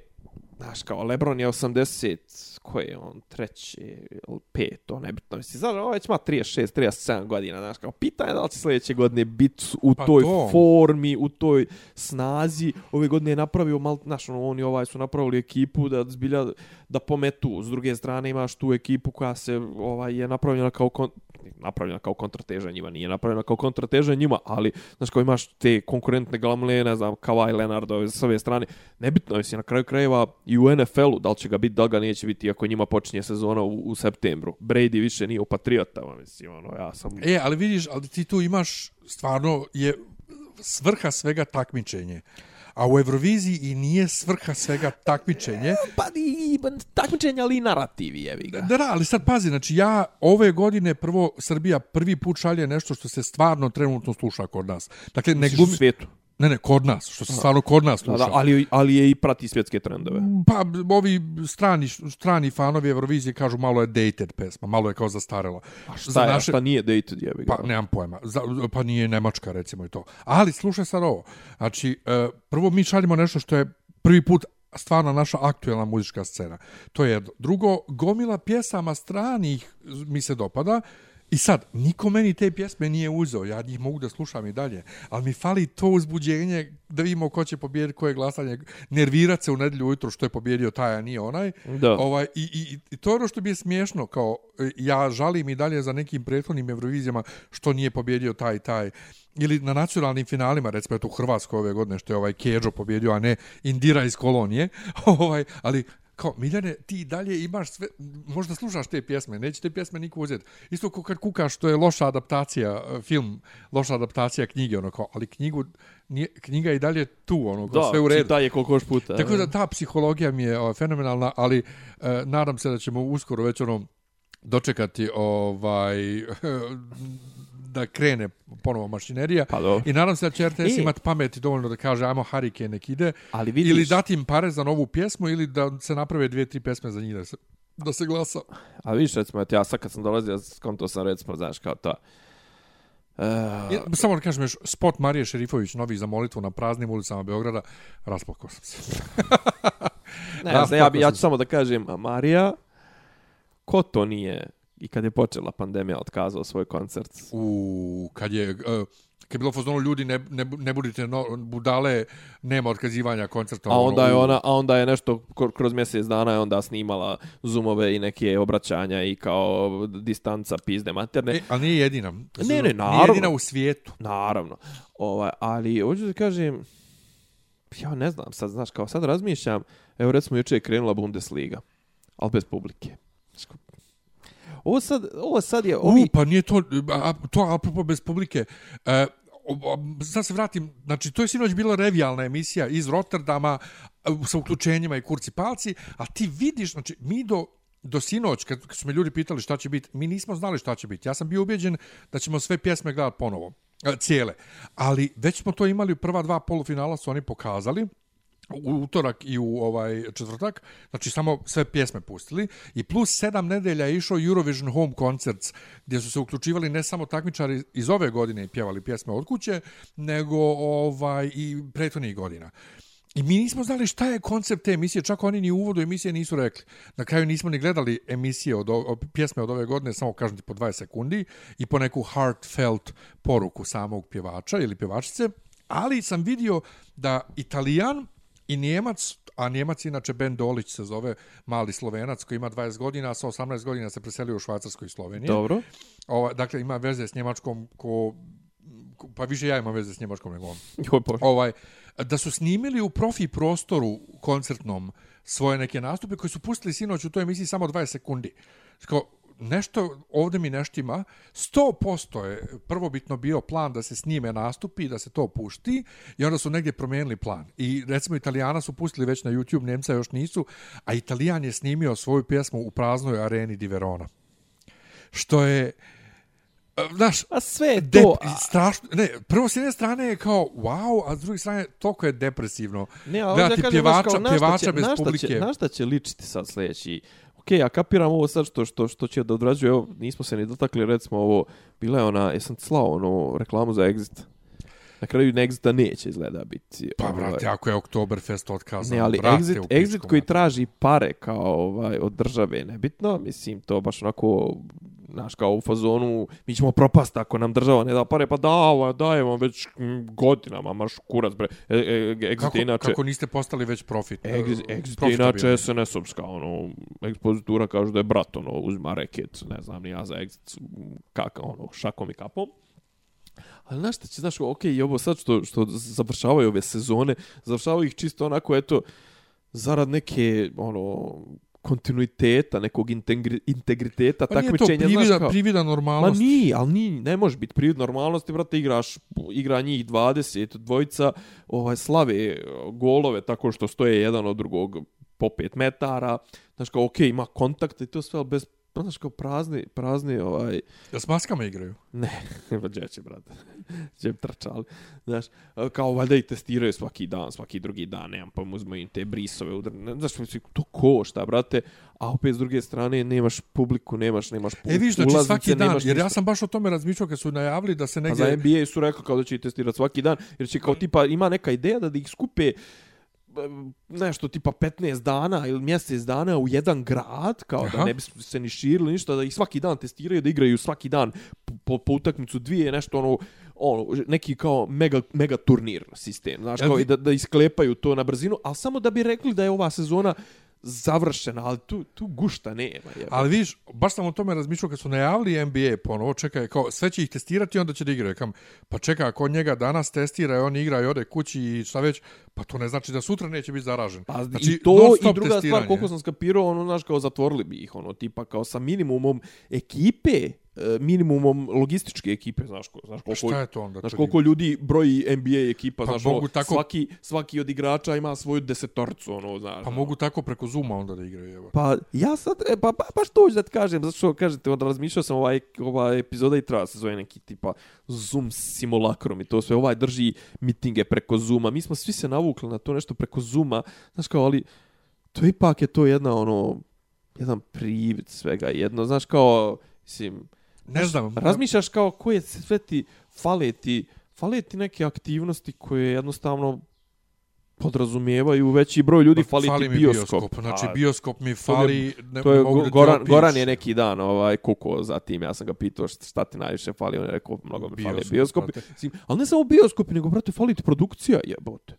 znaš, kao, Lebron je 80, koje je on, treće, ili peto, nebitno. Mislim, znaš, ovo već ima 36, 37 godina, znaš, kao, pitanje je da li će sljedeće godine biti u Pa toj to. formi, u toj snazi. Ove godine je napravio mal, znaš, ono, oni ovaj su napravili ekipu da zbilja da pometu. S druge strane imaš tu ekipu koja se ovaj je napravljena kao kon, napravljena kao kontrateža njima, nije napravljena kao kontrateža njima, ali znaš kao imaš te konkurentne glamle, ne znam, Kawhi Leonard ove s ove strane. Nebitno je si na kraju krajeva i u NFL-u, da li će ga biti, da li ga neće biti, ako njima počinje sezona u, u septembru. Brady više nije u Patriotama, mislim, ono, ja sam... E, ali vidiš, ali ti tu imaš stvarno je svrha svega takmičenje. A u Euroviziji i nije svrha svega takmičenje. Pa i takmičenja, ali i narativi, jevi ga. Da, da, ali sad pazi, znači ja ove godine prvo Srbija prvi put šalje nešto što se stvarno trenutno sluša kod nas. Dakle, ne Misliš u svijetu. Ne, ne, kod nas, što se stvarno kod nas sluša. da, ali, ali je i prati svjetske trendove. Pa ovi strani, strani fanovi Eurovizije kažu malo je dated pesma, malo je kao zastarela. A šta, je, a šta nije dated, jebi ga. Pa, nemam pojma. Za, pa nije Nemačka, recimo i to. Ali, slušaj sad ovo. Znači, e, prvo mi šaljemo nešto što je prvi put stvarno naša aktuelna muzička scena. To je jedno. Drugo, gomila pjesama stranih mi se dopada. I sad, niko meni te pjesme nije uzeo, ja njih mogu da slušam i dalje, ali mi fali to uzbuđenje da vidimo ko će pobijediti, koje glasanje, nervirat se u nedjelju ujutro što je pobjedio taj, a nije onaj. Da. Ovaj, i, i, I to je ono što bi je smiješno, kao e, ja žalim i dalje za nekim prethodnim Eurovizijama što nije pobjedio taj taj. Ili na nacionalnim finalima, recimo eto u Hrvatskoj ove godine što je ovaj Keđo pobjedio, a ne Indira iz kolonije. ovaj, ali kao, Miljane, ti dalje imaš sve, možda slušaš te pjesme, neće te pjesme niko uzeti. Isto kao kad kukaš, što je loša adaptacija, e, film, loša adaptacija knjige, ono kao, ali knjigu, nije, knjiga je i dalje tu, ono, kao, Da, sve u redu. čita je koliko još puta. Tako da ta psihologija mi je o, fenomenalna, ali e, nadam se da ćemo uskoro već ono dočekati ovaj da krene ponovo mašinerija. Pa dobro. I nadam se da će RTS E. imati pameti dovoljno da kaže ajmo Hurricane nek ide. Ali vidiš, Ili dati im pare za novu pjesmu ili da se naprave dvije, tri pjesme za njih da se, da se glasa. a vidiš, recimo, ja sad kad sam dolazio, skonto sam, recimo, znaš, kao to. Uh, Ja, samo da kažem još, spot Marije Šerifović, novi za molitvu na praznim ulicama Beograda, rasplakao sam se. ne, ja, ja tako ću samo da kažem, Marija, ko to nije, i kad je počela pandemija, otkazao svoj koncert? U, kad je... Uh, kad je bilo fazonu ljudi ne, ne, ne budite no, budale, nema otkazivanja koncerta. A onda je ono, ona, a onda je nešto kroz mjesec dana je onda snimala zoomove i neke obraćanja i kao distanca pizde materne. E, ali nije jedina. ne, Nije naravno. jedina u svijetu. Naravno. Ovaj, ali hoću da kažem ja ne znam, sad znaš kao sad razmišljam, evo recimo juče je krenula Bundesliga, ali bez publike. Ovo sad, ovo sad je ovi U, pa nije to, a, to apropo bez publike. E, sad se vratim, znači to je sinoć bila revijalna emisija iz Rotterdama e, sa uključenjima i kurci palci, a ti vidiš, znači mi do do sinoć, kad, kad su me ljudi pitali šta će biti, mi nismo znali šta će biti. Ja sam bio ubeđen da ćemo sve pjesme gledati ponovo, e, cijele. Ali već smo to imali u prva dva polufinala su oni pokazali u utorak i u ovaj četvrtak, znači samo sve pjesme pustili i plus sedam nedelja je išao Eurovision Home Concerts gdje su se uključivali ne samo takmičari iz ove godine i pjevali pjesme od kuće, nego ovaj i prethodnih godina. I mi nismo znali šta je koncept te emisije, čak oni ni u uvodu emisije nisu rekli. Na kraju nismo ni gledali emisije od, o, pjesme od ove godine, samo kažem ti po 20 sekundi i po neku heartfelt poruku samog pjevača ili pjevačice, ali sam vidio da Italijan i Njemac, a Njemac inače Ben Dolić se zove mali Slovenac koji ima 20 godina, a sa 18 godina se preselio u Švajcarskoj i Sloveniji. Dobro. Ova, dakle, ima veze s Njemačkom ko, ko pa više ja imam veze s Njemačkom nego on. Bože. Ovaj, da su snimili u profi prostoru koncertnom svoje neke nastupe koji su pustili sinoć u toj emisiji samo 20 sekundi. Sko, nešto ovdje mi neštima, 100% je prvobitno bio plan da se snime nastupi, da se to pušti i onda su negdje promijenili plan. I recimo Italijana su pustili već na YouTube, Nemca još nisu, a Italijan je snimio svoju pjesmu u praznoj areni di Verona. Što je Znaš, a sve je dep, to... strašno, ne, prvo s jedne strane je kao wow, a s druge strane toliko je depresivno. Ne, a Gledati kažem, pjevača, kao, pjevača će, bez publike. Će, na šta će ličiti sad sljedeći? Ok, ja kapiram ovo sad što, što, što će da odrađuje, evo, nismo se ni dotakli, recimo ovo, bila je ona, jesam slao ono reklamu za Exit. Na kraju Exita neće izgleda biti. Pa, ovaj, brate, ako je Oktoberfest otkazan, Ne, ali brate, exit, exit koji traži pare kao ovaj od države, nebitno, mislim, to baš onako, znaš, kao u fazonu, mi ćemo propast ako nam država ne da pare, pa da, dajemo već godinama, maš kurac, bre. E, e, exit Kako, inače... kako niste postali već profit? Exit, exit inače SNS-ovska, ono, ekspozitura kaže da je brat, ono, uzma reket, ne znam ni ja za exit, kaka, ono, šakom i kapom. Ali znaš šta će, znaš, ok, i ovo sad što, što završavaju ove sezone, završavaju ih čisto onako, eto, zarad neke, ono, kontinuiteta, nekog integri, integriteta, Pa nije to takmičenja, znaš privida, kao... privida Ma normalnost. nije, ali nije, ne može biti privid normalnosti, brate, igraš, igra njih 20, dvojica, ovaj, slave e, golove tako što stoje jedan od drugog po 5 metara, znaš kao, okej, ima kontakt i to sve, ali bez, znaš kao, prazni, prazni, ovaj, Da s maskama igraju. ne, pa gdje će, brate, gdje tračali, znaš, kao, valjda i testiraju svaki dan, svaki drugi dan, nemam pa uzmaju im te brisove, udar, ne, znaš, mislim, to košta, brate, a opet s druge strane nemaš publiku, nemaš, nemaš E, vidiš, znači ulaznice, svaki dan, jer ja sam baš o tome razmišljao kad su najavili da se Pa negdje... za NBA su rekli kao da će ih testirati svaki dan, jer će kao tipa, ima neka ideja da, da ih skupe nešto tipa 15 dana ili mjesec dana u jedan grad, kao Aha. da ne bi se ni širili ništa, da ih svaki dan testiraju, da igraju svaki dan po, po, utakmicu dvije, nešto ono, ono, neki kao mega, mega turnir sistem, znaš, kao i da, da isklepaju to na brzinu, ali samo da bi rekli da je ova sezona završena, ali tu, tu gušta nema. Jebe. Ali vidiš, baš sam o tome razmišljao kad su najavili NBA ponovo, čekaj, kao sve će ih testirati onda će da igraju. Kam, pa čekaj, ako njega danas testira i on igra i ode kući i šta već, pa to ne znači da sutra neće biti zaražen. Pa znači, i to i druga stvar, koliko sam skapirao, ono, znaš, kao zatvorili bi ih, ono, tipa, kao sa minimumom ekipe, minimumom logističke ekipe, znaš, ko, znaš koliko, Šta je to onda? znaš koliko ljudi broji NBA ekipa, Pa znaš, mogu ono, tako- svaki, svaki od igrača ima svoju desetorcu, ono, znaš. Pa ono. mogu tako preko Zuma onda da igraju, evo. Pa ja sad, e, pa, pa baš to ću da ti kažem, zato što kažete, onda razmišljao sam ovaj, ova epizoda i treba se zove neki tipa Zoom simulakrom i to sve, ovaj drži mitinge preko Zooma, mi smo svi se navukli na to nešto preko Zooma, znaš kao, ali to ipak je to jedna ono, jedan privid svega, jedno, znaš kao, mislim, Ne znam. razmišljaš kao koje sve ti fale ti, fale ti neke aktivnosti koje jednostavno podrazumijevaju veći broj ljudi, fali, fali ti mi bioskop. Znači, Pa, bioskop mi fali... Ne, To je mogu Go- Goran. Goran je neki dan ovaj kuko za tim. Ja sam ga pitao šta, ti najviše fali, on je rekao mnogo mi fali Bioskop, bioskopi. brate. Mislim, ali ne samo bioskopi, nego brate fali ti produkcija, jebote.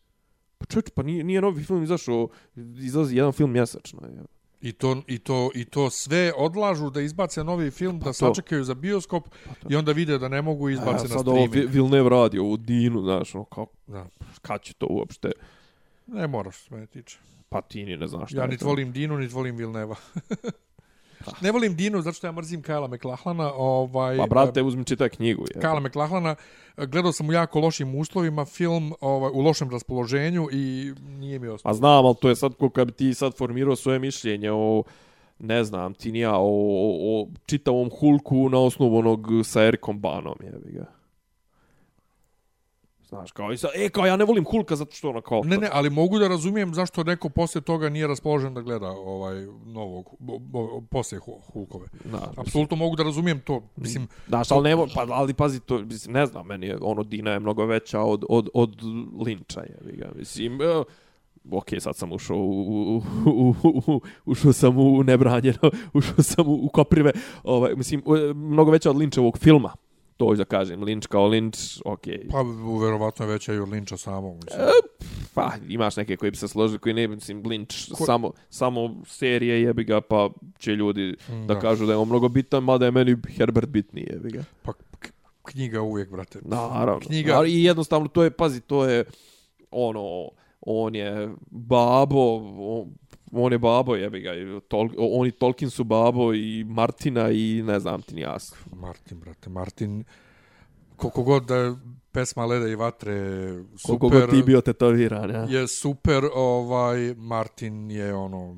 Pa čovječ, pa nije, nije novi film izašao, izlazi jedan film mjesečno. Je. I to, i, to, I to sve odlažu da izbace novi film, da to. sačekaju za bioskop i onda vide da ne mogu A izbace na sad ovo streaming. Vi- Villeneuve radi ovu Dinu, znaš, ono, kao, Da. kad će to uopšte? Ne moraš, što mene tiče. Pa ti ni ne znaš Ja niti to. volim Dinu, niti volim Vilneva. ne volim Dinu zato što ja mrzim Kajla McLachlana. Ovaj, Pa brate, uzmi čitaj knjigu. Je. Kajla McLachlana. Gledao sam u jako lošim uslovima film ovaj, u lošem raspoloženju i nije mi ostalo. Pa znam, ali to je sad ko kad bi ti sad formirao svoje mišljenje o ne znam, ti nija o, o, o čitavom Hulku na osnovu onog sa Erikom Banom, jebi ga. Znaš, kao, i sad, e, kao, ja ne volim Hulka zato što ono, kao... Ne, ne, ali mogu da razumijem zašto neko poslije toga nije raspoložen da gleda ovaj novog, bo, bo, poslije Hu- Hulkove. Da, Apsolutno mogu da razumijem to. Mislim, Znaš, ali, ne, pa, ali pazi, to, mislim, ne znam, meni je, ono, Dina je mnogo veća od, od, od Linča, je, ga, mislim, e, ok, sad sam ušao u, u, u, u, ušao sam u nebranjeno, ušao sam u, u koprive, ovaj, mislim, e, mnogo veća od Linčevog filma, to hoću da kažem, Linč kao Linč, ok, pa verovatno je veća i od Linča samog. Mislim. pa imaš neke koji bi se složili, koji ne, mislim, Linč, Ko- samo, samo serije jebi ga, pa će ljudi da, da. kažu da je on mnogo bitan, mada je meni Herbert bitniji jebi ga. Pa knjiga uvijek, brate. Naravno. Knjiga- Ali i jednostavno to je, pazi, to je ono, on je babo, on, on je babo, jebi ga, Tol, oni Tolkien su babo i Martina i ne znam ti ni jas. Martin, brate, Martin, koliko god da je pesma Leda i Vatre super, Koliko god ti bio tetoviran, ja. je super, ovaj, Martin je ono,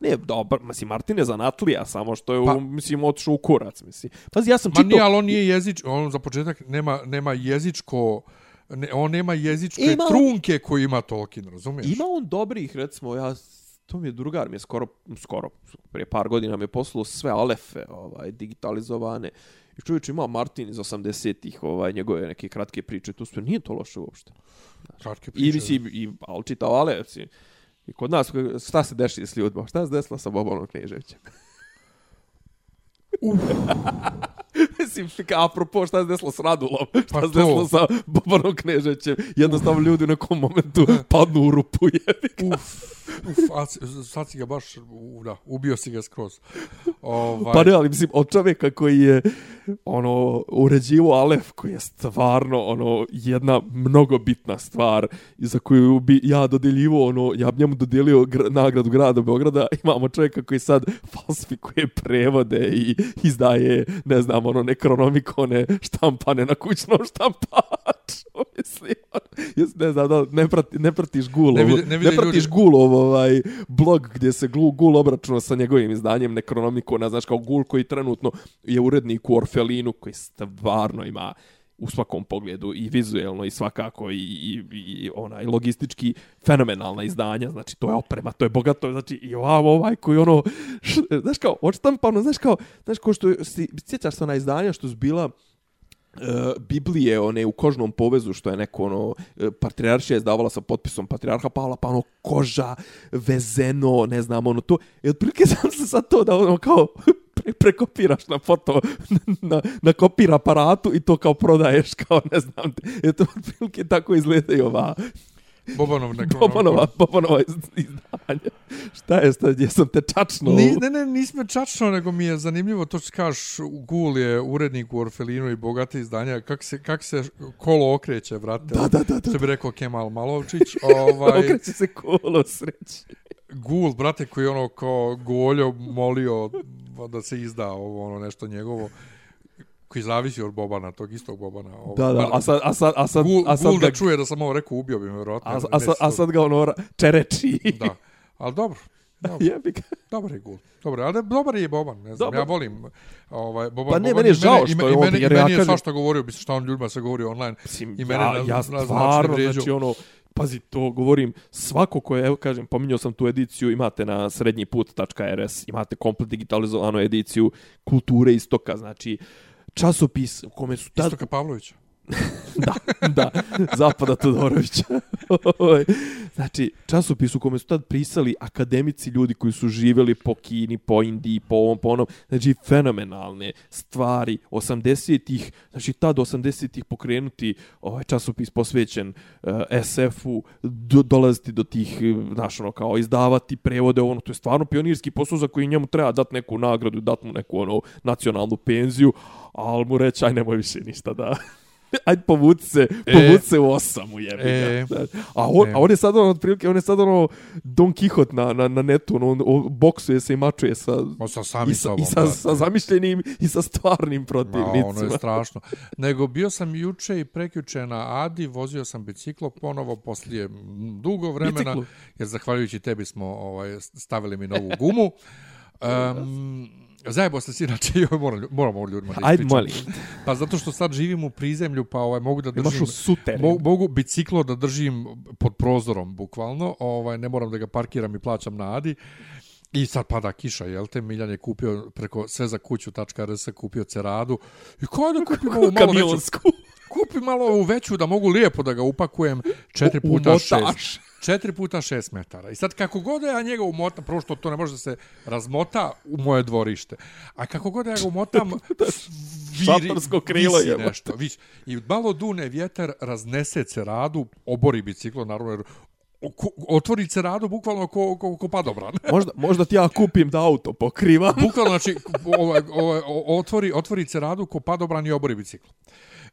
Ne, dobar, mislim, Martin je zanatlija, samo što je, Pa- pa, mislim, otišao u kurac, mislim. Pazi, ja sam ma čitao... nije, ali on nije jezič, on za početak nema, nema jezičko, ne, on nema jezičke Ima- trunke koje ima Tolkien, razumiješ? Ima on dobrih, recimo, ja to mi je drugar mi je skoro, skoro, prije par godina mi je poslao sve alefe ovaj, digitalizovane. I čovječ ima Martin iz 80-ih, ovaj, njegove neke kratke priče, to sve nije to loše uopšte. Kratke I priče. mislim, i, ali čitao Alevci. I kod nas, šta se deši s ljudima? Šta se desilo sa Bobanom Kneževićem? Mislim, ka, apropo, šta se desilo s Radulom? Šta Pa se to. desilo sa Bobanom Kneževićem? Jednostavno ljudi u nekom momentu padnu u rupu, jebi ga. Uf, uf, a sad si ga baš, da, ubio si ga skroz. Ovaj, Pa ne, ali mislim, od čovjeka koji je ono, uređivo Alef, koji je stvarno ono, jedna mnogo bitna stvar za koju bi ja dodeljivo, ono, ja bi njemu dodelio gr nagradu grada Beograda, imamo čovjeka koji sad falsifikuje prevode i izdaje, ne znam, ono, nekronomikone štampane na kućnom štampaču, mislim, jes, ne znam, da, ne, prati, ne pratiš Gulov, Ne ne, vide- ne pratiš ljudi. Gulov ovaj, blog gdje se Gul, Gul obračunao sa njegovim izdanjem Necronomicona, znaš, kao Gul koji trenutno je urednik u Orfelinu, koji stvarno ima u svakom pogledu i vizuelno i svakako i, i, i onaj logistički fenomenalna izdanja, znači to je oprema, to je bogato, znači i wow, ovaj koji ono, š, znaš kao, odštampano, znaš kao, znaš kao što, si, sjećaš se ona izdanja što su bila Eh, Biblije one u kožnom povezu što je neko ono e, patrijaršija izdavala sa potpisom patrijarha Pavla pa ono koža vezeno ne znam ono to i otprilike sam se sad to da ono kao pre, prekopiraš na foto na, na kopir aparatu i to kao prodaješ kao ne znam je e, to otprilike tako izgledaju ova Bobanov nekronomikon. Bobanova, Bobanova iz- izdanja. Šta je, šta, gdje sam te čačno? Ni, ne, ne, nismo čačno, nego mi je zanimljivo to što kažeš, Gul je urednik u Orfelinu i bogate izdanja, kak se, kak se kolo okreće, brate. Da, da, da, da. Što bi rekao Kemal Malovčić. ovaj, Okreće se kolo sreći. Gul, brate, koji je ono kao goljo molio da se izda ovo ono nešto njegovo koji zavisi od Bobana, tog istog Bobana. Ovo, Da, da, a sad, a sad, a sad, Gul, a sad Gul ga, da čuje da sam ovo rekao, ubio bi me, vjerojatno. a, a, sad, a sad ga ono čereči. Da, ali dobro. Dobro, Jebi ga. dobar je Gul. Dobro, ali dobar je i Boban, ne znam, Dobro. ja volim ovaj, Boban. Pa ne, Boban meni je i žao i što je i on, meni, jer i ja je kažem- svašta govorio, bi šta on ljudima se govori online. Mislim, I mene ja, na- ja na stvarno, vrijeđao. znači ono, pazi, to govorim, svako ko je, evo kažem, pominjao sam tu ediciju, imate na srednji put.rs, imate komplet digitalizovanu ediciju kulture istoka, znači, časopis u kome su tad... Istoka Pavlovića da, da, Zapada Todorovića. Ovaj, znači, časopis u kome su tad prisali akademici, ljudi koji su živjeli po Kini, po Indiji, po ovom, po onom, znači, fenomenalne stvari, 80-ih, znači, tad 80-ih pokrenuti ovaj časopis posvećen eh, uh, SF-u, do, dolaziti do tih, znaš, ono, kao izdavati prevode, ono, to je stvarno pionirski posao za koji njemu treba dati neku nagradu, dati mu neku, ono, nacionalnu penziju, ali mu reći, aj, nemoj više ništa da... Ajde povuci se, povuci se u osamu, jebi ga. E. A on, E. a on je sad ono, otprilike, on je sad ono Don Quixote na, na, na netu, ono, on, on boksuje se i mačuje sa, On sa sami i sa, sobom. i sa, da. sa zamišljenim i sa stvarnim Ma, protivnicima. ono je strašno. Nego bio sam juče i prekjuče na Adi, vozio sam biciklo ponovo poslije dugo vremena, Biciklo? jer zahvaljujući tebi smo ovaj, stavili mi novu gumu. Um, Zajebo se sinače, joj, moram, moram ovo ljudima da Ajde, ispričam. molim. Pa zato što sad živim u prizemlju, pa ovaj, mogu da Imaš držim... u suter. Mo, mogu biciklo da držim pod prozorom, bukvalno. Ovaj, ne moram da ga parkiram i plaćam na Adi. I sad pada kiša, jel te? Miljan je kupio preko sve za kuću.rs kupio ceradu. I kao da kupim ovu malo veću, kupi malo ovu veću da mogu lijepo da ga upakujem 4 U- puta umotaš. 6. 4 puta 6 metara. I sad kako god ja njega umotam, prvo što to ne može da se razmota u moje dvorište. A kako god ja ga umotam, viri, krilo visi je. nešto. Viš, I malo dune vjetar, raznese ceradu, obori biciklo, naravno, jer otvori ceradu bukvalno ko, ko, ko padobran. Možda, možda ti ja kupim da auto pokrivam. Bukvalno, znači, ovaj, ovaj, otvori, otvori ceradu ko padobran i obori biciklo.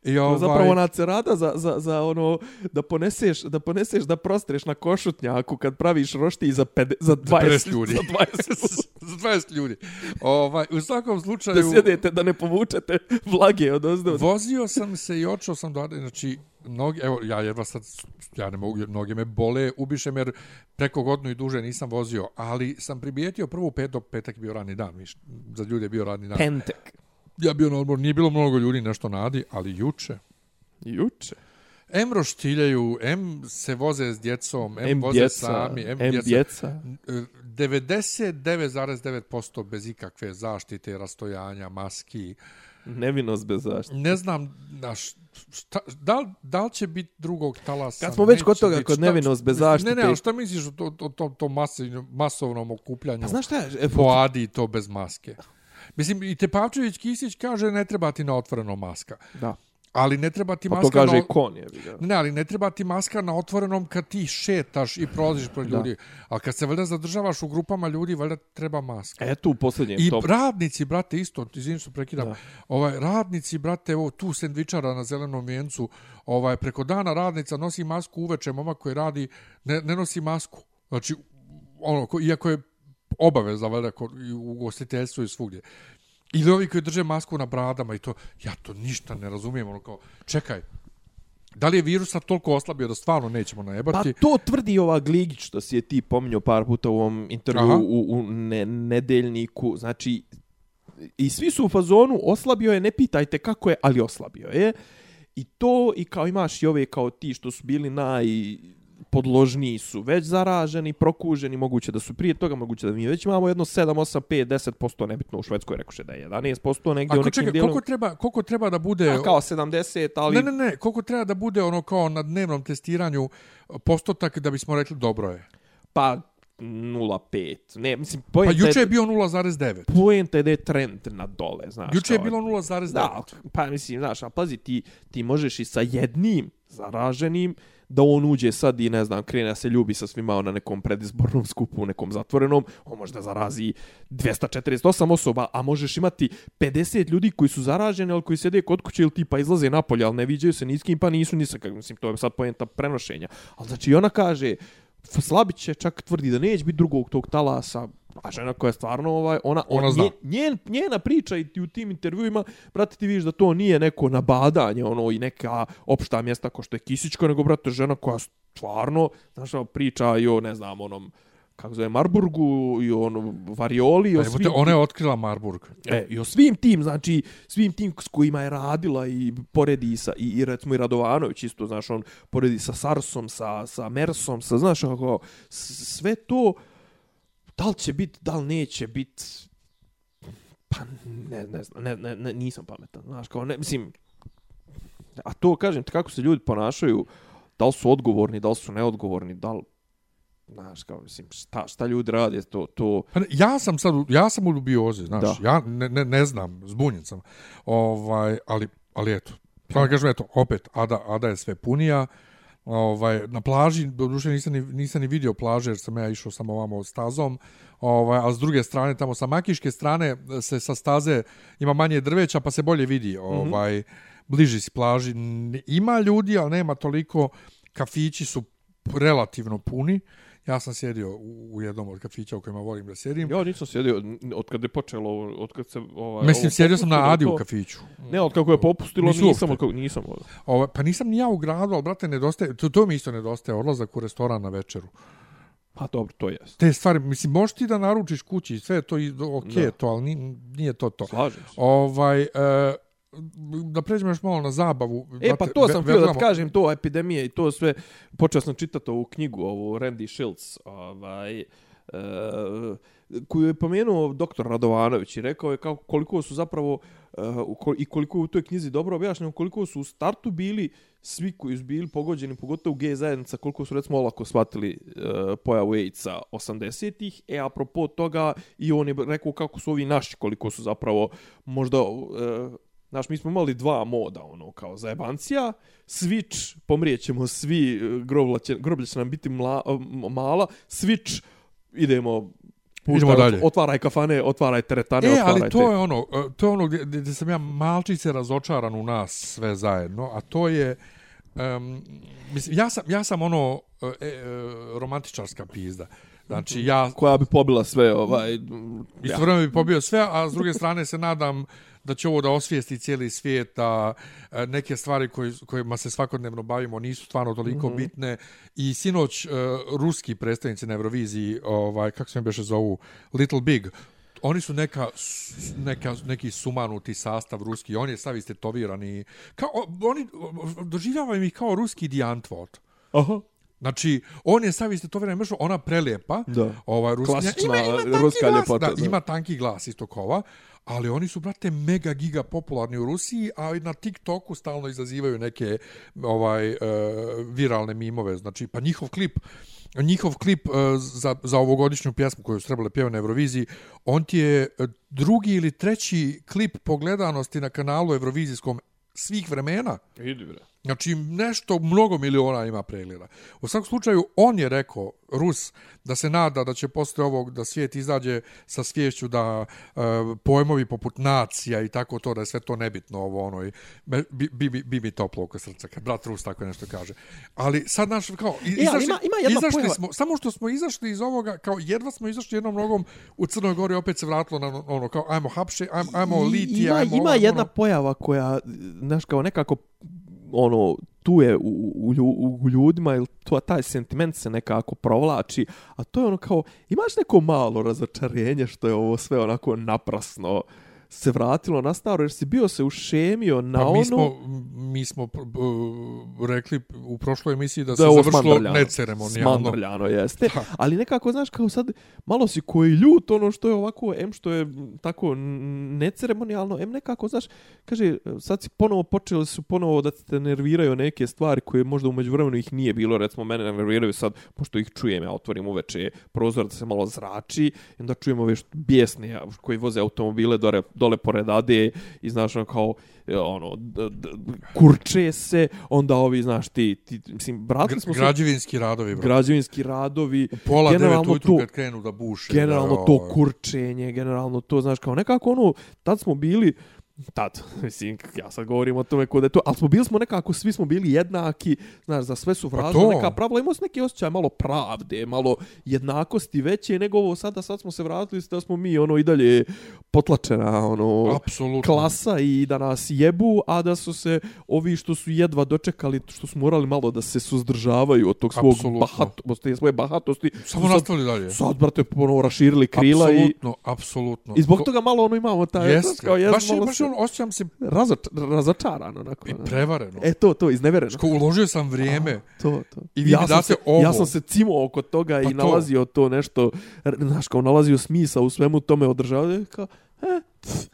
I To ovaj, je zapravo ona cerada za, za, za ono da poneseš, da poneseš da prostreš na košutnjaku kad praviš rošti za, pede, za 20 50 ljudi. Za 20 ljudi. za 20 ljudi. Ovaj, u svakom slučaju... da sjedete, da ne povučete vlage od ozdo. Vozio sam se i očeo sam do znači noge, evo ja jedva sad ja ne mogu, noge me bole, ubiše me jer preko godinu i duže nisam vozio, ali sam primijetio prvu petak je bio radni dan, viš, za ljude je bio radni dan. Pentek. Ja bio na odmor, nije bilo mnogo ljudi nešto nadi, ali juče. Juče. M roštiljaju, M se voze s djecom, M, M voze djeca, sami, M, M djeca. djeca. 99,9% bez ikakve zaštite, rastojanja, maski. Nevinost bez zaštite. Ne znam, naš, šta, da, li- da li će biti drugog talasa? Kad smo već kod toga, kod nevinost bez Ne, ne, zaštite- ali šta misliš o to, to, to, to masovnom okupljanju Pa znaš šta je? E, po Adi to bez maske? Mislim, i Tepavčević Kisić kaže ne treba ti na otvoreno maska. Da. Ali ne treba ti Pa maska to kaže na... i kon je. vidio. Ne, ali ne treba ti maska na otvorenom kad ti šetaš i prolaziš pred Da. ljudi. Ali kad se valjda zadržavaš u grupama ljudi, valjda treba maska. E tu u posljednjem I top. radnici, brate, isto, izvini što prekidam, Da. ovaj, radnici, brate, evo, tu sendvičara na zelenom vijencu, ovaj, preko dana radnica nosi masku uveče, momak koji radi, ne, ne nosi masku. Znači, ono, ko, iako je obaveza, valjda, kod, i u ugostiteljstvu i svugdje. Ili ovi koji drže masku na bradama i to, ja to ništa ne razumijem, ono kao, čekaj, da li je virus sad toliko oslabio da stvarno nećemo Pa najebati? to tvrdi ova Gligić što si je ti pominjao par puta u ovom intervju Aha. u, u ne, nedeljniku. Znači, i svi su u fazonu, oslabio je, ne pitajte kako je, ali oslabio je. I to, i kao imaš i ove kao ti što su bili naj podložniji su već zaraženi, prokuženi, moguće da su prije toga, moguće da mi već imamo jedno 7, 8, 5, 10%, nebitno u Švedskoj rekoše da je 11%, negdje u Ako nekim čekaj, dijelom. koliko treba, koliko treba da bude... A kao 70, ali... Ne, ne, ne, koliko treba da bude ono kao na dnevnom testiranju postotak da bismo rekli dobro je. Pa 0,5. Ne, mislim, Pa poenta juče je je, bio 0,9. poenta je da je trend na dole, znaš. Juče je bilo 0,9. Da, pa mislim, znaš, a pazi, ti, ti možeš i sa jednim zaraženim da on uđe sad i ne znam, krene se ljubi sa svima ono, na nekom predizbornom skupu, u nekom zatvorenom, on može da zarazi 248 osoba, a možeš imati 50 ljudi koji su zaraženi, ali koji sede kod kuće ili tipa izlaze napolje, ali ne viđaju se ni s kim, pa nisu ni sa mislim, to je sad pojenta prenošenja. Ali znači, ona kaže, Slabić će čak tvrdi da neće biti drugog tog talasa, a žena koja je stvarno ovaj, ona, Ona on, zna. nje- njen, njena priča i u tim intervjuima, brate, ti vidiš da to nije neko nabadanje, ono, i neka opšta mjesta ko što je Kisićko, nego, brate, žena koja stvarno, znaš, ono, priča i o, ne znam, onom, kako zove, Marburgu, i o ono, Varioli, i o Pa, svim... ona je otkrila Marburg. E, i o svim tim, znači, svim tim s kojima je radila i poredi sa, i, i recimo i Radovanović isto, znaš, on poredi sa Sarsom, sa, sa Mersom, sa, znaš, kako, s- sve to, da li će biti, da li neće biti, pa ne, ne znam, ne, ne, ne, nisam pametan, znaš, kao, ne, mislim, a to, kažem, kako se ljudi ponašaju, da li su odgovorni, da li su neodgovorni, da li, znaš, kao, mislim, šta, šta ljudi rade, to, to, Pa ne, ja sam sad, ja sam u dubiozi, znaš, Da. ja ne, ne, ne znam, zbunjen sam. Ovaj, ali, ali eto, samo kažem, eto, opet, Ada, Ada je sve punija, ovaj, na plaži, doduše nisam ni, nisam ni vidio plaže, jer sam ja išao samo ovamo stazom, ovaj, a s druge strane, tamo sa makiške strane, se sa staze ima manje drveća, pa se bolje vidi, ovaj, bliži si plaži. Ima ljudi, ali nema toliko, kafići su relativno puni, Ja sam sjedio u, u jednom od kafića u kojima volim da sjedim. Ja nisam sjedio od kad je počelo, od kad se ovaj Mislim, ovo sjedio sam na Adi u kafiću. Ne, od kako je popustilo, Nisu nisam, uopšte. od kako, nisam. Ovo, pa nisam ni ja u gradu, ali brate, nedostaje, to, to mi isto nedostaje, odlazak u restoran na večeru. Pa dobro, to jest. Te stvari, mislim, možeš ti da naručiš kući, sve je to i ok, Da. to, ali nije, to to. Slažem se. Ovaj, e, da pređemo još malo na zabavu. E, pa to sam htio da ti kažem, to epidemije i to sve. Počeo sam čitati ovu knjigu, ovu Randy Schiltz, ovaj, e, koju je pomenuo doktor Radovanović i rekao je kao koliko su zapravo e, i koliko je u toj knjizi dobro objašnjeno, koliko su u startu bili svi koji su bili pogođeni, pogotovo gej zajednica, koliko su recimo olako shvatili e, pojavu AIDS-a 80-ih, e apropo toga i on je rekao kako su ovi naši, koliko su zapravo možda e, Znaš, mi smo imali dva moda, ono, kao zajebancija, switch, pomrijećemo svi, e, groblja će, groblja će nam biti mla, m- mala, switch, idemo, Idemo dalje. otvaraj kafane, otvaraj teretane, E, otvaraj ali to je ono, e, to je ono gdje, gdje sam ja malčice razočaran u nas sve zajedno, a to je, um, mislim, ja sam, ja sam ono e, e, romantičarska pizda. Znači, ja koja bi pobila sve, ovaj, ja. vreme bi pobio sve, a s druge strane se nadam da će ovo da osvijesti cijeli svijet, da e, neke stvari koji, kojima se svakodnevno bavimo nisu stvarno toliko mm -hmm. bitne. I sinoć e, ruski predstavnici na Euroviziji, ovaj, kako se mi beše zovu, Little Big, oni su neka, neka, neki sumanuti sastav ruski, on je sav istetovirani, kao, oni doživljavaju ih kao ruski dijantvot. Aha. Znači, on je sav istetoviran mršo, ona prelijepa, Da. ovaj, ruski, Klasična tanki ruska glas, ljepota, Da, da. ima tanki glas isto kao ova, ali oni su, brate, mega giga popularni u Rusiji, a na TikToku stalno izazivaju neke ovaj uh, viralne mimove. Znači, pa njihov klip njihov klip uh, za, za ovogodišnju pjesmu koju su trebali pjevati na Euroviziji, on ti je e, drugi ili treći klip pogledanosti na kanalu Eurovizijskom svih vremena. Idi bre. Znači, nešto, mnogo miliona ima pregleda. U svakom slučaju, on je rekao, Rus, da se nada da će posle ovog, da svijet izađe sa sviješću da e, pojmovi poput nacija i tako to, da je sve to nebitno ovo, ono, i bi, bi, bi, bi mi toplo oko srca, kad brat Rus tako nešto kaže. Ali sad, naš, kao, izašli, ima- ima jedna izašli pojava- smo, samo što smo izašli iz ovoga, kao jedva smo izašli jednom nogom u Crnoj Gori, opet se vratilo na ono, kao, ajmo hapše, ajmo, ajmo I- litije, ima, ajmo ima ovo, jedna ono. pojava koja, znaš, kao nekako ono, tu je u, u, u ljudima ili to, taj sentiment se nekako provlači, a to je ono kao, imaš neko malo razočarenje što je ovo sve onako naprasno? Se vratilo na staro, jer si bio se ušemio na Pa ono... mi smo, mi smo uh, rekli u prošloj emisiji da, da se završilo smandrljano. neceremonijalno. Smandrljano jeste. Da. Ali nekako, znaš, kao sad, malo si koji ljut, ono što je ovako, em što je m, tako neceremonijalno, em nekako, znaš, kaže, sad si ponovo počeli su ponovo da te nerviraju neke stvari koje možda umeđu vremenu ih nije bilo, recimo mene nerviraju sad, pošto ih čujem, ja otvorim uveče prozor da se malo zrači, i onda čujem ove što bijesne koji voze automobile dole, dole pored Ade i znaš, ono kao, e, ono, kurče se, onda ovi, znaš, ti, ti mislim, vratili smo građevinski radovi, bro. građevinski radovi, U pola devet generalno ujutru to- kad krenu da buše. generalno da, to ovaj. kurčenje, generalno to, znaš, kao nekako ono, tad smo bili, tad, mislim, ja sad govorim o tome kod je to, ali smo bili smo nekako, svi smo bili jednaki, znaš, za sve su Pa to. neka pravila, imao se neki osjećaj malo pravde, malo jednakosti veće nego ovo sada, sad smo se vratili da smo mi, ono, i dalje potlačena, ono, Apsolutno. klasa i da nas jebu, a da su se ovi što su jedva dočekali, što su morali malo da se suzdržavaju od tog svog Apsolutno. bahatosti, svoje bahatosti. Samo sad- nastavili dalje. Sad, brate, ponovo raširili krila i, Apsolutno, apsolutno. i zbog To- toga malo ono imamo taj, Jeste. kao jesmo baš, malo baš se on, osjećam se razoč, razočaran, onako. i prevareno. E, to, to, iznevereno. Ko uložio sam vrijeme. To, to. I vi ja mi date se, ovo. Ja sam se cimo oko toga Pa i to. nalazio to nešto, r- znaš, kao nalazio smisa u svemu tome održavaju, kao, e,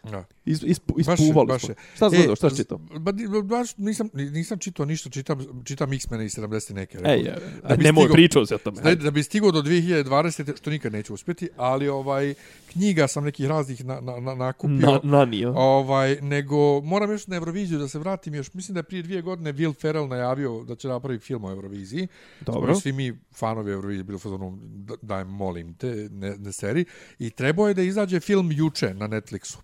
Da. Is, is, Baš ispuvali baš smo. je. Šta sam gledao, šta si čitao? Ba, baš nisam, nisam čitao ništa, čitam, čitam X-mene i 70 neke. Ej, Da bi nemoj pričao se o tome. Da, da bi stigao do 2020. što nikad neću uspjeti, ali ovaj knjiga sam nekih raznih na, na, na, nakupio. Na, nanio. Ovaj, nego moram još na Euroviziju da se vratim još. Mislim da je prije dvije godine Will Ferrell najavio da će napraviti film o Euroviziji. Dobro. Smo Svi mi fanovi Eurovizije bili da- daj molim te, ne, ne seri. I trebao je da izađe film juče na Netflixu.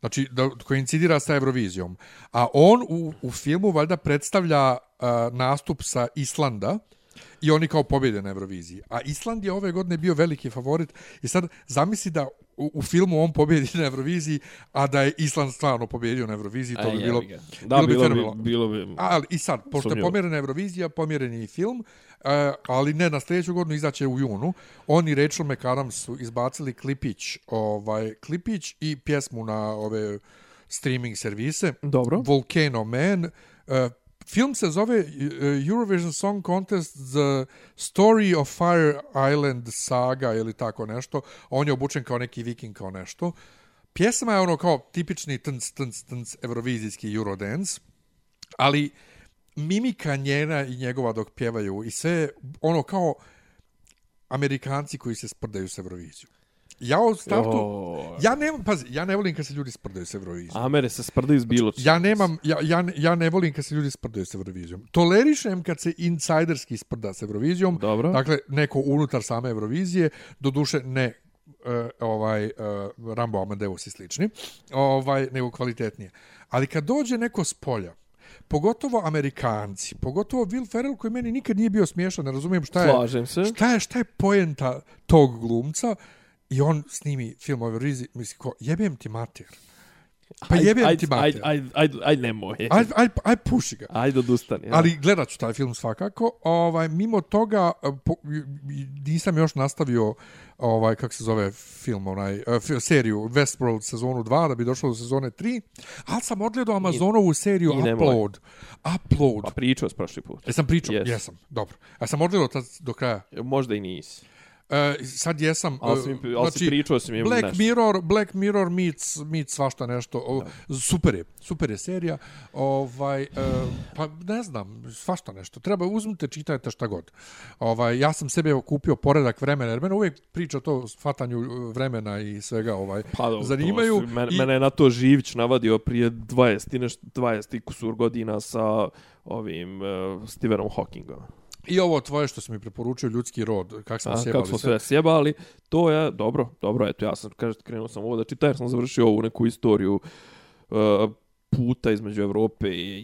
Znači, da koincidira sa Eurovizijom. A on u, u filmu valjda predstavlja uh, nastup sa Islanda, I oni kao pobjede na Euroviziji. A Island je ove godine bio veliki favorit. I sad zamisli da u, u filmu on pobjedi na Euroviziji, a da je Island stvarno pobjedio na Euroviziji, to bi bilo. Da, bilo bi, fenomenalno. bilo bi... Ali i sad, pošto je pomjerena Eurovizija, pomjeren je i film, uh, ali ne na sljedeću godinu izaće u junu. Oni i Rachel McAdams su izbacili klipić, ovaj, klipić i pjesmu na ove streaming servise. Dobro. Volcano Man. Uh, film se zove e, Eurovision Song Contest The Story of Fire Island Saga ili tako nešto. On je obučen kao neki viking kao nešto. Pjesma je ono kao tipični tnc, tnc, tnc eurovizijski Eurodance, ali mimika njena i njegova dok pjevaju i sve ono kao Amerikanci koji se sprdaju s Eurovizijom. Ja u startu, O, ja ne, pazi, ja ne volim kad se ljudi sprdaju s Eurovizijom. Amere se sprdaju s bilo čim. Ja nemam, ja, ja, ja ne volim kad se ljudi sprdaju s Eurovizijom. Tolerišem kad se insajderski sprda s Eurovizijom. Dobro. Dakle, neko unutar same Eurovizije, do duše ne uh, ovaj uh, Rambo Amadeus i slični, ovaj nego kvalitetnije. Ali kad dođe neko s polja, pogotovo Amerikanci, pogotovo Will Ferrell koji meni nikad nije bio smiješan, ne razumijem šta je, Slažem se. šta je, šta je poenta tog glumca i on snimi film o Euroviziji, misli ko, jebem ti mater. Pa jebem ajde, ti mater. Ajde, ajde, ajde, ajde, nemoj. Aj, aj, aj puši ga. Ajde, odustani. ja. Ali gledat ću taj film svakako. Ovaj, mimo toga, po, nisam još nastavio ovaj kako se zove film onaj uh, seriju Westworld sezonu 2 da bi došlo do sezone 3 ali sam odgledao Amazonovu seriju i. Upload Upload Pa pričao s prošli put. Jesam pričao? Yes. Jesam, dobro. A sam odgledao tad do kraja. Možda i nisi. E, sad jesam. Ali e, si mi- ali si pričao si mi Black nešto. Mirror, Black Mirror meets, meets svašta nešto. O, super je, super je serija. Ovaj, e, pa ne znam, svašta nešto. Treba, uzmite, čitajte šta god. Ovaj, ja sam sebe kupio poredak vremena, jer mene uvijek priča to fatanju vremena i svega ovaj, Pa, dobro, zanimaju. to Mene, I- mene je na to Živić navadio prije 20 i nešto, 20 i kusur godina sa ovim uh, Stephenom Hawkingom. I ovo tvoje što si mi preporučio, ljudski rod, kak smo A, sjebali kako smo sve sjebali, to je dobro, dobro, eto ja sam, kažete, krenuo sam ovo da čitam, jer sam završio ovu neku istoriju uh, puta između Evrope i,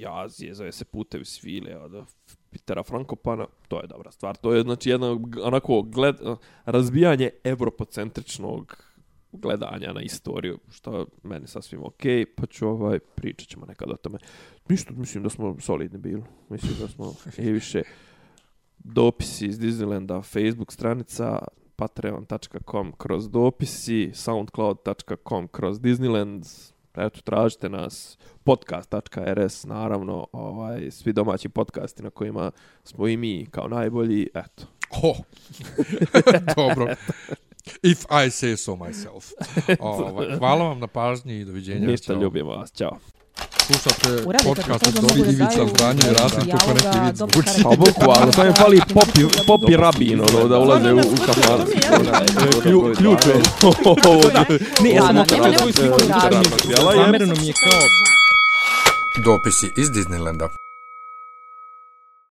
i Azije, zove se Putevi svile od Pitera Frankopana, to je dobra stvar. To je znači jedno onako gled, razbijanje evropocentričnog gledanja na istoriju, što je meni sasvim okej, pa ću ovaj, pričat ćemo nekad o tome. Ništa, mislim da smo solidni bili. Mislim da smo i više dopisi iz Disneylanda, Facebook stranica, patreon.com kroz dopisi, soundcloud.com kroz Disneyland, eto, tražite nas, podcast.rs, naravno, ovaj, svi domaći podcasti na kojima smo i mi kao najbolji, eto. Oh. Dobro. If I say so myself. Ovaj, hvala vam na pažnji i doviđenja. Ništa, Ćao. ljubimo vas, ćao. Slušate podcast od to Dobri Ivica Zdanje i Rasim neki vid dobro zvuči. Pa bukvalno, samo im fali popi, popi rabin, ono, da ulaze u, u kafan. Klju- Ključ je. Ne, ja sam nema sliku. razloga. Zamereno mi je kao Dopisi iz Disneylanda.